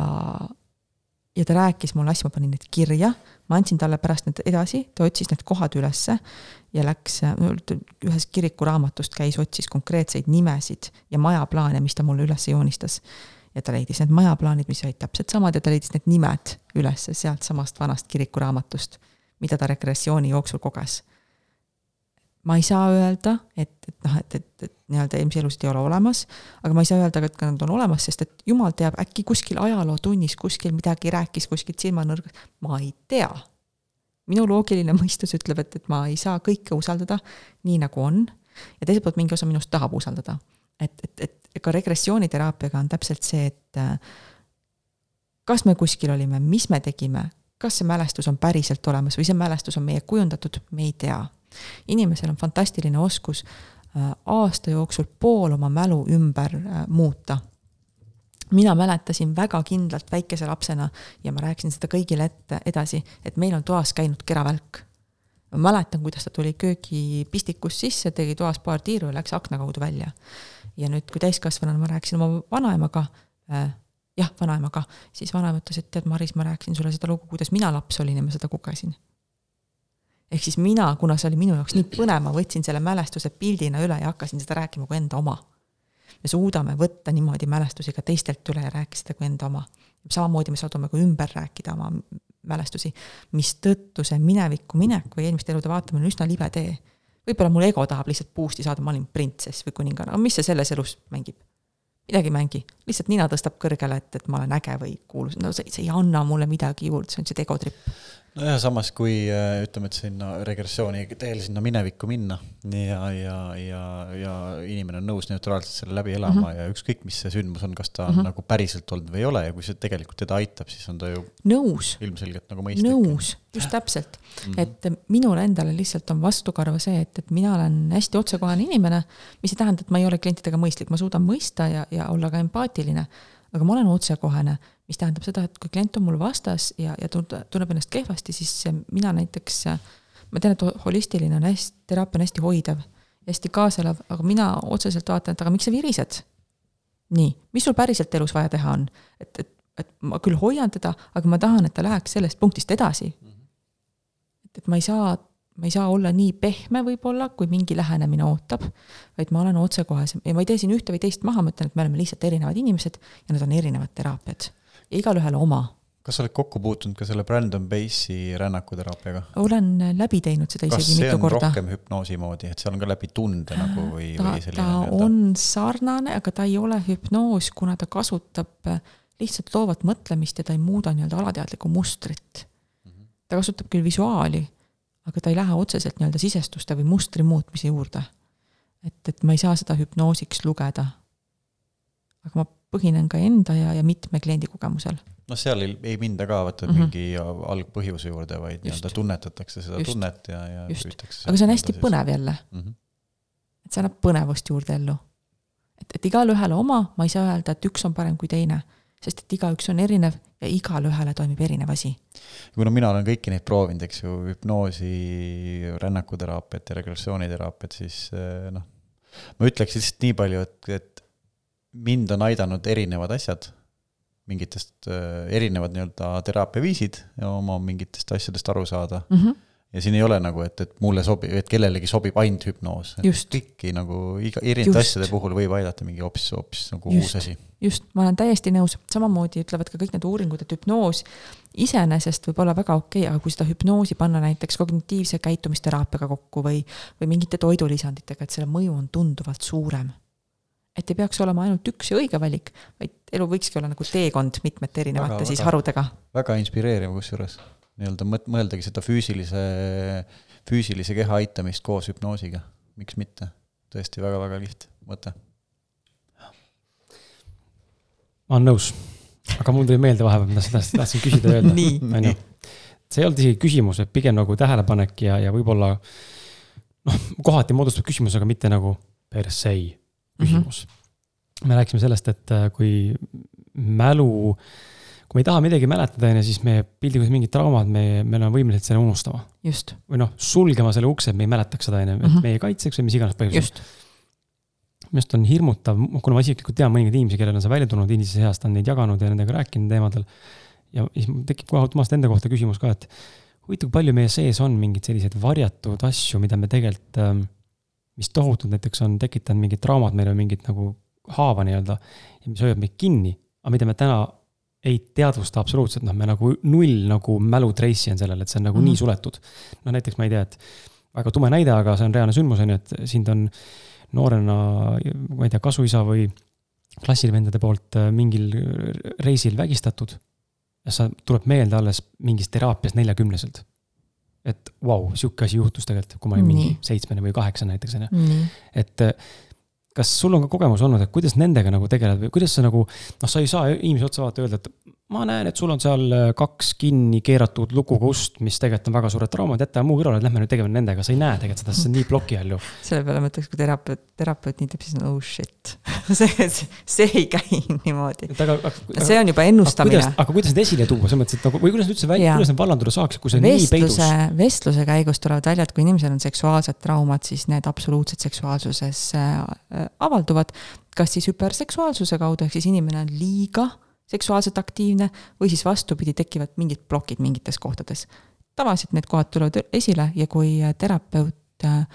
ja ta rääkis mulle asju, ma panin need kirja, ma andsin talle pärast need edasi, ta otsis need kohad ülesse ja läks, ühest kirikuraamatust käis, otsis konkreetseid nimesid ja majaplaane, mis ta mulle üles joonistas ja ta leidis need majaplaanid, mis olid täpselt samad ja ta leidis need nimed üles sealtsamast vanast kirikuraamatust, mida ta regressiooni jooksul koges. ma ei saa öelda, et, et noh, et, et, et nii-öelda eelmisi elusid ei ole olemas, aga ma ei saa öelda ka, et nad on olemas, sest et jumal teab, äkki kuskil ajalootunnis kuskil midagi rääkis kuskilt silmanurgast, ma ei tea. minu loogiline mõistus ütleb, et, et ma ei saa kõike usaldada nii, nagu on, ja teiselt poolt mingi osa minust tahab usaldada et, et, et ka regressiooniteraapiaga on täpselt see, et äh, kas me kuskil olime, mis me tegime, kas see mälestus on päriselt olemas või see mälestus on meie kujundatud, me ei tea. inimesel on fantastiline oskus äh, aasta jooksul pool oma mälu ümber äh, muuta mina mäletasin väga kindlalt väikese lapsena ja ma rääkisin seda kõigile ette edasi, et meil on toas käinud keravälk. ma mäletan, kuidas ta tuli köögipistikust sisse, tegi toas paar tiiru ja läks akna kaudu välja ja nüüd, kui täiskasvanuna ma rääkisin oma vanaemaga äh,, jah, vanaemaga, siis vanaema ütles, et tead, Maris, ma rääkisin sulle seda lugu, kuidas mina laps olin ja ma seda kogesin. ehk siis mina, kuna see oli minu jaoks nii põnev, ma võtsin selle mälestuse pildina üle ja hakkasin seda rääkima kui enda oma. me suudame võtta niimoodi mälestusi ka teistelt üle ja rääkida seda kui enda oma. samamoodi me saadame ka ümber rääkida oma mälestusi, mistõttu see minevikku minek või eelmiste elude vaatamine on üsna libe tee võib-olla mul ego tahab lihtsalt boost'i saada, ma olin printsess või kuninganna, aga mis see selles elus mängib? midagi ei mängi, lihtsalt nina tõstab kõrgele, et, et ma olen äge või kuulus, no see, see ei anna mulle midagi juurde, see on see egotripp nojah, samas kui äh, ütleme, et sinna regressiooni teel sinna minevikku minna ja, ja, ja, ja inimene on nõus neutraalselt selle läbi elama mm -hmm. ja ükskõik, mis see sündmus on, kas ta on mm -hmm. nagu päriselt olnud või ei ole ja kui see tegelikult teda aitab, siis on ta ju nõus, ilmselgelt nagu mõistlik. nõus, just täpselt mm, -hmm. et minule endale lihtsalt on vastukarva see, et, et mina olen hästi otsekohene inimene, mis ei tähenda, et ma ei ole klientidega mõistlik, ma suudan mõista ja, ja olla ka empaatiline, aga ma olen otsekohene mis tähendab seda, et kui klient on mul vastas ja, ja tunneb ennast kehvasti, siis mina näiteks, ma tean, et holistiline on hästi, teraapia on hästi hoidev, hästi kaaselav, aga mina otseselt vaatan, et aga miks sa virised? nii, mis sul päriselt elus vaja teha on? et, et et ma küll hoian teda, aga ma tahan, et ta läheks sellest punktist edasi. et, et ma ei saa, ma ei saa olla nii pehme võib-olla, kui mingi lähenemine ootab, vaid ma olen otsekohesem ja ma ei tee siin ühte või teist maha, ma ütlen, et me oleme lihtsalt erinevad inimesed ja need on erinevad teraapiad. Ja igalühel oma kas sa oled kokku puutunud ka selle Brandon Base'i rännakuteraapiaga? olen läbi teinud seda isegi mitu korda. kas see on rohkem hüpnoosi moodi, et seal on ka läbi tunde nagu või, või selline ta nii-öelda? on sarnane, aga ta ei ole hüpnoos, kuna ta kasutab lihtsalt loovat mõtlemist ja ta ei muuda nii-öelda alateadlikku mustrit mm. -hmm. ta kasutab küll visuaali, aga ta ei lähe otseselt nii-öelda sisestuste või mustri muutmise juurde. et, et ma ei saa seda hüpnoosiks lugeda. aga ma põhinen ka enda ja, ja mitme kliendi kogemusel noh, seal ei, ei minda ka vaata mm -hmm. mingi algpõhjuse juurde, vaid nii-öelda tunnetatakse seda Just. tunnet ja, ja Just. püütakse. aga see on hästi põnev jälle mm. -hmm. et see annab põnevust juurde ellu. et, et igalühele oma, ma ei saa öelda, et üks on parem kui teine, sest et igaüks on erinev ja igale ühele toimib erinev asi. kuna mina olen kõiki neid proovinud, eks ju, hüpnoosi, rännakuteraapiat ja regressiooniteraapiat, siis eh, noh, ma ütleks lihtsalt nii palju, et, et mind on aidanud erinevad asjad mingitest äh, erinevad nii-öelda teraapiaviisid ja oma mingitest asjadest aru saada mm. -hmm. ja siin ei ole nagu, et, et mulle sobib, et kellelegi sobib ainult hüpnoos. kõiki nagu iga, erinevate asjade puhul võib aidata mingi hoopis, hoopis nagu just, uus asi. just, ma olen täiesti nõus, samamoodi ütlevad ka kõik need uuringud, et hüpnoos iseenesest võib olla väga okei okay,, aga kui seda hüpnoosi panna näiteks kognitiivse käitumisteraapiaga kokku või, või mingite toidulisanditega, et selle mõju on tunduvalt suurem et ei peaks olema ainult üks ja õige valik, vaid elu võikski olla nagu teekond mitmete erinevate väga, siis väga, harudega. väga inspireeriv kusjuures, nii-öelda mõeldagi seda füüsilise, füüsilise keha aitamist koos hüpnoosiga, miks mitte, tõesti väga-väga liht mõte. ma olen nõus, aga mul tuli meelde vahepeal, mida sa tahtsid küsida ja öelda. onju, see ei olnud isegi küsimus, et pigem nagu tähelepanek ja, ja võib-olla noh, kohati moodustub küsimus, aga mitte nagu per se küsimus mm. -hmm. me rääkisime sellest, et äh, kui mälu, kui me ei taha midagi mäletada, on ju, siis me piltlikult mingid traumad, me, me oleme võimelised selle unustama. või noh, sulgema selle ukse, et me ei mäletaks seda, on ju, et mhm. meie kaitseks või mis iganes põhjusel. minu arust on hirmutav, kuna ma isiklikult tean mõningaid inimesi, kellel on see välja tulnud inimese seast, on neid jaganud ja nendega rääkinud teemadel. ja siis tekib kohe automaatselt enda kohta küsimus ka, et huvitav, kui palju meie sees on mingeid selliseid varjatud asju, mida me tegelikult ähm, mis tohutult näiteks on tekitanud mingid traumad, meil on mingit nagu haava nii-öelda, mis hoiab meid kinni, aga mida me täna ei teadvusta absoluutselt, noh, me nagu null nagu mälu trace'i on sellele, et see on nagu mm -hmm. nii suletud. noh, näiteks ma ei tea, et väga tume näide, aga see on reaalne sündmus, on ju, et sind on noorena, ma ei tea, kasuisa või klassivendade poolt äh, mingil reisil vägistatud. ja sa, tuleb meelde alles mingist teraapiast neljakümneselt et vau wow,, sihuke asi juhtus tegelikult, kui ma olin mingi seitsmene või kaheksane näiteks on ju. et kas sul on ka kogemus olnud, et kuidas nendega nagu tegeled või kuidas sa nagu, noh, sa ei saa inimese otsa vaadata öelda, et ma näen, et sul on seal äh, kaks kinni keeratud lukuga ust, mis tegelikult on väga suured traumad, jäta muu kõrvale, lähme nüüd tegeleme nendega, sa ei näe tegelikult seda, see on nii ploki all ju. selle peale mõtleks, kui terapeut, terapeut nii teeb, siis on oh shit see, see ei käi niimoodi. see on juba ennustamine. aga kuidas need esile tuua, selles mõttes, et nagu, või kuidas üldse välja, kuidas nad vallanduda saaks, kui see on vestluse, nii peidus? vestluse käigus tulevad välja, et kui inimesel on seksuaalsed traumad, siis need absoluutselt seksuaalsuses äh, avalduvad. kas siis hüperseksuaalsuse kaudu, ehk siis inimene on liiga seksuaalselt aktiivne või siis vastupidi, tekivad mingid plokid mingites kohtades. tavaliselt need kohad tulevad esile ja kui terapeut äh,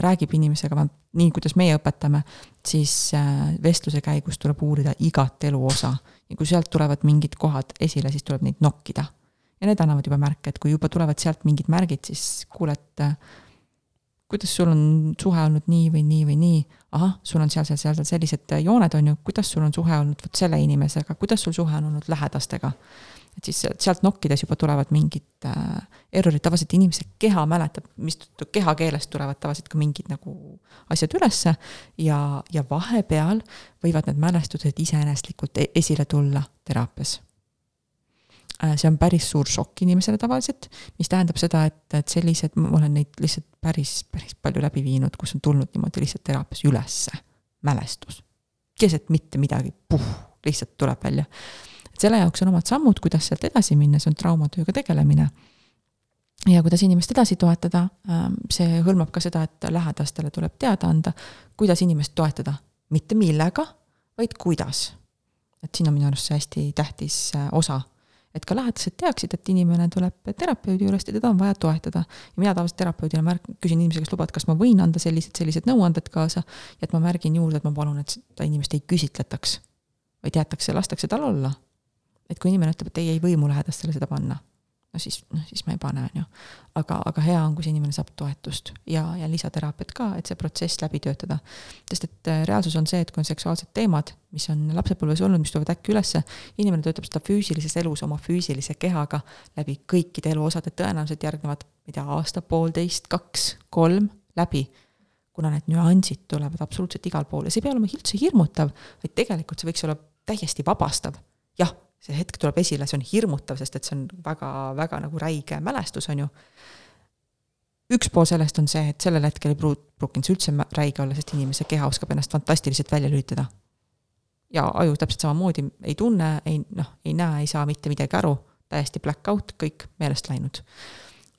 räägib inimesega, nii kuidas meie õpetame, siis äh, vestluse käigus tuleb uurida igat eluosa ja kui sealt tulevad mingid kohad esile, siis tuleb neid nokkida. ja need annavad juba märke, et kui juba tulevad sealt mingid märgid, siis kuule, et äh, kuidas sul on suhe olnud nii või nii või nii, ahah, sul on seal, seal, seal sellised jooned, on ju, kuidas sul on suhe olnud vot selle inimesega, kuidas sul suhe on olnud lähedastega. et siis sealt nokkides juba tulevad mingid äh, errorid, tavaliselt inimese keha mäletab, mistõttu kehakeelest tulevad tavaliselt ka mingid nagu asjad ülesse ja, ja vahepeal võivad need mälestused iseeneslikult e-, esile tulla teraapias. Äh, see on päris suur šokk inimesele tavaliselt, mis tähendab seda, et, et sellised, ma olen neid lihtsalt päris, päris palju läbi viinud, kus on tulnud niimoodi lihtsalt teraapias ülesse mälestus. keset mitte midagi, puh, lihtsalt tuleb välja. et selle jaoks on omad sammud, kuidas sealt edasi minna, see on traumatööga tegelemine. ja kuidas inimest edasi toetada, ähm, see hõlmab ka seda, et lähedastele tuleb teada anda, kuidas inimest toetada, mitte millega, vaid kuidas et siin on minu arust see hästi tähtis äh, osa. Et ka lähedased teaksid, et inimene tuleb terapeudi juurest ja teda on vaja toetada. ja mina tavaliselt terapeudina märk-, küsin inimese käest luba, et kas ma võin anda sellised, sellised nõuanded kaasa, ja et ma märgin juurde, et ma palun, et seda inimest ei küsitletaks, vaid jäetakse, lastakse tal olla. et kui inimene ütleb, et ei, ei või mu lähedastele seda panna no siis, noh siis ma ei pane, on ju. aga, aga hea on, kui see inimene saab toetust ja, ja lisateraapiat ka, et see protsess läbi töötada. sest et äh, reaalsus on see, et kui on seksuaalsed teemad, mis on lapsepõlves olnud, mis tulevad äkki ülesse, inimene töötab seda füüsilises elus oma füüsilise kehaga läbi kõikide eluosade, tõenäoliselt järgnevad, ma ei tea, aasta, poolteist, kaks, kolm läbi kuna need nüansid tulevad absoluutselt igal pool ja see ei pea olema üldse hirmutav, vaid tegelikult see võiks olla täiesti vabastav. jah, see hetk tuleb esile, see on hirmutav, sest et see on väga, väga nagu räige mälestus, on ju. üks pool sellest on see, et sellel hetkel ei pruut-, pruukinud see üldse räige olla, sest inimese keha oskab ennast fantastiliselt välja lülitada. ja aju täpselt samamoodi ei tunne, ei noh, ei näe, ei saa mitte midagi aru, täiesti black out, kõik meelest läinud.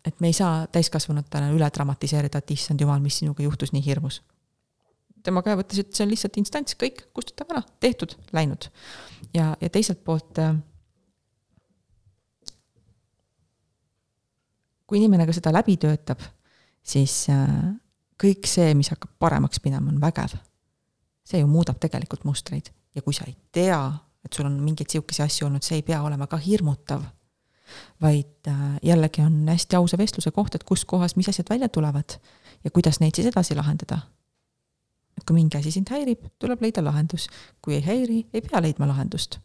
et me ei saa täiskasvanutena üle dramatiseerida, et issand jumal, mis sinuga juhtus nii hirmus tema käe võttis, et see on lihtsalt instants, kõik, kustutame ära, tehtud, läinud. ja, ja teiselt poolt äh, kui inimene ka seda läbi töötab, siis äh, kõik see, mis hakkab paremaks minema, on vägev. see ju muudab tegelikult mustreid ja kui sa ei tea, et sul on mingeid sihukesi asju olnud, see ei pea olema ka hirmutav. vaid äh, jällegi on hästi ausa vestluse koht, et kus kohas, mis asjad välja tulevad ja kuidas neid siis edasi lahendada et kui mingi asi sind häirib, tuleb leida lahendus. kui ei häiri, ei pea leidma lahendust.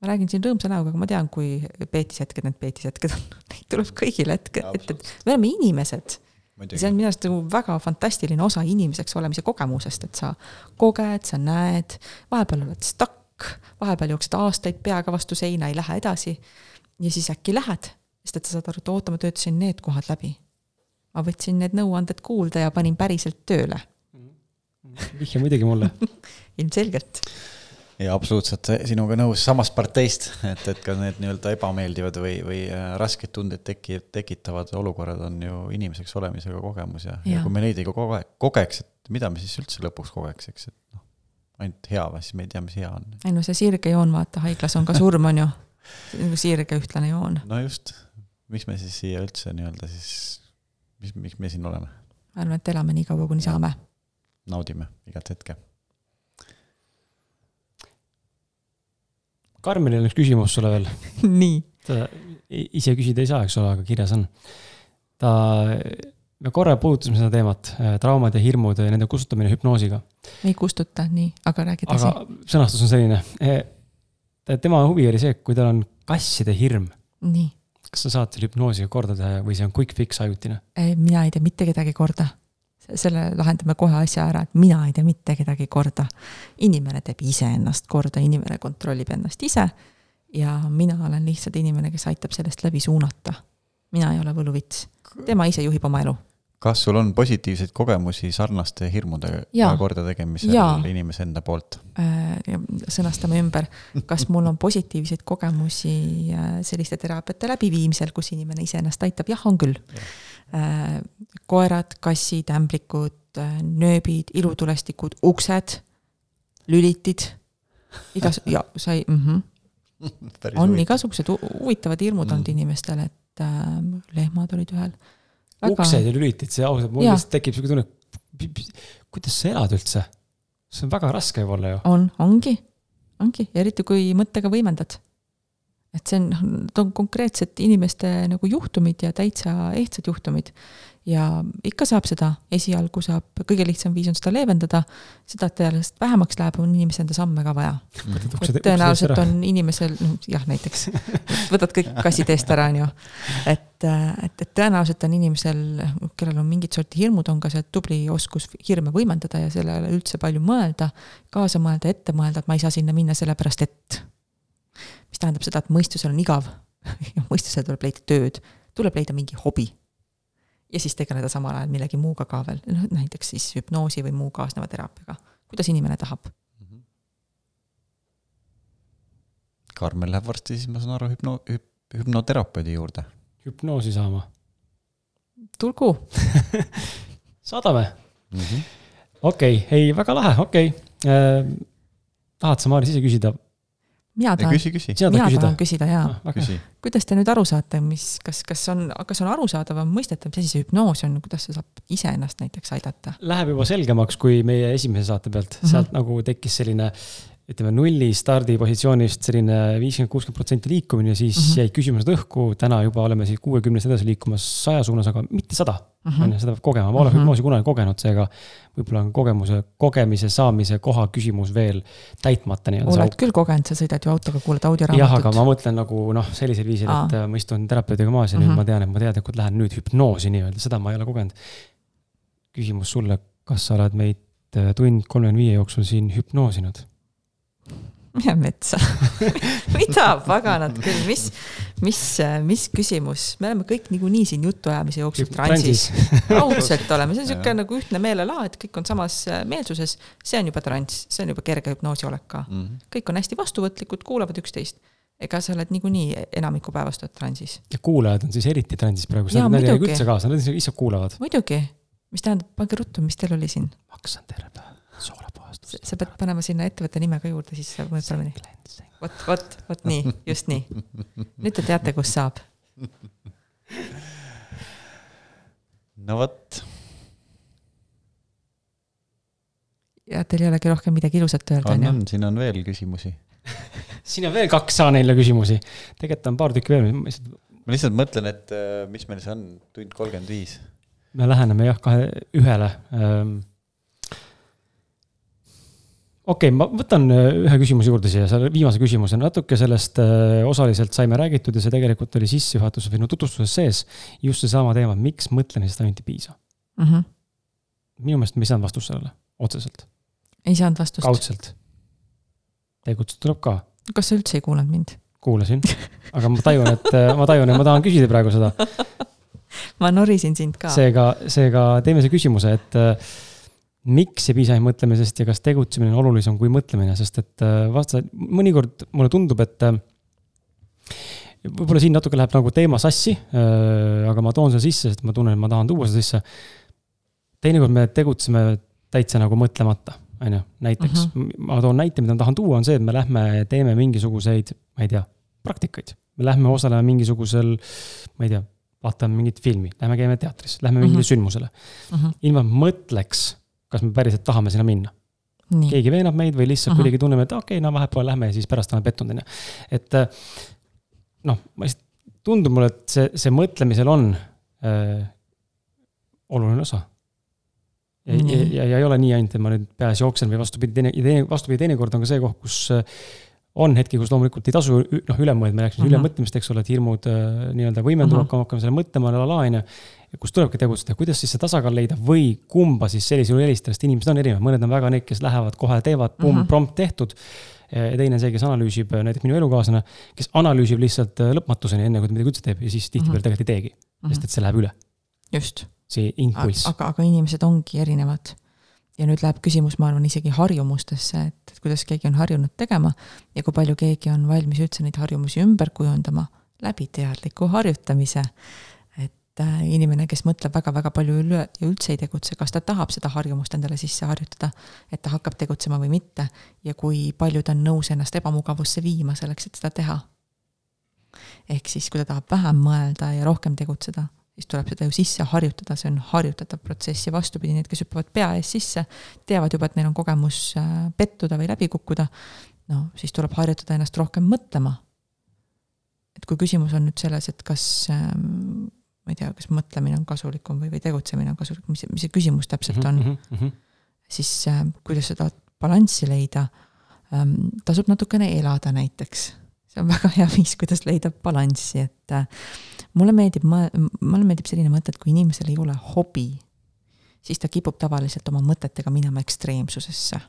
ma räägin siin rõõmsa näoga, aga ma tean, kui peetishetked need peetishetked on, neid tuleb kõigil hetke ette, et me oleme inimesed. see on minu arust nagu väga fantastiline osa inimeseks olemise kogemusest, et sa koged, sa näed, vahepeal oled stuck, vahepeal jooksed aastaid peaga vastu seina, ei lähe edasi. ja siis äkki lähed, sest et sa saad aru, et oota, ma töötasin need kohad läbi ma võtsin need nõuanded kuulda ja panin päriselt tööle. vihja muidugi mulle ilmselgelt. ja absoluutselt sinuga nõus samast parteist, et, et ka need nii-öelda ebameeldivad või, või äh, rasked tunded teki-, tekitavad olukorrad on ju inimeseks olemisega kogemus ja, ja., ja kui me neid ei koge-, kogeks, et mida me siis üldse lõpuks kogeks, eks, et noh, ainult hea või siis me ei tea, mis hea on. ei no see sirge joon, vaata, haiglas on ka surm, on ju. nagu sirge ühtlane joon. no just, miks me siis siia üldse nii-öelda siis mis, miks me siin oleme? ma arvan, et elame nii kaua, kuni saame. naudime igat hetke. Karmenil on üks küsimus sulle veel nii. ta ise küsida ei saa, eks ole, aga kirjas on. ta, me korra puudutasime seda teemat, äh, traumad ja hirmud ja nende kustutamine hüpnoosiga. ei kustuta, nii, aga räägi edasi. aga sõnastus on selline. E, tema huvi oli see, kui tal on kasside hirm. nii kas sa saad selle hüpnoosiga korda teha või see on quick fix ajutine? mina ei tee mitte kedagi korda. selle lahendame kohe asja ära, et mina ei tee mitte kedagi korda. inimene teeb iseennast korda, inimene kontrollib ennast ise ja mina olen lihtsalt inimene, kes aitab sellest läbi suunata. mina ei ole võluvits, tema ise juhib oma elu kas sul on positiivseid kogemusi sarnaste hirmudega kordategemisel inimese enda poolt? Äh, sõnastame ümber, kas mul on positiivseid kogemusi äh, selliste teraapiate läbiviimisel, kus inimene iseennast aitab, jah, on küll ja.. Äh, koerad, kassid, ämblikud, nööbid, ilutulestikud, uksed, lülitid, igas- ja sai mm, -hmm. on huvitav. igasugused huvitavad hirmud mm. olnud inimestel, et äh, lehmad olid ühel. Uksed ja lülitid, see ausalt, mul lihtsalt tekib siuke tunne, kuidas sa elad üldse? see on väga raske võib-olla ju. on, ongi, ongi, eriti kui mõttega võimendad. Et see on, need on konkreetsed inimeste nagu juhtumid ja täitsa ehtsad juhtumid ja ikka saab seda, esialgu saab, kõige lihtsam viis on seda leevendada, seda, et järjest vähemaks läheb, on inimese enda samme ka vaja. et tõenäoliselt on inimesel, noh jah, näiteks, võtad kõik kassid eest ära, on ju. et, et, et tõenäoliselt on inimesel, kellel on mingit sorti hirmud, on ka see tubli oskus hirme võimendada ja sellele üldse palju mõelda, kaasa mõelda, ette mõelda, et ma ei saa sinna minna sellepärast, et. Mis tähendab seda, et mõistusel on igav ja mõistusel tuleb leida tööd, tuleb leida mingi hobi ja siis tegeleda samal ajal millegi muuga ka veel, noh näiteks siis hüpnoosi või muu kaasneva teraapiaga, kuidas inimene tahab. Karmen läheb varsti siis, ma saan aru, hüpno, hüp-, hüpnoterapeudi juurde. hüpnoosi saama. tulgu saadame mm -hmm.. okei okay., ei, väga lahe, okei okay.. Äh, tahad sa, Maaris, ise küsida? Mina tahan, küsi, küsi. mina tahan küsida jaa ah,. küsi. kuidas te nüüd aru saate, mis, kas, kas on, kas on arusaadav, mõistetav, mis asi see hüpnoos on, kuidas see saab iseennast näiteks aidata? Läheb juba selgemaks, kui meie esimese saate pealt mm, -hmm. sealt nagu tekkis selline ütleme nulli stardipositsioonist selline viiskümmend, kuuskümmend protsenti liikumine, siis mm -hmm. jäid küsimused õhku, täna juba oleme siis kuuekümnes edasi liikumas saja suunas, aga mitte sada mm. -hmm. on ju, seda peab kogema, ma olen mm -hmm. hüpnoosi kunagi kogenud, seega võib-olla on kogemuse, kogemise saamise koha küsimus veel täitmata nii-öelda. oled küll kogenud, sa sõidad ju autoga, kuulad audioraamatut. jah, aga ma mõtlen nagu noh, sellisel viisil, et Aa. ma istun terapeudiga maas ja mm -hmm. nüüd ma tean, et ma teadlikult lähen nüüd hüpnoosi nii-öelda, seda ma ei ole kogenud. küsimus sulle, kas sa oled meid äh, tund kolmekümne viie jooksul siin hüpnoosinud? Mine metsa mida paganat küll, mis, mis, mis küsimus, me oleme kõik niikuinii siin jutuajamise jooksul transis. raudselt oleme, see on sihuke nagu ühtne meelelaad, et kõik on samas meelsuses. see on juba transs, see on juba kerge hüpnoosi olek ka mm. -hmm. kõik on hästi vastuvõtlikud, kuulavad üksteist ega sa oled niikuinii enamiku päevast oled transis. ja kuulajad on siis eriti transis praegu, nad ei räägi üldse kaasa, nad lihtsalt kuulavad. muidugi, mis tähendab, pange ruttu, mis teil oli siin? maksan terve päev soolepuhastus. sa pead panema sinna ettevõtte nime ka juurde, siis saab mõjub paremini. vot, vot, vot nii, just nii. nüüd te teate, kus saab. no vot. ja teil ei olegi rohkem midagi ilusat öelda, on ju? on, siin on veel küsimusi siin on veel kaks A4 küsimusi. tegelikult on paar tükki veel. ma lihtsalt mõtlen, et äh, mis meil see on, tund kolmkümmend viis. me läheneme jah, kahe, ühele ähm, okei okay,, ma võtan äh, ühe küsimuse juurde siia, selle viimase küsimuse, natuke sellest äh, osaliselt saime räägitud ja see tegelikult oli sissejuhatuses või no tutvustuses sees. just seesama teema, miks mõtlemisest ainult ei piisa mm. -hmm. minu meelest me ei saanud vastust sellele, otseselt. ei saanud vastust? kaudselt. tegutseda tuleb ka. kas sa üldse ei kuulanud mind? kuulasin, aga ma tajun, et äh, ma tajun, et ma tahan küsida praegu seda ma norisin sind ka. seega, seega teeme see küsimuse, et miks ei piisa ainult mõtlemisest ja kas tegutsemine on olulisem kui mõtlemine, sest et äh, vasta, mõnikord mulle tundub, et äh, võib-olla siin natuke läheb nagu teema sassi, äh, aga ma toon selle sisse, sest ma tunnen, et ma tahan tuua seda sisse. teinekord me tegutseme täitsa nagu mõtlemata, on ju, näiteks uh mhm. -huh. ma toon näite, mida ma tahan tuua, on see, et me lähme teeme mingisuguseid, ma ei tea, praktikaid. me lähme osaleme mingisugusel, ma ei tea, vaatame mingit filmi, lähme käime teatris, lähme mingile uh mhm. -huh. sündmusele uh. -huh. ilma mõtleks kas me päriselt tahame sinna minna. keegi veenab meid või lihtsalt Aha. kuidagi tunneme, et okei okay,, no vahepeal lähme ja siis pärast oleme pettunud, on ju. et äh, noh, ma lihtsalt, tundub mulle, et see, see mõtlemisel on äh, oluline osa. ja, ja, ja, ja ei ole nii ainult, et ma nüüd peas jooksen või vastupidi, teine, teine, vastupidi, teinekord on ka see koht, kus äh, on hetki, kus loomulikult ei tasu noh, üle mõelda, me rääkisime mm -hmm. ülemõtlemist, eks ole, et hirmud äh, nii-öelda võimenduvad mm, -hmm. hakkame selle mõtlema, la la on ju kus tulebki tegutseda, kuidas siis see tasakaal leida või kumba siis sellisel juhul helistada, sest inimesed on erinevad, mõned on väga need, kes lähevad kohe teevad, pumm mm -hmm., prompt tehtud. ja teine on see, kes analüüsib, näiteks minu elukaaslane, kes analüüsib lihtsalt äh, lõpmatuseni, enne kui ta midagi üldse teeb ja siis tihtipeale mm -hmm. tegelikult ei teegi sest et see läheb üle. just. see impulss. aga, aga inimesed ongi erinevad ja nüüd läheb küsimus, ma arvan, isegi harjumustesse, et, et kuidas keegi on harjunud tegema ja kui palju keegi on valmis üldse neid harjumusi ümber kujundama läbi teadliku harjutamise et äh, inimene, kes mõtleb väga-väga palju üle ja üldse ei tegutse, kas ta tahab seda harjumust endale sisse harjutada, et ta hakkab tegutsema või mitte ja kui palju ta on nõus ennast ebamugavusse viima selleks, et seda teha. ehk siis, kui ta tahab vähem mõelda ja rohkem tegutseda, siis tuleb seda ju sisse harjutada, see on harjutatav protsess ja vastupidi, need, kes hüppavad pea ees sisse, teavad juba, et neil on kogemus äh, pettuda või läbi kukkuda, no siis tuleb harjutada ennast rohkem mõtlema et kui küsimus on nüüd selles, et kas ähm, ma ei tea, kas mõtlemine on kasulikum või, või tegutsemine on kasulikum, mis, mis see küsimus täpselt on mm, -hmm. siis äh, kuidas seda balanssi leida ähm,, tasub natukene elada näiteks. see on väga hea viis, kuidas leida balanssi, et äh, mulle meeldib, mulle meeldib selline mõte, et kui inimesel ei ole hobi, siis ta kipub tavaliselt oma mõtetega minema ekstreemsusesse.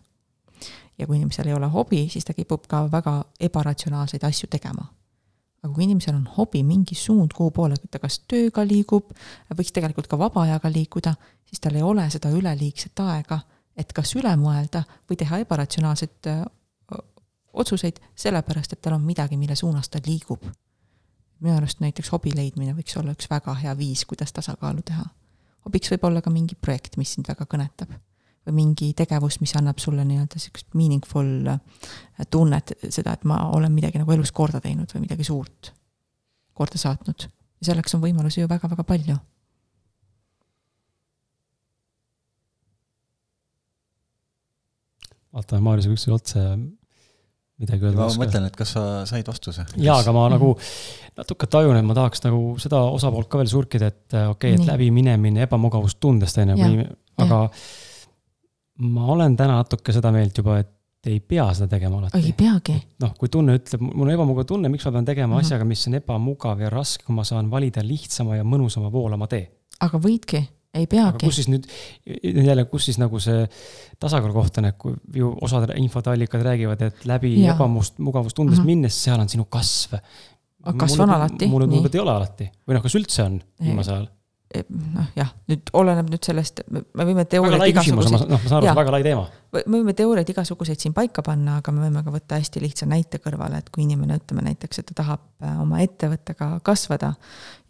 ja kui inimesel ei ole hobi, siis ta kipub ka väga ebaratsionaalseid asju tegema aga kui inimesel on hobi, mingi suund, kuhu poole ta kas tööga liigub, võiks tegelikult ka vaba ajaga liikuda, siis tal ei ole seda üleliigset aega, et kas üle mõelda või teha ebaratsionaalseid otsuseid, sellepärast et tal on midagi, mille suunas ta liigub. Minu arust näiteks hobi leidmine võiks olla üks väga hea viis, kuidas tasakaalu teha. hobiks võib olla ka mingi projekt, mis sind väga kõnetab. või mingi tegevus, mis annab sulle nii-öelda sihukest meaningful äh, tunnet, seda, et ma olen midagi nagu elus korda teinud või midagi suurt korda saatnud. ja selleks on võimalusi ju väga-väga palju vaatame Maarjuse üksteise otsa ja midagi öelda ma ei oska. mõtlen, et kas sa said vastuse? jaa, aga ma nagu natuke tajun, et ma tahaks nagu seda osapoolt ka veel surkida, et äh, okei okay,, et läbiminemine ebamugavustundest on ju, kui, aga ma olen täna natuke seda meelt juba, et ei pea seda tegema ei alati. peagi, noh, kui tunne ütleb, mul on ebamugav tunne, miks ma pean tegema Mhm. asjaga, mis on ebamugav ja raske, kui ma saan valida lihtsama ja mõnusama voolama tee. aga võidki, ei peagi. kus siis nüüd, jälle, kus siis nagu see tasakaalu koht on, et kui ju osad infoallikad räägivad, et läbi Jaa. ebamust-, mugavustundest Mhm. minnes, seal on sinu kasv. Kasv on alati, mulle tundub, et ei ole alati või noh, kas üldse on viimasel ajal? Noh jah, nüüd oleneb nüüd sellest, me me võime teooriaid ma igasuguseid, noh, ma saan aru, see on väga lai teema. me võime teooriaid igasuguseid siin paika panna, aga me võime ka võtta hästi lihtsa näite kõrvale, et kui inimene, ütleme näiteks, et ta tahab äh, oma ettevõttega kasvada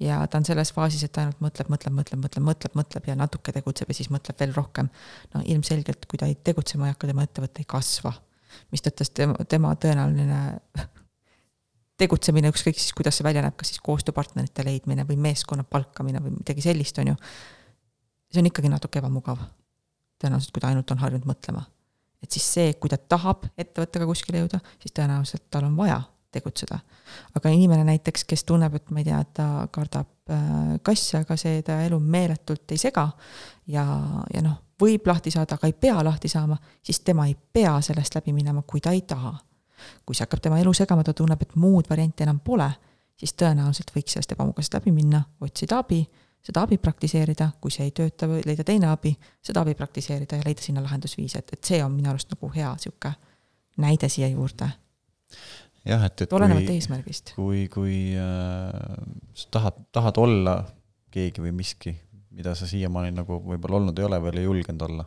ja ta on selles faasis, et ta ainult mõtleb, mõtleb, mõtleb, mõtleb, mõtleb, mõtleb ja natuke tegutseb ja siis mõtleb veel rohkem. no ilmselgelt, kui ta ei tegutsema ei hakka, tema ettevõte ei kasva. mistõttu tema, tema tõenäoline tegutsemine, ükskõik siis, kuidas see välja näeb, kas siis koostööpartnerite leidmine või meeskonna palkamine või midagi sellist, on ju. see on ikkagi natuke ebamugav. tõenäoliselt, kui ta ainult on harjunud mõtlema. et siis see, kui ta tahab ettevõttega kuskile jõuda, siis tõenäoliselt tal on vaja tegutseda. aga inimene näiteks, kes tunneb, et ma ei tea, ta kardab äh, kasse, aga see ta elu meeletult ei sega ja, ja noh, võib lahti saada, aga ei pea lahti saama, siis tema ei pea sellest läbi minema, kui ta ei taha kui see hakkab tema elu segama, ta tunneb, et muud varianti enam pole, siis tõenäoliselt võiks sellest ebamugavast läbi minna, otsida abi, seda abi praktiseerida, kui see ei tööta, või leida teine abi, seda abi praktiseerida ja leida sinna lahendusviise, et, et see on minu arust nagu hea sihuke näide siia juurde. jah, et, et olenevalt kui, eesmärgist. kui, kui äh, sa tahad, tahad olla keegi või miski, mida sa siiamaani nagu võib-olla olnud ei ole või ei ole julgenud olla.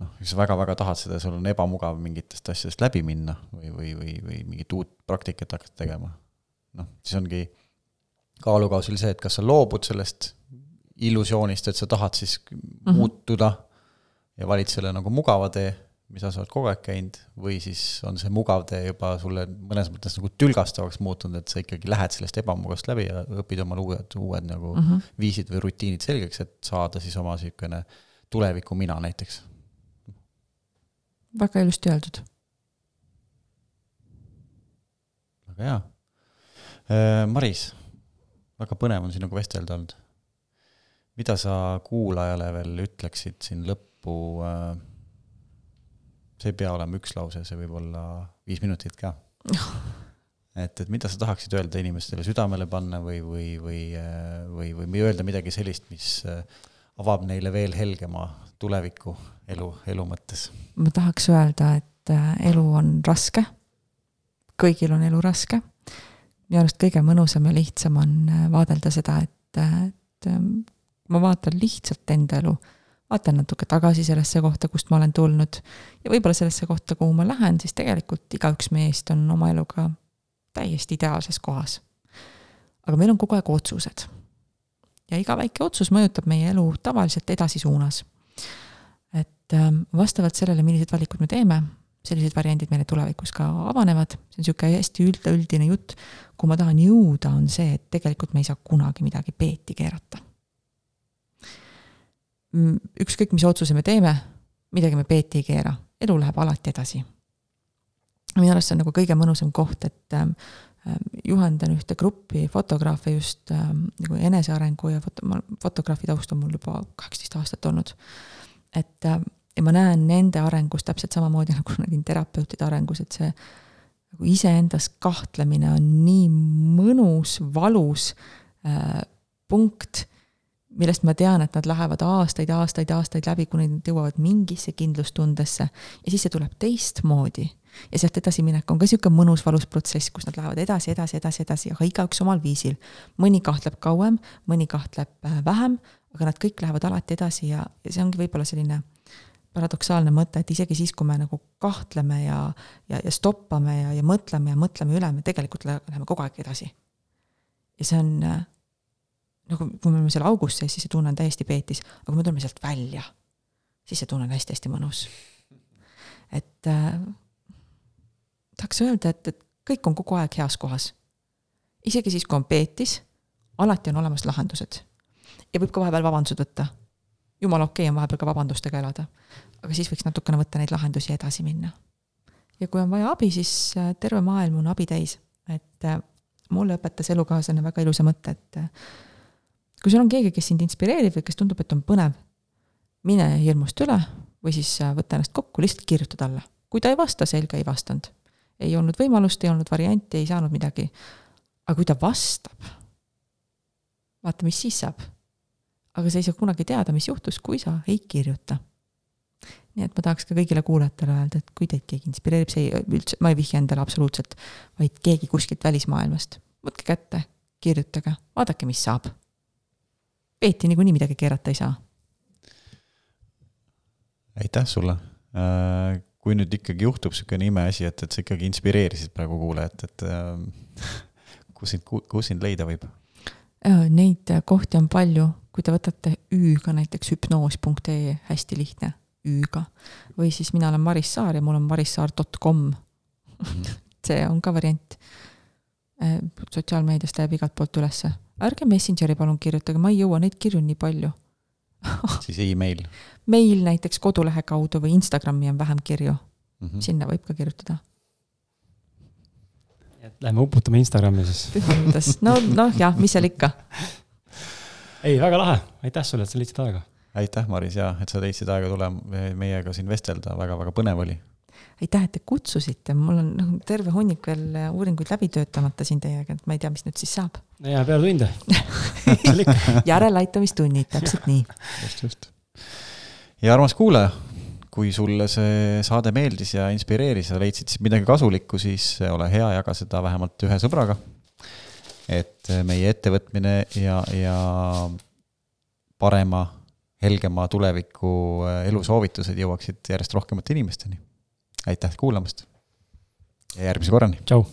Noh, kui sa väga-väga tahad seda sul on ebamugav mingitest asjadest läbi minna või, või, või, või mingit uut praktikat hakata tegema. noh, siis ongi kaalukausil see, et kas sa loobud sellest illusioonist, et sa tahad siis mm -hmm. muutuda ja valid selle nagu mugava tee, mida sa oled kogu aeg käinud, või siis on see mugav tee juba sulle mõnes mõttes nagu tülgastavaks muutunud, et sa ikkagi lähed sellest ebamugavast läbi ja õpid omale uued, uued nagu mm -hmm. viisid või rutiinid selgeks, et saada siis oma niisugune tuleviku mina näiteks. Väga ilusti öeldud. väga hea. Maris, väga põnev on sinuga vestelda olnud. mida sa kuulajale veel ütleksid siin lõppu? see ei pea olema üks lause, see võib olla viis minutit ka. et, et mida sa tahaksid öelda inimestele südamele panna või, või, või, või, või, või öelda midagi sellist, mis avab neile veel helgema tuleviku elu, elu mõttes? ma tahaks öelda, et elu on raske. kõigil on elu raske. minu arust kõige mõnusam ja lihtsam on vaadelda seda, et, et ma vaatan lihtsalt enda elu, vaatan natuke tagasi sellesse kohta, kust ma olen tulnud ja võib-olla sellesse kohta, kuhu ma lähen, siis tegelikult igaüks meist on oma eluga täiesti ideaalses kohas. aga meil on kogu aeg otsused. ja iga väike otsus mõjutab meie elu tavaliselt edasisuunas. Et vastavalt sellele, millised valikud me teeme, sellised variandid meile tulevikus ka avanevad, see on niisugune hästi üldine jutt, kuhu ma tahan jõuda, on see, et tegelikult me ei saa kunagi midagi peeti keerata. ükskõik, mis otsuse me teeme, midagi me peeti ei keera, elu läheb alati edasi. minu arust see on nagu kõige mõnusam koht, et äh, juhendan ühte gruppi fotograafe just äh, nagu enesearengu ja foto, ma fotograafi taust on mul juba kaheksateist aastat olnud. et äh, ja ma näen nende arengus täpselt samamoodi nagu nägin terapeutide arengus, et see nagu iseendas kahtlemine on nii mõnus, valus äh, punkt, millest ma tean, et nad lähevad aastaid, aastaid, aastaid läbi, kuni nad jõuavad mingisse kindlustundesse ja siis see tuleb teistmoodi. Ja sealt edasiminek on ka niisugune mõnus, valus protsess, kus nad lähevad edasi, edasi, edasi, edasi, aga igaüks omal viisil. mõni kahtleb kauem, mõni kahtleb vähem, aga nad kõik lähevad alati edasi ja, ja see ongi võib-olla selline paradoksaalne mõte, et isegi siis, kui me nagu kahtleme ja, ja, ja stoppame ja, ja mõtleme ja mõtleme üle, me tegelikult läheme kogu aeg edasi. ja see on nagu, kui me oleme seal augus sees, siis see tunne on täiesti peetis, aga kui me tuleme sealt välja, siis see tunne on hästi-hästi mõnus. et äh, tahaks öelda, et, et kõik on kogu aeg heas kohas. isegi siis, kui on peetis, alati on olemas lahendused. ja võib ka vahepeal vabandused võtta. jumala okei okay on vahepeal ka vabandustega elada. aga siis võiks natukene võtta neid lahendusi ja edasi minna. ja kui on vaja abi, siis äh, terve maailm on abi täis, et äh, mulle õpetas elukaaslane väga ilusa mõtte, et äh, kui sul on keegi, kes sind inspireerib või kes tundub, et on põnev, mine hirmust üle või siis võta ennast kokku, lihtsalt kirjuta talle. kui ta ei vasta, selge, ei vastanud ei olnud võimalust, ei olnud varianti, ei saanud midagi. aga kui ta vastab, vaata, mis siis saab. aga sa ei saa kunagi teada, mis juhtus, kui sa ei kirjuta. nii et ma tahaks ka kõigile kuulajatele öelda, et kui teid keegi inspireerib, see ei, üldse, ma ei vihja endale absoluutselt, vaid keegi kuskilt välismaailmast, võtke kätte, kirjutage, vaadake, mis saab. Peeti niikuinii midagi keerata ei saa. aitäh sulle äh, kui nüüd ikkagi juhtub niisugune imeasi, et, et sa ikkagi inspireerisid praegu kuulajat, et äh, kus sind, kus sind leida võib? Neid kohti on palju, kui te võtate Ü-ga näiteks hüpnoos.ee, hästi lihtne, Ü-ga. või siis mina olen Maris Saar ja mul on marissaar.com mhm. see on ka variant. Äh, sotsiaalmeedias ta jääb igalt poolt ülesse. ärge Messengeri palun kirjutage, ma ei jõua, neid kirju nii palju siis email? meil näiteks kodulehe kaudu või Instagrami on vähem kirju mm. -hmm. sinna võib ka kirjutada. et lähme uputame Instagrami siis. pühamudas, no, noh jah, mis seal ikka. ei, väga lahe, aitäh sulle, et sa leidsid aega. aitäh, Maris, ja et sa leidsid aega tulla meiega siin vestelda väga,, väga-väga põnev oli aitäh, et te kutsusite, mul on noh, terve hunnik veel uuringuid läbi töötamata siin teiega, et ma ei tea, mis nüüd siis saab. ja peale tunde järeleaitamistunnid, täpselt nii. just, just. ja armas kuulaja, kui sulle see saade meeldis ja inspireeris ja leidsid siis midagi kasulikku, siis ole hea, jaga seda vähemalt ühe sõbraga. et meie ettevõtmine ja, ja parema, helgema tuleviku elusoovitused jõuaksid järjest rohkemate inimesteni aitäh kuulamast ja järgmise korrani. tšau